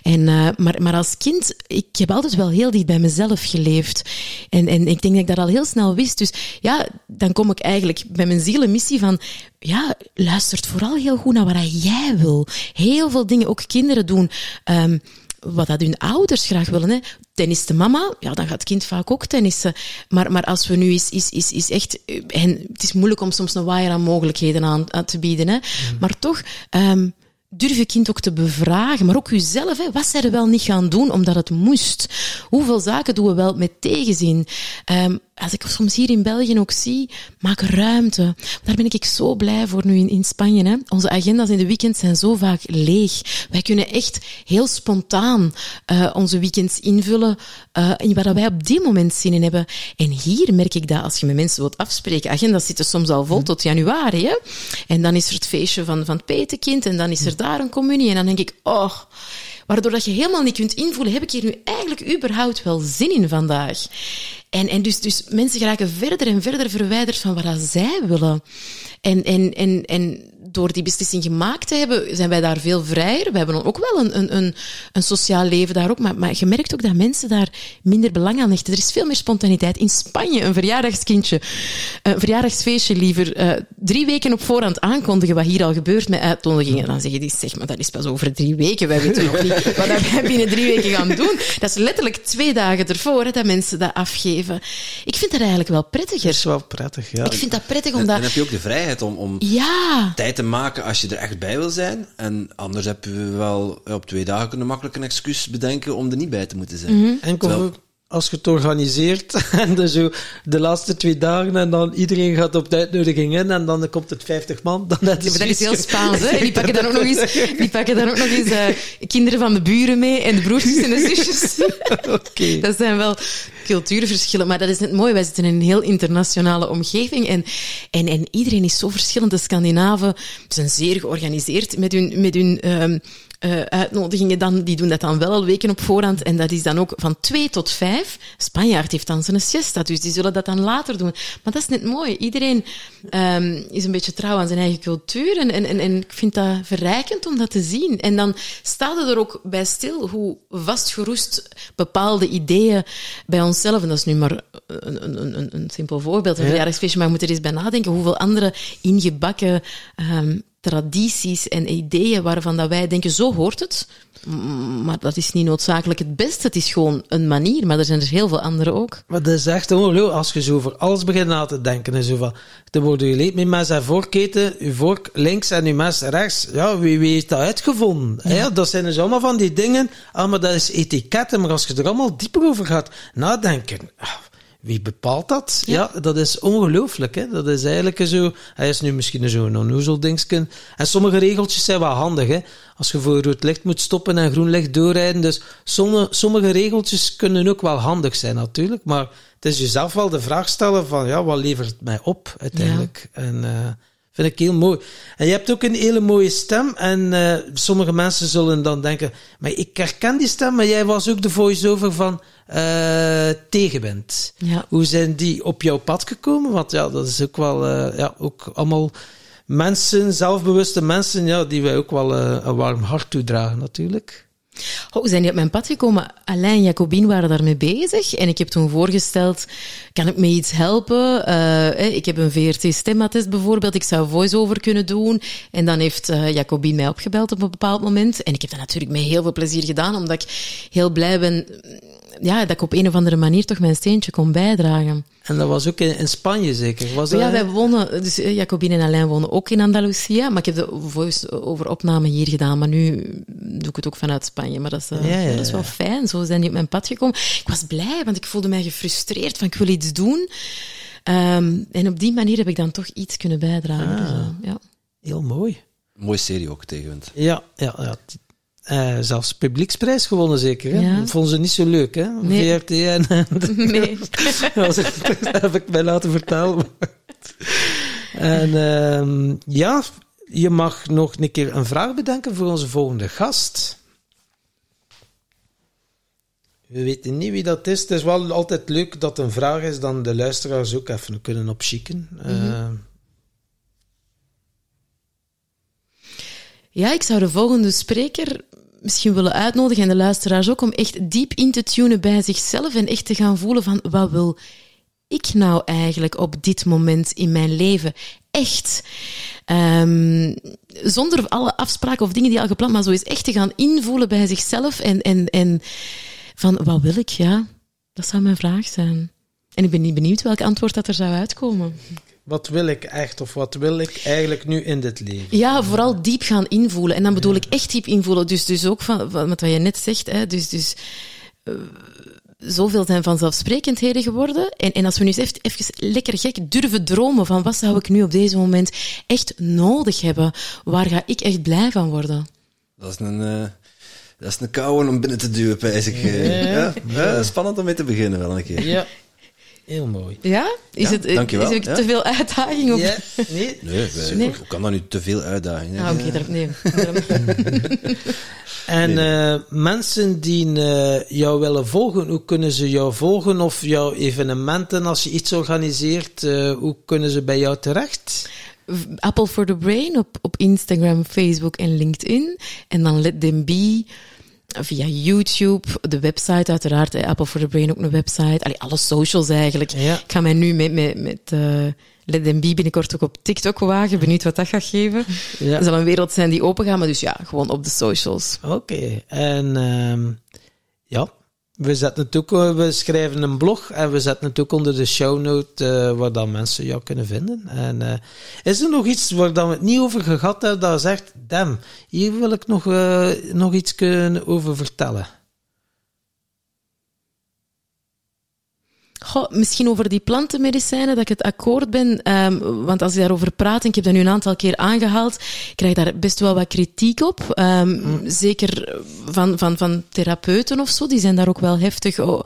en, uh, maar, maar als kind, ik heb altijd wel heel dicht bij mezelf geleefd. En, en ik denk dat ik dat al heel snel wist. Dus ja, dan kom ik eigenlijk bij mijn zielenmissie van, ja, luistert vooral heel goed naar wat jij wil. Heel veel dingen, ook kinderen doen. Um, wat dat hun ouders graag willen. Hè. Tennis de mama, ja, dan gaat het kind vaak ook tennissen. Maar, maar als we nu is, is, is, is echt... En het is moeilijk om soms een waaier aan mogelijkheden aan, aan te bieden. Hè. Mm. Maar toch... Um, durf je kind ook te bevragen, maar ook jezelf. Hè. Wat zij er wel niet gaan doen omdat het moest? Hoeveel zaken doen we wel met tegenzin? Um, als ik soms hier in België ook zie, maak ruimte. Daar ben ik zo blij voor nu in, in Spanje. Hè. Onze agenda's in de weekends zijn zo vaak leeg. Wij kunnen echt heel spontaan uh, onze weekends invullen uh, in waar wij op dit moment zin in hebben. En hier merk ik dat als je met mensen wilt afspreken, agenda's zitten soms al vol tot januari. Hè. En dan is er het feestje van, van het petekind en dan is er daar een communie. En dan denk ik, oh, waardoor dat je helemaal niet kunt invoelen, heb ik hier nu eigenlijk überhaupt wel zin in vandaag? En, en dus, dus mensen geraken verder en verder verwijderd van wat zij willen. En, en, en, en door die beslissing gemaakt te hebben, zijn wij daar veel vrijer. We hebben ook wel een, een, een, een sociaal leven daar ook. Maar, maar je merkt ook dat mensen daar minder belang aan hechten. Er is veel meer spontaniteit. In Spanje, een verjaardagskindje, een verjaardagsfeestje liever uh, drie weken op voorhand aankondigen wat hier al gebeurt met uitnodigingen. Dan zeggen die, zeg maar, dat is pas over drie weken. Wij weten nog niet wat wij binnen drie weken gaan doen. Dat is letterlijk twee dagen ervoor hè, dat mensen dat afgeven. Ik vind dat eigenlijk wel prettiger. Dat is wel prettig, ja. Ik vind dat prettig omdat... En, dan heb je ook de vrijheid om, om ja. tijd te maken als je er echt bij wil zijn. En anders heb je wel op twee dagen kunnen makkelijk een excuus bedenken om er niet bij te moeten zijn. Mm -hmm. Enkel Terwijl, als je het organiseert en de, zo de laatste twee dagen en dan iedereen gaat op de uitnodiging in en dan komt het 50 man. Dan dat, is, dat is heel Spaans, hè? Die pakken dan ook nog eens, die pakken dan ook nog eens uh, kinderen van de buren mee en de broertjes en de zusjes. okay. Dat zijn wel cultuurverschillen, maar dat is net mooi. Wij zitten in een heel internationale omgeving en, en, en iedereen is zo verschillend. De Scandinaven zijn zeer georganiseerd met hun, met hun um, uh, uitnodigingen dan, die doen dat dan wel al weken op voorhand. En dat is dan ook van twee tot vijf. Spanjaard heeft dan zijn siesta, dus die zullen dat dan later doen. Maar dat is net mooi. Iedereen um, is een beetje trouw aan zijn eigen cultuur. En, en, en, ik vind dat verrijkend om dat te zien. En dan staat er ook bij stil hoe vastgeroest bepaalde ideeën bij onszelf, en dat is nu maar een, een, een, een simpel voorbeeld, een ja. verjaardagsfeestje, maar je moet er eens bij nadenken hoeveel andere ingebakken um, tradities en ideeën waarvan dat wij denken, zo hoort het. Maar dat is niet noodzakelijk het beste. Het is gewoon een manier, maar er zijn er heel veel andere ook. Maar dat is echt ongelooflijk. Als je zo over alles begint na te denken en zo van, er worden je leed met mes en vorketen, je vork links en je mes rechts. Ja, wie, wie heeft dat uitgevonden? Ja. ja. dat zijn dus allemaal van die dingen. Ah, maar dat is etiketten. Maar als je er allemaal dieper over gaat nadenken, wie bepaalt dat? Ja, dat is ongelooflijk. Hè? Dat is eigenlijk zo. Hij is nu misschien zo'n onnozel dingsken. En sommige regeltjes zijn wel handig. Hè? Als je voor rood licht moet stoppen en groen licht doorrijden. Dus sommige, sommige regeltjes kunnen ook wel handig zijn, natuurlijk. Maar het is jezelf wel de vraag stellen: van ja, wat levert het mij op uiteindelijk? En. Uh, Vind ik heel mooi. En je hebt ook een hele mooie stem. En uh, sommige mensen zullen dan denken: maar ik herken die stem, maar jij was ook de voice-over van uh, Tegenwind. Ja. Hoe zijn die op jouw pad gekomen? Want ja, dat is ook wel uh, ja, ook allemaal mensen, zelfbewuste mensen, ja, die wij ook wel een warm hart toedragen, natuurlijk. Oh, zijn die op mijn pad gekomen? Alain en Jacobien waren daarmee bezig. En ik heb toen voorgesteld, kan ik me iets helpen? Uh, ik heb een VRT-stemmatest bijvoorbeeld. Ik zou voice-over kunnen doen. En dan heeft uh, Jacobien mij opgebeld op een bepaald moment. En ik heb dat natuurlijk met heel veel plezier gedaan, omdat ik heel blij ben ja, dat ik op een of andere manier toch mijn steentje kon bijdragen. En dat was ook in, in Spanje zeker? Was dat... Ja, wij wonen, dus Jacobine en Alain wonen ook in Andalusia, maar ik heb de voice-over opname hier gedaan, maar nu doe ik het ook vanuit Spanje. Maar dat is, uh, ja, ja, dat is wel fijn, zo zijn die op mijn pad gekomen. Ik was blij, want ik voelde mij gefrustreerd van ik wil iets doen. Um, en op die manier heb ik dan toch iets kunnen bijdragen. Ah, dus, uh, ja. Heel mooi. Mooie serie ook, Tegenwind. Ja, ja, ja. Uh, zelfs publieksprijs gewonnen, zeker. Hè? Ja. Vonden ze niet zo leuk, hè? Nee. VRT en... Nee. dat heb ik mij laten vertellen. en uh, ja, je mag nog een keer een vraag bedenken voor onze volgende gast. We weten niet wie dat is. Het is wel altijd leuk dat een vraag is dan de luisteraars ook even kunnen opschikken. Mm -hmm. uh, Ja, ik zou de volgende spreker misschien willen uitnodigen en de luisteraars ook om echt diep in te tunen bij zichzelf en echt te gaan voelen van wat wil ik nou eigenlijk op dit moment in mijn leven echt? Um, zonder alle afspraken of dingen die al gepland, maar zo is echt te gaan invoelen bij zichzelf en, en, en van wat wil ik? Ja, dat zou mijn vraag zijn. En ik ben niet benieuwd welk antwoord dat er zou uitkomen. Wat wil ik echt of wat wil ik eigenlijk nu in dit leven? Ja, vooral diep gaan invoelen. En dan bedoel ja. ik echt diep invoelen. Dus, dus ook van, van wat je net zegt. Hè, dus, dus uh, zoveel zijn vanzelfsprekendheden geworden. En, en als we nu eens even, even lekker gek durven dromen van wat zou ik nu op deze moment echt nodig hebben? Waar ga ik echt blij van worden? Dat is een... Uh... Dat is een koude om binnen te duwen, pijs ik. Ja. Ja. ja. spannend om mee te beginnen wel een keer. Ja. Heel mooi. Ja? Is, ja, het, dankjewel. is het ja. te veel uitdaging? Of? Ja, nee. Nee, wij, nee. hoe kan dat nu te veel uitdaging? Ah, oké, okay, nee. en nee. uh, mensen die uh, jou willen volgen, hoe kunnen ze jou volgen? Of jouw evenementen, als je iets organiseert, uh, hoe kunnen ze bij jou terecht? Apple for the Brain op, op Instagram, Facebook en LinkedIn. En dan Let Them Be via YouTube, de website uiteraard, eh, Apple for the Brain ook een website. Allee, alle socials eigenlijk. Ja. Ik ga mij nu met, met, met uh, Let Them Be binnenkort ook op TikTok wagen. Benieuwd wat dat gaat geven. Ja. Het zal een wereld zijn die open gaat, maar dus ja, gewoon op de socials. Oké, okay. en um, ja, we zetten het ook, we schrijven een blog en we zetten het ook onder de shownote uh, waar dan mensen jou kunnen vinden. En uh, is er nog iets waar dan we het niet over gehad hebben dat zegt, damn, hier wil ik nog, nog iets kunnen over vertellen? Goh, misschien over die plantenmedicijnen, dat ik het akkoord ben. Um, want als ik daarover praat, en ik heb dat nu een aantal keer aangehaald, ik krijg daar best wel wat kritiek op. Um, mm. Zeker van, van, van therapeuten of zo, die zijn daar ook wel heftig. Oh,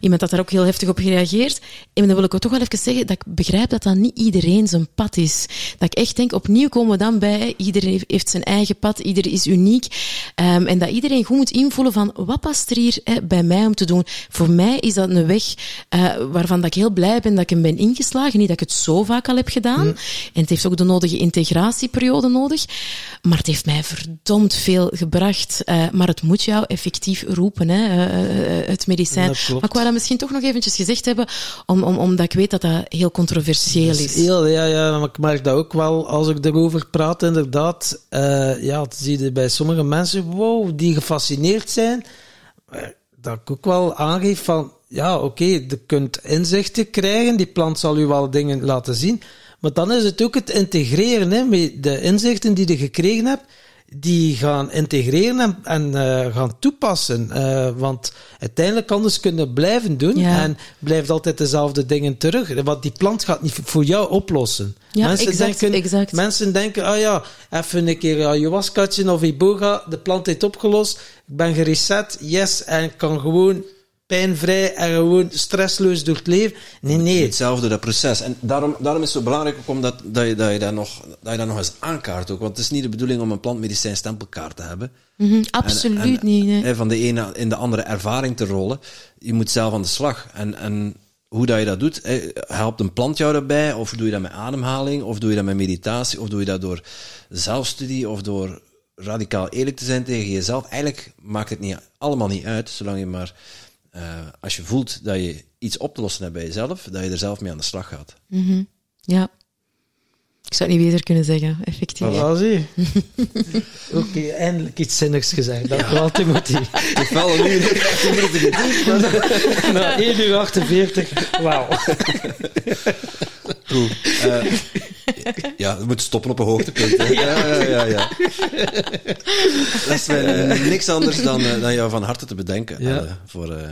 iemand had daar ook heel heftig op gereageerd. En dan wil ik ook toch wel even zeggen dat ik begrijp dat dat niet iedereen zijn pad is. Dat ik echt denk, opnieuw komen we dan bij, iedereen heeft zijn eigen pad, iedereen is uniek. Um, en dat iedereen goed moet invoelen van, wat past er hier bij mij om te doen? Voor mij is dat een weg... Uh, waarvan dat ik heel blij ben dat ik hem ben ingeslagen. Niet dat ik het zo vaak al heb gedaan. Mm. En het heeft ook de nodige integratieperiode nodig. Maar het heeft mij verdomd veel gebracht. Uh, maar het moet jou effectief roepen, hè, uh, het medicijn. Maar ik wou dat misschien toch nog eventjes gezegd hebben, om, om, omdat ik weet dat dat heel controversieel is. is. Heel, ja, ja, maar ik merk dat ook wel als ik erover praat, inderdaad. Uh, ja, dat zie je bij sommige mensen, wow, die gefascineerd zijn. Dat ik ook wel aangeef van, ja, oké, okay, je kunt inzichten krijgen, die plant zal u wel dingen laten zien, maar dan is het ook het integreren hè, met de inzichten die je gekregen hebt. die gaan integreren en, en eh, gaan toepassen. Eh, want uiteindelijk anders kunnen blijven doen Ja. en blijft altijd dezelfde dingen terug. Want die plant gaat niet voor jou oplossen. Ja, exact, denken, exact. mensen denken, ah ja, even een keer ayahuasca of iboga, de plant heeft opgelost, ik ben gereset, yes, en ik kan gewoon pijnvrij en gewoon stressloos door het leven. Nee, nee. Hetzelfde, dat proces. En daarom, daarom is het zo belangrijk ook omdat, dat, je, dat, je dat, nog, dat je dat nog eens aankaart ook. Want het is niet de bedoeling om een plantmedicijn stempelkaart te hebben. Mhm, absoluut En- en, niet. nee. Van de ene in de andere ervaring te rollen. Je moet zelf aan de slag. En, en hoe dat je dat doet, hè, helpt een plant jou daarbij? Of doe je dat met ademhaling? Of doe je dat met meditatie? Of doe je dat door zelfstudie? Of door radicaal eerlijk te zijn tegen jezelf? Eigenlijk maakt het niet, allemaal niet uit, zolang je maar... eh, als je voelt dat je iets op te lossen hebt bij jezelf, dat je er zelf mee aan de slag gaat. Ja. Ik zou het niet beter kunnen zeggen, effectief. Voilà, zie. Oké, eindelijk iets zinnigs gezegd. Dank wel, Timothy. Ik val er nu 15 minuten gediend, maar... Na 1 uur 48, wauw. Cool. Eh, ja, we moeten stoppen op een hoogtepunt. Hè. Ja, ja, ja. ja. Dat is mij niks anders dan, eh, dan jou van harte te bedenken Ja. eh, voor, eh,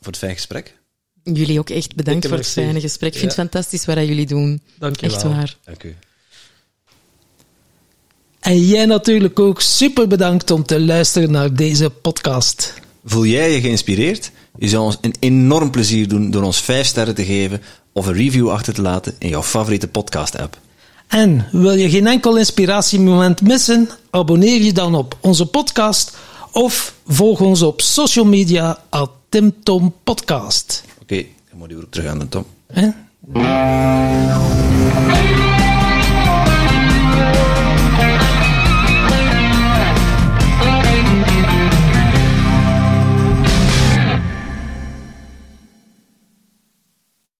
voor het fijn gesprek. Jullie ook echt bedankt voor het fijne gesprek. Ik vind Ja. het fantastisch wat dat jullie doen. Dank je Echt wel. waar. Dank u. En jij natuurlijk ook super bedankt om te luisteren naar deze podcast. Voel jij je geïnspireerd? Je zou ons een enorm plezier doen door ons 5 sterren te geven of een review achter te laten in jouw favoriete podcast-app. En wil je geen enkel inspiratiemoment missen? Abonneer je dan op onze podcast of volg ons op social media at TimTom Podcast. Oké, dan moet je weer terug aan de Tom. Hè?